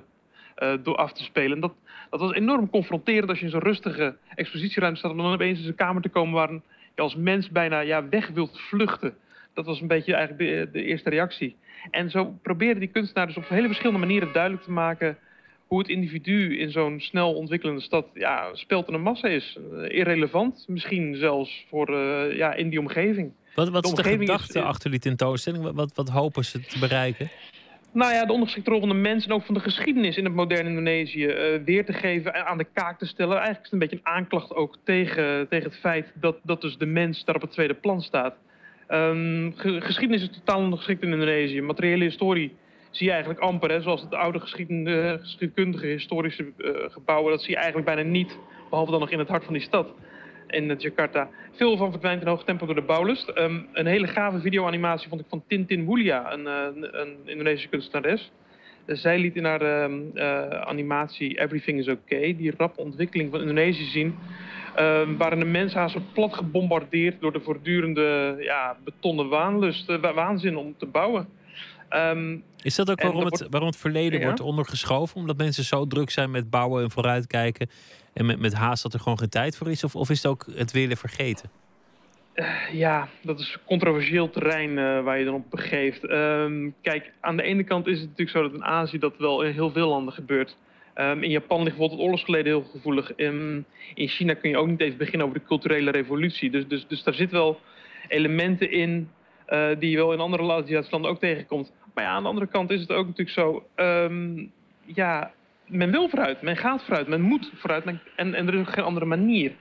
eh, door af te spelen. Dat, dat was enorm confronterend als je in zo'n rustige expositieruimte staat... om dan opeens in een kamer te komen waar je als mens bijna ja, weg wilt vluchten. Dat was een beetje eigenlijk de, eerste reactie. En zo probeerde die kunstenaar dus op hele verschillende manieren duidelijk te maken hoe het individu in zo'n snel ontwikkelende stad ja, speelt in een massa is. Eh, irrelevant, misschien zelfs voor ja, in die omgeving. Wat, wat De is de is- achter die tentoonstelling? Wat, wat, hopen ze te bereiken? Nou ja, de ondergeschikte rol van de mens en ook van de geschiedenis in het moderne Indonesië eh, weer te geven, en aan de kaak te stellen. Eigenlijk is het een beetje een aanklacht ook tegen, tegen het feit dat, dat dus de mens daar op het tweede plan staat. Ehm, ge- geschiedenis is totaal ondergeschikt in Indonesië. Materiële historie zie je eigenlijk amper, hè, zoals het oude geschieden- geschiedkundige historische eh, gebouwen, dat zie je eigenlijk bijna niet, behalve dan nog in het hart van die stad in Jakarta. Veel van verdwijnt in hoog tempo door de bouwlust. Ehm, een hele gave videoanimatie vond ik van Tintin Wulia, een, eh, een Indonesische kunstenares. Zij liet in haar ehm, eh, animatie Everything is Okay die rappe ontwikkeling van Indonesië zien. ehm, waarin de mens haast plat gebombardeerd door de voortdurende ja, betonnen waanlust, eh, wa- waanzin om te bouwen. Is dat ook waarom het, wordt- waarom het verleden Ja? wordt ondergeschoven? Omdat mensen zo druk zijn met bouwen en vooruitkijken... en met, met haast dat er gewoon geen tijd voor is? Of, of is het ook het willen vergeten? Ja, dat is controversieel terrein eh, waar je dan op begeeft. Ehm, kijk, aan de ene kant is het natuurlijk zo dat in Azië dat wel in heel veel landen gebeurt. Ehm, in Japan ligt bijvoorbeeld het oorlogsgeleden heel gevoelig. In, in China kun je ook niet even beginnen over de culturele revolutie. Dus, dus, dus daar zit wel elementen in eh, die je wel in andere Aziatische landen ook tegenkomt. Maar ja, aan de andere kant is het ook natuurlijk zo... ehm, ja, men wil vooruit, men gaat vooruit, men moet vooruit en, en er is geen andere manier.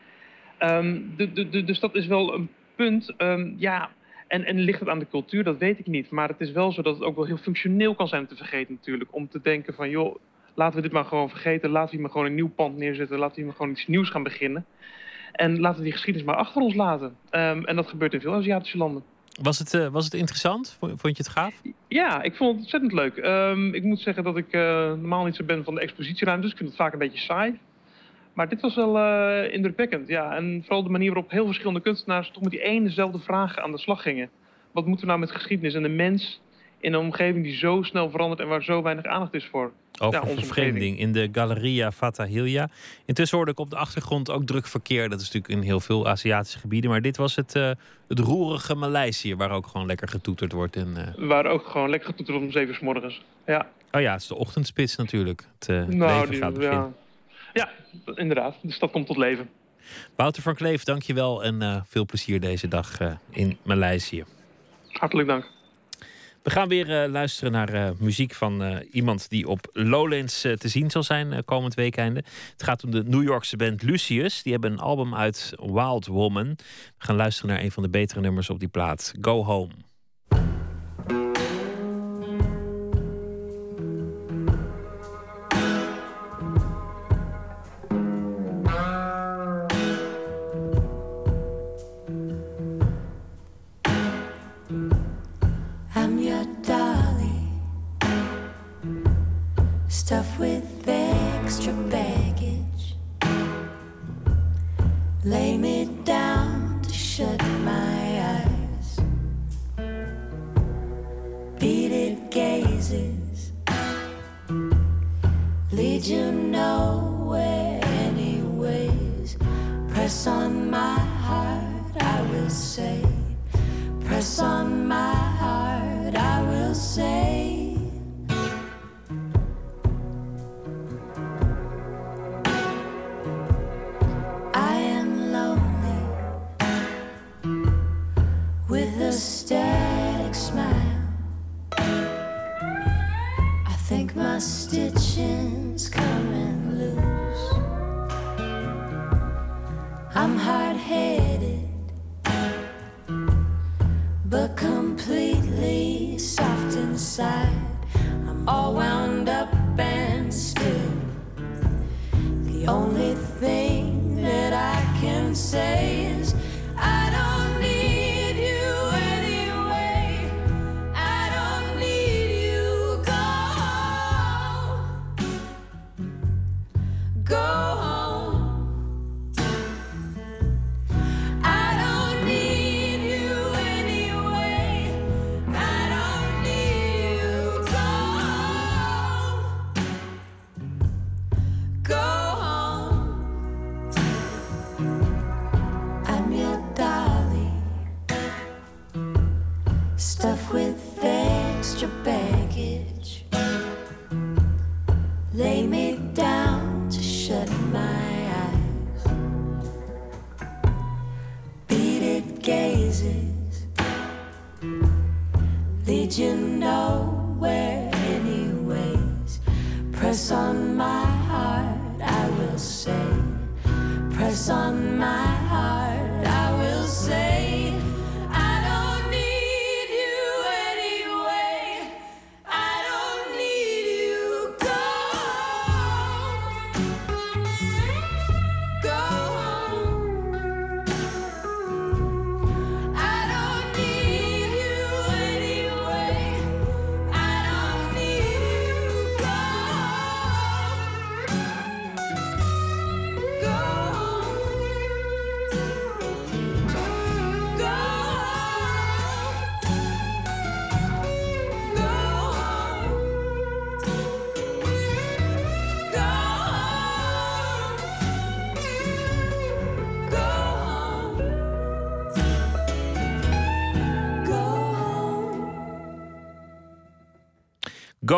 Ehm, de, de, de, dus dat is wel een punt. Ehm, ja, en, en ligt het aan de cultuur? Dat weet ik niet. Maar het is wel zo dat het ook wel heel functioneel kan zijn om te vergeten natuurlijk. Om te denken van, joh, laten we dit maar gewoon vergeten. Laten we hier maar gewoon een nieuw pand neerzetten. Laten we hier maar gewoon iets nieuws gaan beginnen. En laten we die geschiedenis maar achter ons laten. Ehm, en dat gebeurt in veel Aziatische landen. Was het, eh, was het interessant? Vond, je het gaaf? Ja, ik vond het ontzettend leuk. Ehm, ik moet zeggen dat ik eh, normaal niet zo ben van de expositieruimtes. Ik vind het vaak een beetje saai. Maar dit was wel eh, indrukwekkend, ja. En vooral de manier waarop heel verschillende kunstenaars... toch met die enezelfde vragen aan de slag gingen. Wat moeten we nou met geschiedenis en de mens... in een omgeving die zo snel verandert... en waar zo weinig aandacht is voor Over vervreemding in de Galleria Fatahilya. Intussen hoorde ik op de achtergrond ook druk verkeer. Dat is natuurlijk in heel veel Aziatische gebieden. Maar dit was het, eh, het roerige Maleisië, waar ook gewoon lekker getoeterd wordt. En, eh, Waar ook gewoon lekker getoeterd wordt om zeven uur 's morgens. Ja, Oh ja, het is de ochtendspits natuurlijk. Het, eh, nou, leven gaat beginnen. ja. ja, inderdaad. De stad komt tot leven. Wouter van Kleef, dankjewel en veel plezier deze dag in Maleisië. Hartelijk dank. We gaan weer eh, luisteren naar eh, muziek van eh, iemand die op Lowlands te zien zal zijn komend weekende. Het gaat om de New Yorkse band Lucius. Die hebben een album uit Wild Woman. We gaan luisteren naar een van de betere nummers op die plaat, Go Home.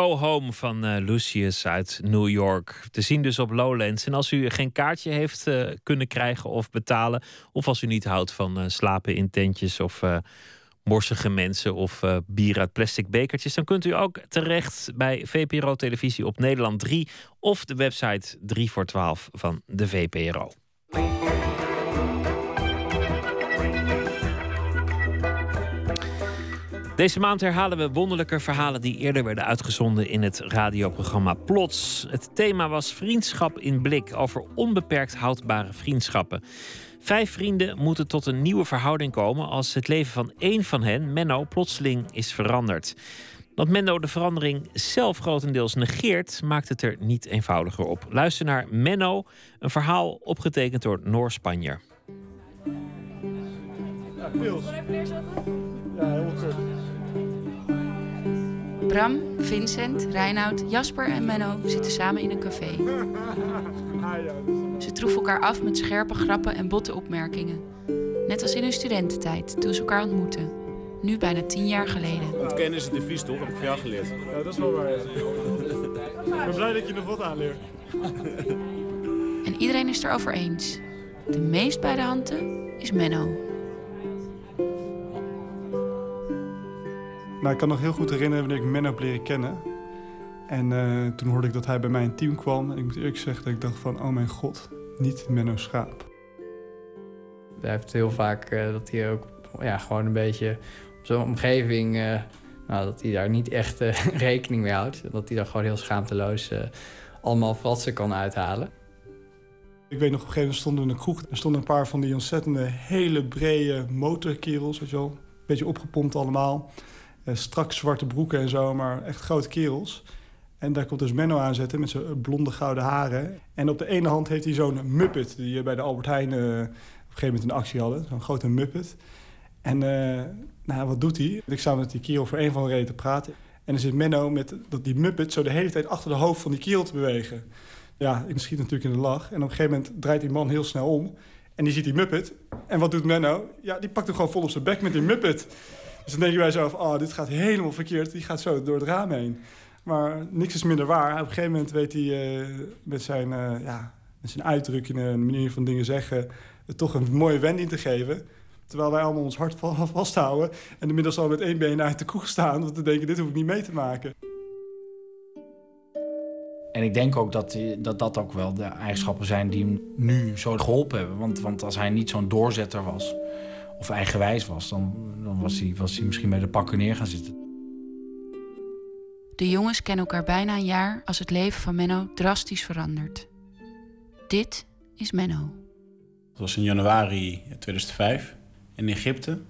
Home van eh, Lucius uit New York. Te zien dus op Lowlands. En als u geen kaartje heeft eh, kunnen krijgen of betalen... of als u niet houdt van eh, slapen in tentjes of morsige mensen... of bier uit plastic bekertjes... dan kunt u ook terecht bij VPRO Televisie op Nederland 3... of de website 3 voor 12 van de VPRO. Deze maand herhalen we wonderlijke verhalen die eerder werden uitgezonden in het radioprogramma Plots. Het thema was vriendschap in blik over onbeperkt houdbare vriendschappen. Vijf vrienden moeten tot een nieuwe verhouding komen als het leven van één van hen, Menno, plotseling is veranderd. Dat Menno de verandering zelf grotendeels negeert, maakt het er niet eenvoudiger op. Luister naar Menno, een verhaal opgetekend door Noor Spanjer. Ja. Bram, Vincent, Reinoud, Jasper en Menno zitten samen in een café. Ze troeven elkaar af met scherpe grappen en botte opmerkingen. Net als in hun studententijd, toen ze elkaar ontmoetten. Nu bijna tien jaar geleden. Ontkennen is het devies toch? Heb ik van jou geleerd. Ja, dat is wel waar. ja. Ik ben blij dat je nog wat aanleert. En iedereen is erover eens. De meest bij de handen is Menno. Nou, ik kan nog heel goed herinneren wanneer ik Menno heb leren kennen. En eh, toen hoorde ik dat hij bij mij in het team kwam. En ik moet eerlijk zeggen dat ik dacht van, oh mijn god, niet Menno Schaap. Hij heeft heel vaak eh, dat hij ook ja, gewoon een beetje op zo'n omgeving... eh, nou, dat hij daar niet echt rekening mee houdt. Dat hij daar gewoon heel schaamteloos allemaal fratsen kan uithalen. Ik weet nog, op een gegeven moment stonden we in een kroeg. Er stonden een paar van die ontzettende hele brede motorkerels, weet je wel. Beetje opgepompt allemaal. Eh, strak zwarte broeken en zo, maar echt grote kerels. En daar komt dus Menno aanzetten met zijn blonde gouden haren. En op de ene hand heeft hij zo'n muppet die je bij de Albert Heijn eh, op een gegeven moment in actie hadden. Zo'n grote muppet. En eh, nou, wat doet hij? Ik sta met die kerel voor een van de reden te praten. En dan zit Menno met dat die muppet zo de hele tijd achter de hoofd van die kerel te bewegen. Ja, ik schiet natuurlijk in de lach. En op een gegeven moment draait die man heel snel om. En die ziet die muppet. En wat doet Menno? Ja, die pakt hem gewoon vol op zijn bek met die muppet. Dus dan denk je bij jezelf, oh, dit gaat helemaal verkeerd. Die gaat zo door het raam heen. Maar niks is minder waar. Op een gegeven moment weet hij eh, met, zijn, eh, ja, met zijn uitdrukkingen en manier van dingen zeggen... het toch een mooie wending te geven. Terwijl wij allemaal ons hart va- vasthouden... en inmiddels al met één been uit de kroeg staan... want we denken, dit hoef ik niet mee te maken. En ik denk ook dat, dat dat ook wel de eigenschappen zijn die hem nu zo geholpen hebben. Want, want als hij niet zo'n doorzetter was, of eigenwijs was, dan, dan was, hij, was hij misschien bij de pakken neer gaan zitten. De jongens kennen elkaar bijna een jaar als het leven van Menno drastisch verandert. Dit is Menno. Dat was in januari 2005 in Egypte.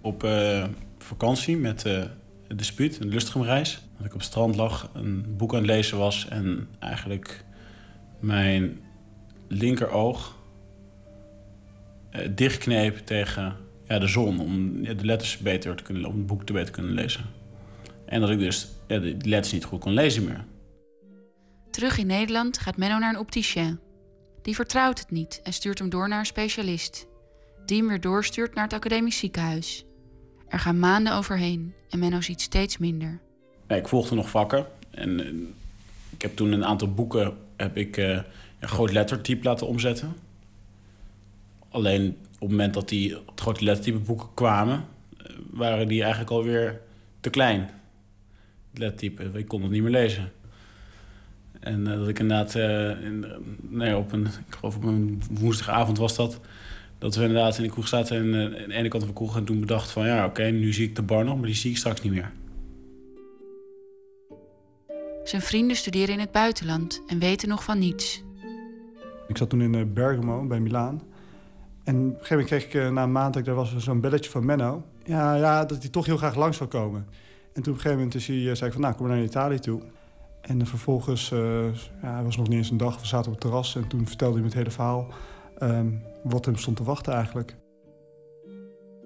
Op eh, vakantie met eh de dispuut, een Lustrum-reis. Dat ik op het strand lag, een boek aan het lezen was... en eigenlijk mijn linkeroog dichtkneep tegen ja, de zon... om de letters beter te kunnen, om het boek te beter te kunnen lezen. En dat ik dus ja, de letters niet goed kon lezen meer. Terug in Nederland gaat Menno naar een opticien. Die vertrouwt het niet en stuurt hem door naar een specialist. Die hem weer doorstuurt naar het academisch ziekenhuis. Er gaan maanden overheen en Menno ziet steeds minder. Ja, ik volgde nog vakken. En eh, ik heb toen een aantal boeken heb ik, eh, een groot lettertype laten omzetten. Alleen op het moment dat die het grote lettertype boeken kwamen... eh, waren die eigenlijk alweer te klein. lettertype. Ik kon het niet meer lezen. En eh, dat ik inderdaad, eh, in, nee, op een, ik geloof op een woensdagavond was dat, dat we inderdaad in de kroeg zaten en aan de ene kant van de kroeg en toen bedacht van ja, oké, nu zie ik de bar nog, maar die zie ik straks niet meer. Zijn vrienden studeren in het buitenland en weten nog van niets. Ik zat toen in Bergamo bij Milaan. En op een gegeven moment kreeg ik eh, na een maand dat ik daar was zo'n belletje van Menno. Ja, ja, dat hij toch heel graag langs zou komen. En toen op een gegeven moment hij, eh, zei ik van nou, kom maar naar Italië toe. En eh, vervolgens, eh ja, het was nog niet eens een dag, we zaten op het terras. En toen vertelde hij me het hele verhaal. ehm, wat hem stond te wachten eigenlijk.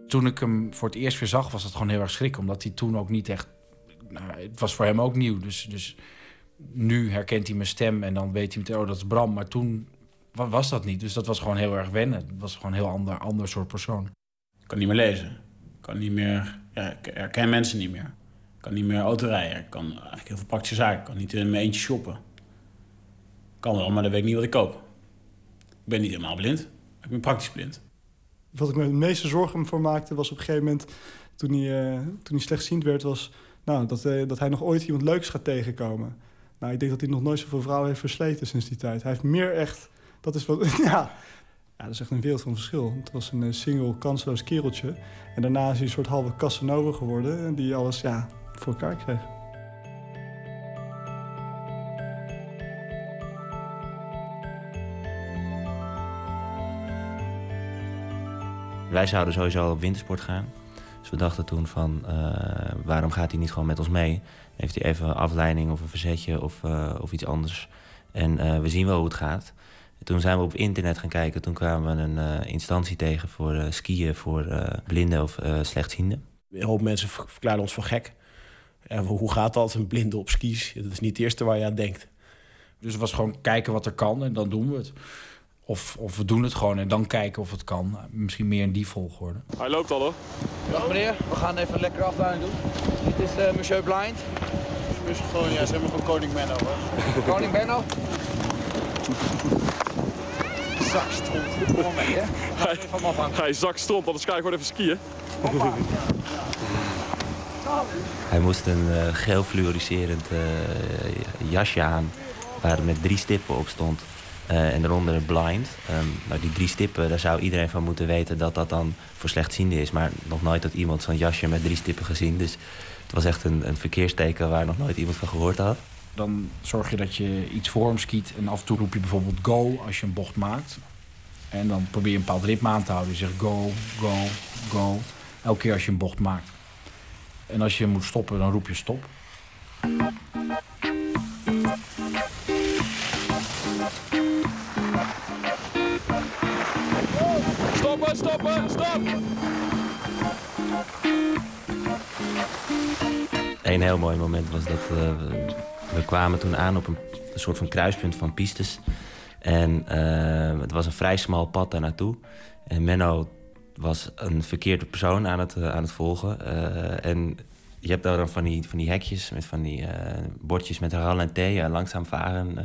Toen ik hem voor het eerst weer zag, was het gewoon heel erg schrik. Omdat hij toen ook niet echt... Nou, het was voor hem ook nieuw. Dus, dus nu herkent hij mijn stem en dan weet hij meteen... oh, dat is Bram. Maar toen was dat niet. Dus dat was gewoon heel erg wennen. Het was gewoon een heel ander, ander soort persoon. Ik kan niet meer lezen. Ik kan niet meer, ja, ik herken mensen niet meer. Ik kan niet meer auto rijden. Ik kan eigenlijk heel veel praktische zaken. Ik kan niet in mijn eentje shoppen. Ik kan wel, maar dan weet ik niet wat ik koop. Ik ben niet helemaal blind. Ik ben praktisch blind. Wat ik me het meeste zorgen voor maakte was op een gegeven moment... toen hij, eh, toen hij slechtziend werd, was nou, dat, eh, dat hij nog ooit iemand leuks gaat tegenkomen. Nou, ik denk dat hij nog nooit zoveel vrouwen heeft versleten sinds die tijd. Hij heeft meer echt... Dat is wat... Ja, dat is echt een wereld van verschil. Het was een eh, single, kansloos kereltje. En daarna is hij een soort halve Casanova geworden... en die alles ja, voor elkaar kreeg. Wij zouden sowieso op wintersport gaan. Dus we dachten toen van, eh, waarom gaat hij niet gewoon met ons mee? Heeft hij even afleiding of een verzetje of, eh, of iets anders. En eh, we zien wel hoe het gaat. Toen zijn we op internet gaan kijken. Toen kwamen we een eh, instantie tegen voor eh, skiën voor eh, blinden of eh, slechtzienden. Een hoop mensen ver- verklaren ons voor gek. En hoe gaat dat, een blinde op skis? Dat is niet het eerste waar je aan denkt. Dus het was gewoon kijken wat er kan en dan doen we het. Of, of we doen het gewoon en dan kijken of het kan. Misschien meer in die volgorde. Hij loopt al hoor. Dag meneer, we gaan even een lekkere afdaling doen. Dit is eh Monsieur Blind. Dus gewoon, ja, zeg maar gewoon koning Menno hoor. Koning Benno. Zakstront. Kom maar mee, hè. Hij, hij zakt stront, anders ga ik gewoon even skiën. Hij moest een eh, geel fluoriserend eh, jasje aan... waar met drie stippen op stond. Eh, en daaronder blind. Ehm, nou, die drie stippen, daar zou iedereen van moeten weten... dat dat dan voor slechtzienden is. Maar nog nooit had iemand zo'n jasje met drie stippen gezien. Dus het was echt een, een verkeersteken waar nog nooit iemand van gehoord had. Dan zorg je dat je iets voor hem skiet. En af en toe roep je bijvoorbeeld go als je een bocht maakt. En dan probeer je een bepaald ritme aan te houden. Je zegt go, go, go. Elke keer als je een bocht maakt. En als je moet stoppen, dan roep je stop. Stoppen, stoppen, stop! Een heel mooi moment was dat eh, we, kwamen toen aan op een, soort van kruispunt van pistes. En eh, het was een vrij smal pad daar naartoe. En Menno was een verkeerde persoon aan het, eh, aan het volgen. Eh, en je hebt daar dan van die, van die hekjes met van die bordjes met ralenti, ja, langzaam varen,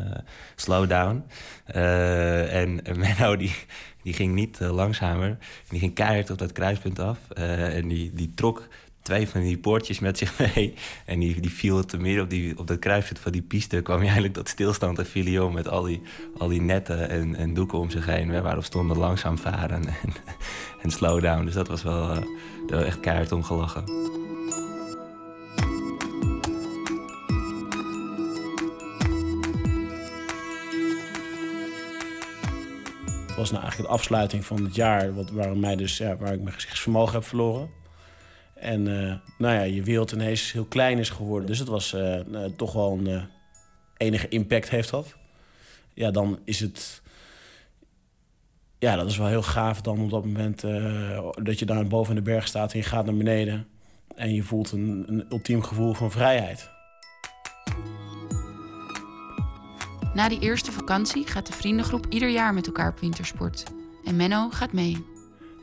slow down. En Menno die, die ging niet langzamer. Die ging keihard op dat kruispunt af. En die, die trok twee van die poortjes met zich mee. En die, die viel te midden op, die, op dat kruispunt van die piste. kwam hij eigenlijk tot stilstand en viel met al die, al die netten en, en doeken om zich heen. Waarop stonden langzaam varen en, en slow down. Dus dat was wel, wel echt keihard om gelachen. Het was nou eigenlijk de afsluiting van het jaar... Wat, waar, mij dus, ja, waar ik mijn gezichtsvermogen heb verloren. En eh, nou ja, je wereld ineens heel klein is geworden. Dus het was eh, nou, toch wel een eh, enige impact heeft dat. Ja, dan is het... Ja, dat is wel heel gaaf dan op dat moment... eh, dat je daar boven in de berg staat en je gaat naar beneden... en je voelt een, een ultiem gevoel van vrijheid. Na die eerste vakantie gaat de vriendengroep ieder jaar met elkaar op wintersport. En Menno gaat mee.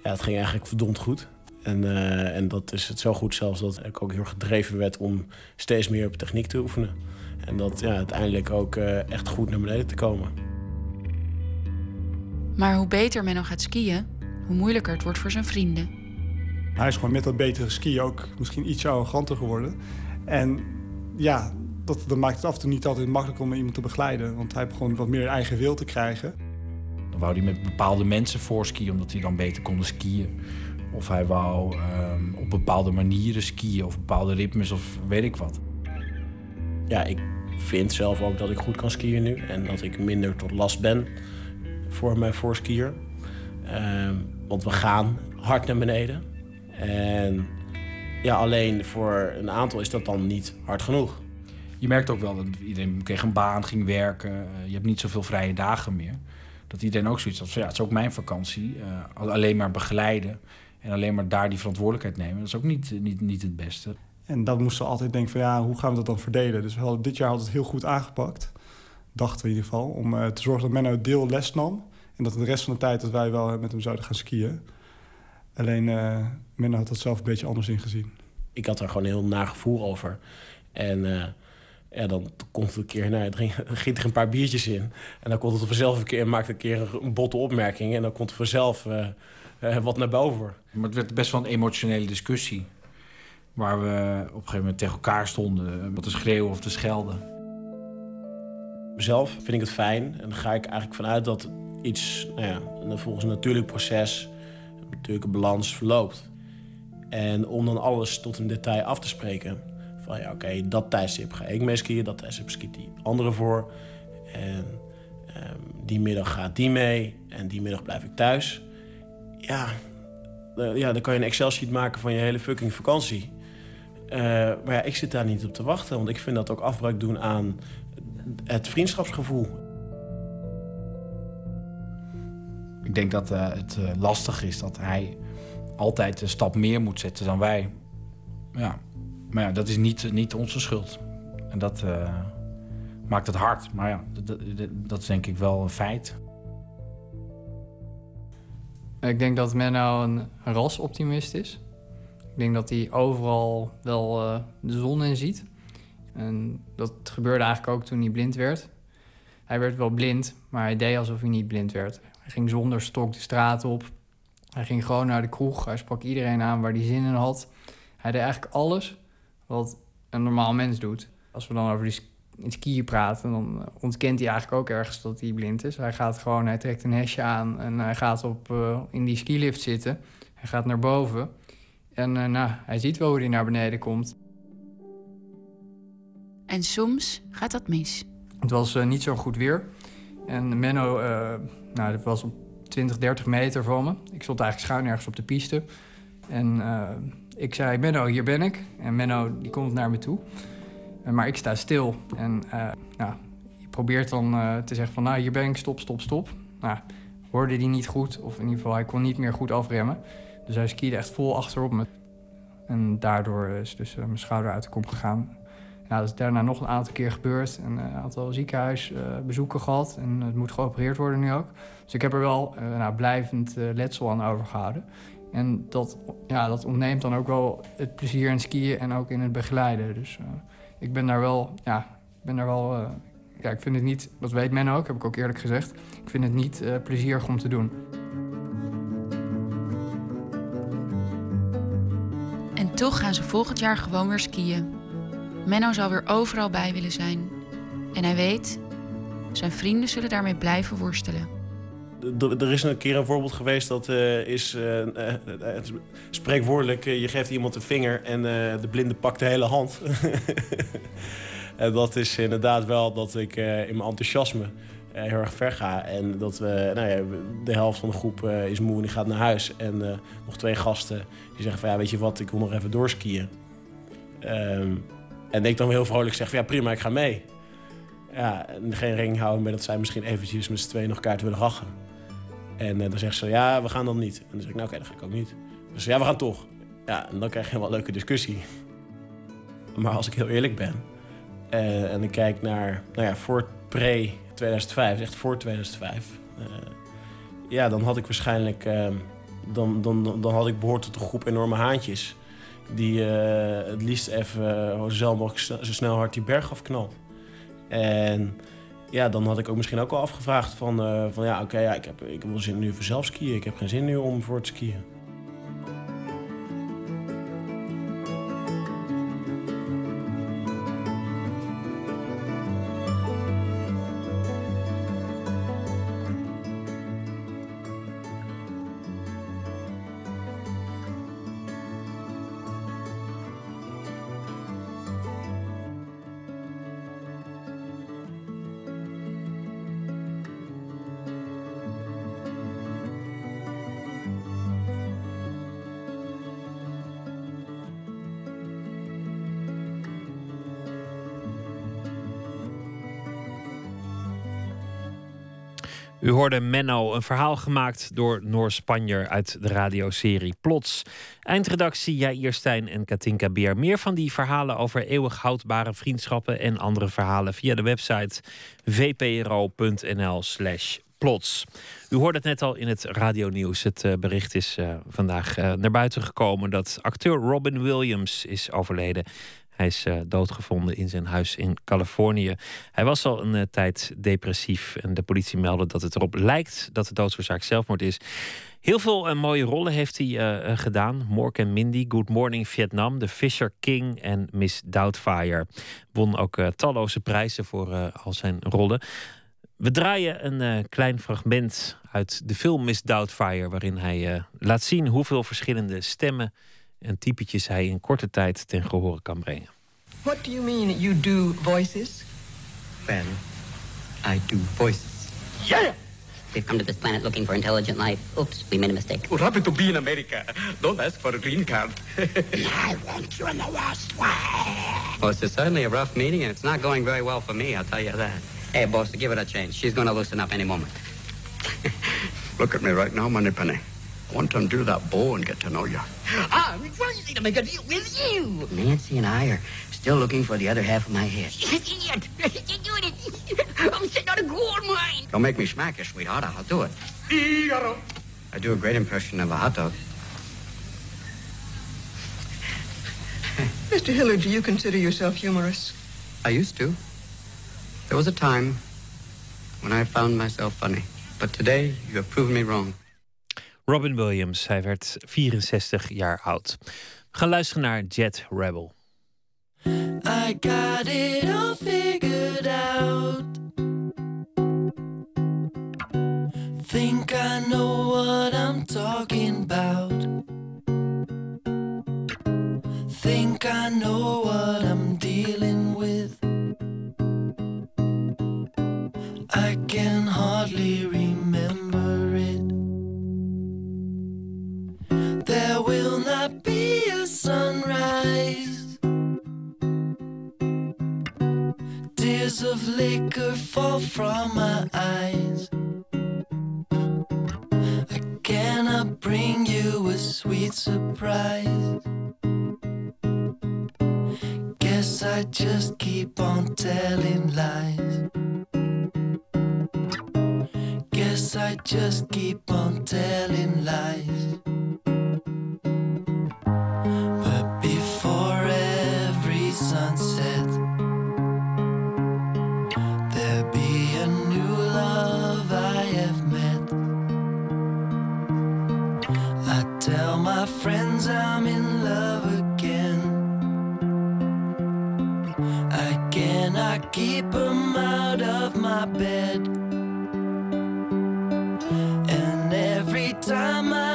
Ja, het ging eigenlijk verdomd goed. En, eh, en dat is het zo goed zelfs dat ik ook heel gedreven werd om steeds meer op techniek te oefenen. En dat ja, uiteindelijk ook eh, echt goed naar beneden te komen. Maar hoe beter Menno gaat skiën, hoe moeilijker het wordt voor zijn vrienden. Hij is gewoon met dat betere skiën ook misschien iets arroganter geworden. En ja, dat, dat maakt het af en toe niet altijd makkelijk om iemand te begeleiden. Want hij begon wat meer eigen wil te krijgen. Dan wou hij met bepaalde mensen voorskiën, omdat hij dan beter konden skiën. Of hij wou ehm, op bepaalde manieren skiën, of bepaalde ritmes, of weet ik wat. Ja, ik vind zelf ook dat ik goed kan skiën nu. En dat ik minder tot last ben voor mijn voorskier. Ehm, want we gaan hard naar beneden. En ja, alleen voor een aantal is dat dan niet hard genoeg. Je merkt ook wel dat iedereen kreeg een baan, ging werken. Eh, je hebt niet zoveel vrije dagen meer. Dat iedereen ook zoiets had van, ja, het is ook mijn vakantie. Eh, alleen maar begeleiden en alleen maar daar die verantwoordelijkheid nemen. Dat is ook niet, niet, niet het beste. En dat moesten we altijd denken van ja, hoe gaan we dat dan verdelen? Dus we hadden dit jaar hadden we het heel goed aangepakt. Dachten we in ieder geval. Om eh, te zorgen dat Menno het deel les nam. En dat de rest van de tijd dat wij wel met hem zouden gaan skiën. Alleen uh, Menno had dat zelf een beetje anders ingezien. Ik had er gewoon een heel naar gevoel over. En eh, ja, dan komt het een keer, nou, er ging, er giet er een paar biertjes in. En dan komt het vanzelf een keer, maakte een keer een botte opmerking. En dan komt er vanzelf eh, eh, wat naar boven. Maar het werd best wel een emotionele discussie. Waar we op een gegeven moment tegen elkaar stonden. Wat te schreeuwen of te schelden. Zelf vind ik het fijn. En dan ga ik eigenlijk vanuit dat iets, nou ja, volgens een natuurlijk proces, een natuurlijke balans verloopt. En om dan alles tot een detail af te spreken. Van ja, oké, dat tijdstip ga ik mee skiën, dat tijdstip skiet die andere voor. En ehm, die middag gaat die mee en die middag blijf ik thuis. Ja, ja, dan kan je een Excel-sheet maken van je hele fucking vakantie. Eh, maar ja, ik zit daar niet op te wachten, want ik vind dat ook afbreuk doen aan het vriendschapsgevoel. Ik denk dat eh, het eh, lastig is dat hij altijd een stap meer moet zetten dan wij. Ja. Maar ja, dat is niet, niet onze schuld. En dat maakt het hard. Maar ja, dat- dat is denk ik wel een feit. Ik denk dat Menno een, een rasoptimist is. Ik denk dat hij overal wel eh, de zon in ziet. En dat gebeurde eigenlijk ook toen hij blind werd. Hij werd wel blind, maar hij deed alsof hij niet blind werd. Hij ging zonder stok de straat op. Hij ging gewoon naar de kroeg. Hij sprak iedereen aan waar hij zin in had. Hij deed eigenlijk alles wat een normaal mens doet. Als we dan over die het skiën praten, dan ontkent hij eigenlijk ook ergens dat hij blind is. Hij gaat gewoon, hij trekt een hesje aan en hij gaat op, eh, in die skilift zitten. Hij gaat naar boven. En eh, nou, hij ziet wel hoe hij naar beneden komt. En soms gaat dat mis. Het was eh, niet zo goed weer. En Menno, nou, dat was op 20, 30 meter van me. Ik stond eigenlijk schuin ergens op de piste. En ik zei, Menno, hier ben ik. En Menno, die komt naar me toe. Eh, maar ik sta stil. En eh, nou, je probeert dan eh, te zeggen van, nou, hier ben ik, stop, stop, stop. Nou, hoorde die niet goed. Of in ieder geval, hij kon niet meer goed afremmen. Dus hij skiede echt vol achterop me. En daardoor is dus mijn schouder uit de kom gegaan. Ja, dat is daarna nog een aantal keer gebeurd. En een aantal ziekenhuisbezoeken gehad. En het moet geopereerd worden nu ook. Dus ik heb er wel nou, blijvend letsel aan overgehouden. En dat, ja, dat ontneemt dan ook wel het plezier in skiën en ook in het begeleiden. Dus ik ben daar wel, ja, ik ben daar wel... eh, ja, ik vind het niet, dat weet men ook, heb ik ook eerlijk gezegd. Ik vind het niet eh, plezierig om te doen. En toch gaan ze volgend jaar gewoon weer skiën. Menno zal weer overal bij willen zijn. En hij weet, zijn vrienden zullen daarmee blijven worstelen. Er is een keer een voorbeeld geweest dat eh, is eh, eh, het spreekwoordelijk: je geeft iemand een vinger en de blinde pakt de hele hand. en dat is inderdaad wel dat ik in mijn enthousiasme heel erg ver ga. En dat we, nou ja, de helft van de groep is moe en die gaat naar huis. En nog twee gasten die zeggen van ja, weet je wat, ik wil nog even doorskiën. Ehm, en ik dan heel vrolijk zeg van ja, prima, ik ga mee. Ja, en geen rekening houden met dat zij misschien eventjes met z'n tweeën nog kaart willen rachen. En eh, dan zegt ze, ja, we gaan dan niet. En dan zeg ik, nou oké, dan ga ik ook niet. Dus ja, we gaan toch. Ja, en dan krijg je een leuke discussie. Maar als ik heel eerlijk ben... eh, en ik kijk naar, nou ja, voor pre-2005, echt voor 2005... eh, ja, dan had ik waarschijnlijk... eh, dan, dan, dan had ik behoord tot een groep enorme haantjes... die het liefst even zo snel mogelijk zo snel hard die berg afknalt. En ja, dan had ik ook misschien ook al afgevraagd van, eh, van ja, oké, ja, ik, heb, ik wel zin nu voor zelf skiën. Ik heb geen zin nu om voor te skiën. U hoorde Menno, een verhaal gemaakt door Noor Spanjer uit de radioserie Plots. Eindredactie Jair Stijn en Katinka Beer. Meer van die verhalen over eeuwig houdbare vriendschappen en andere verhalen via de website vpro.nl slash plots. U hoorde het net al in het radionieuws. Het eh, bericht is eh, vandaag eh, naar buiten gekomen dat acteur Robin Williams is overleden. Hij is eh, doodgevonden in zijn huis in Californië. Hij was al een eh, tijd depressief en de politie meldde dat het erop lijkt dat de doodsoorzaak zelfmoord is. Heel veel eh, mooie rollen heeft hij gedaan. Mork en Mindy, Good Morning Vietnam, The Fisher King en Miss Doubtfire. Won ook talloze prijzen voor al zijn rollen. We draaien een klein fragment uit de film Miss Doubtfire, waarin hij laat zien hoeveel verschillende stemmen en typetjes hij in korte tijd ten gehore kan brengen. What do you mean you do voices? Well, I do voices. Yeah! We've come to this planet looking for intelligent life. Oops, we made a mistake. What happened to be in America? Don't ask for a green card. I want you in the worst way. Well, it's certainly a rough meeting, and it's not going very well for me, I'll tell you that. Hey, boss, give it a chance. She's going to loosen up any moment. Look at me right now, Moneypenny. I want to undo that bow and get to know you. I'm crazy to make a deal with you. Nancy and I are still looking for the other half of my head. Idiot! You're doing it. I'm sitting on a gold mine. Don't make me smack you, sweetheart. I'll do it. I do a great impression of a hot dog. Mr. Hillard, do you consider yourself humorous? I used to. There was a time when I found myself funny. But today, you have proven me wrong. Robin Williams, hij werd 64 jaar oud. Gaan luisteren naar Jet Rebel. I got it all figured out. Think I know what I'm talking about. Think I know what I'm dealing with. I can hardly sunrise. Tears of liquor fall from my eyes. I cannot bring you a sweet surprise. Guess I just keep on telling lies. Guess I just keep on telling lies. My friends I'm in love again. I cannot keep them out of my bed. And every time I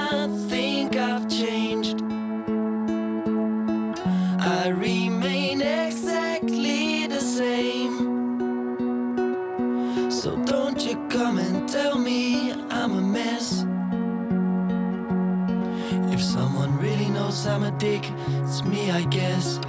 a dick, it's me, I guess.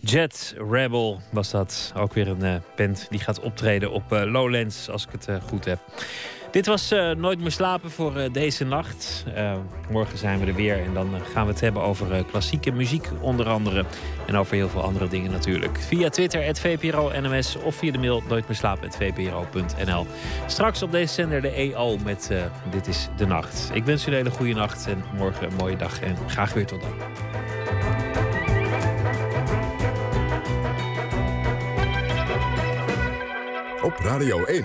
Jet Rebel was dat. Ook weer een eh, band die gaat optreden op eh, Lowlands, als ik het eh, goed heb. Dit was eh, Nooit meer slapen voor eh, deze nacht. Eh, morgen zijn we er weer en dan gaan we het hebben over klassieke muziek onder andere. En over heel veel andere dingen natuurlijk. Via Twitter, het VPRO NMS of via de mail nooitmeerslapen.vpro.nl. Straks op deze zender de EO met Dit is de Nacht. Ik wens u een hele goede nacht en morgen een mooie dag en graag weer tot dan. Op Radio 1,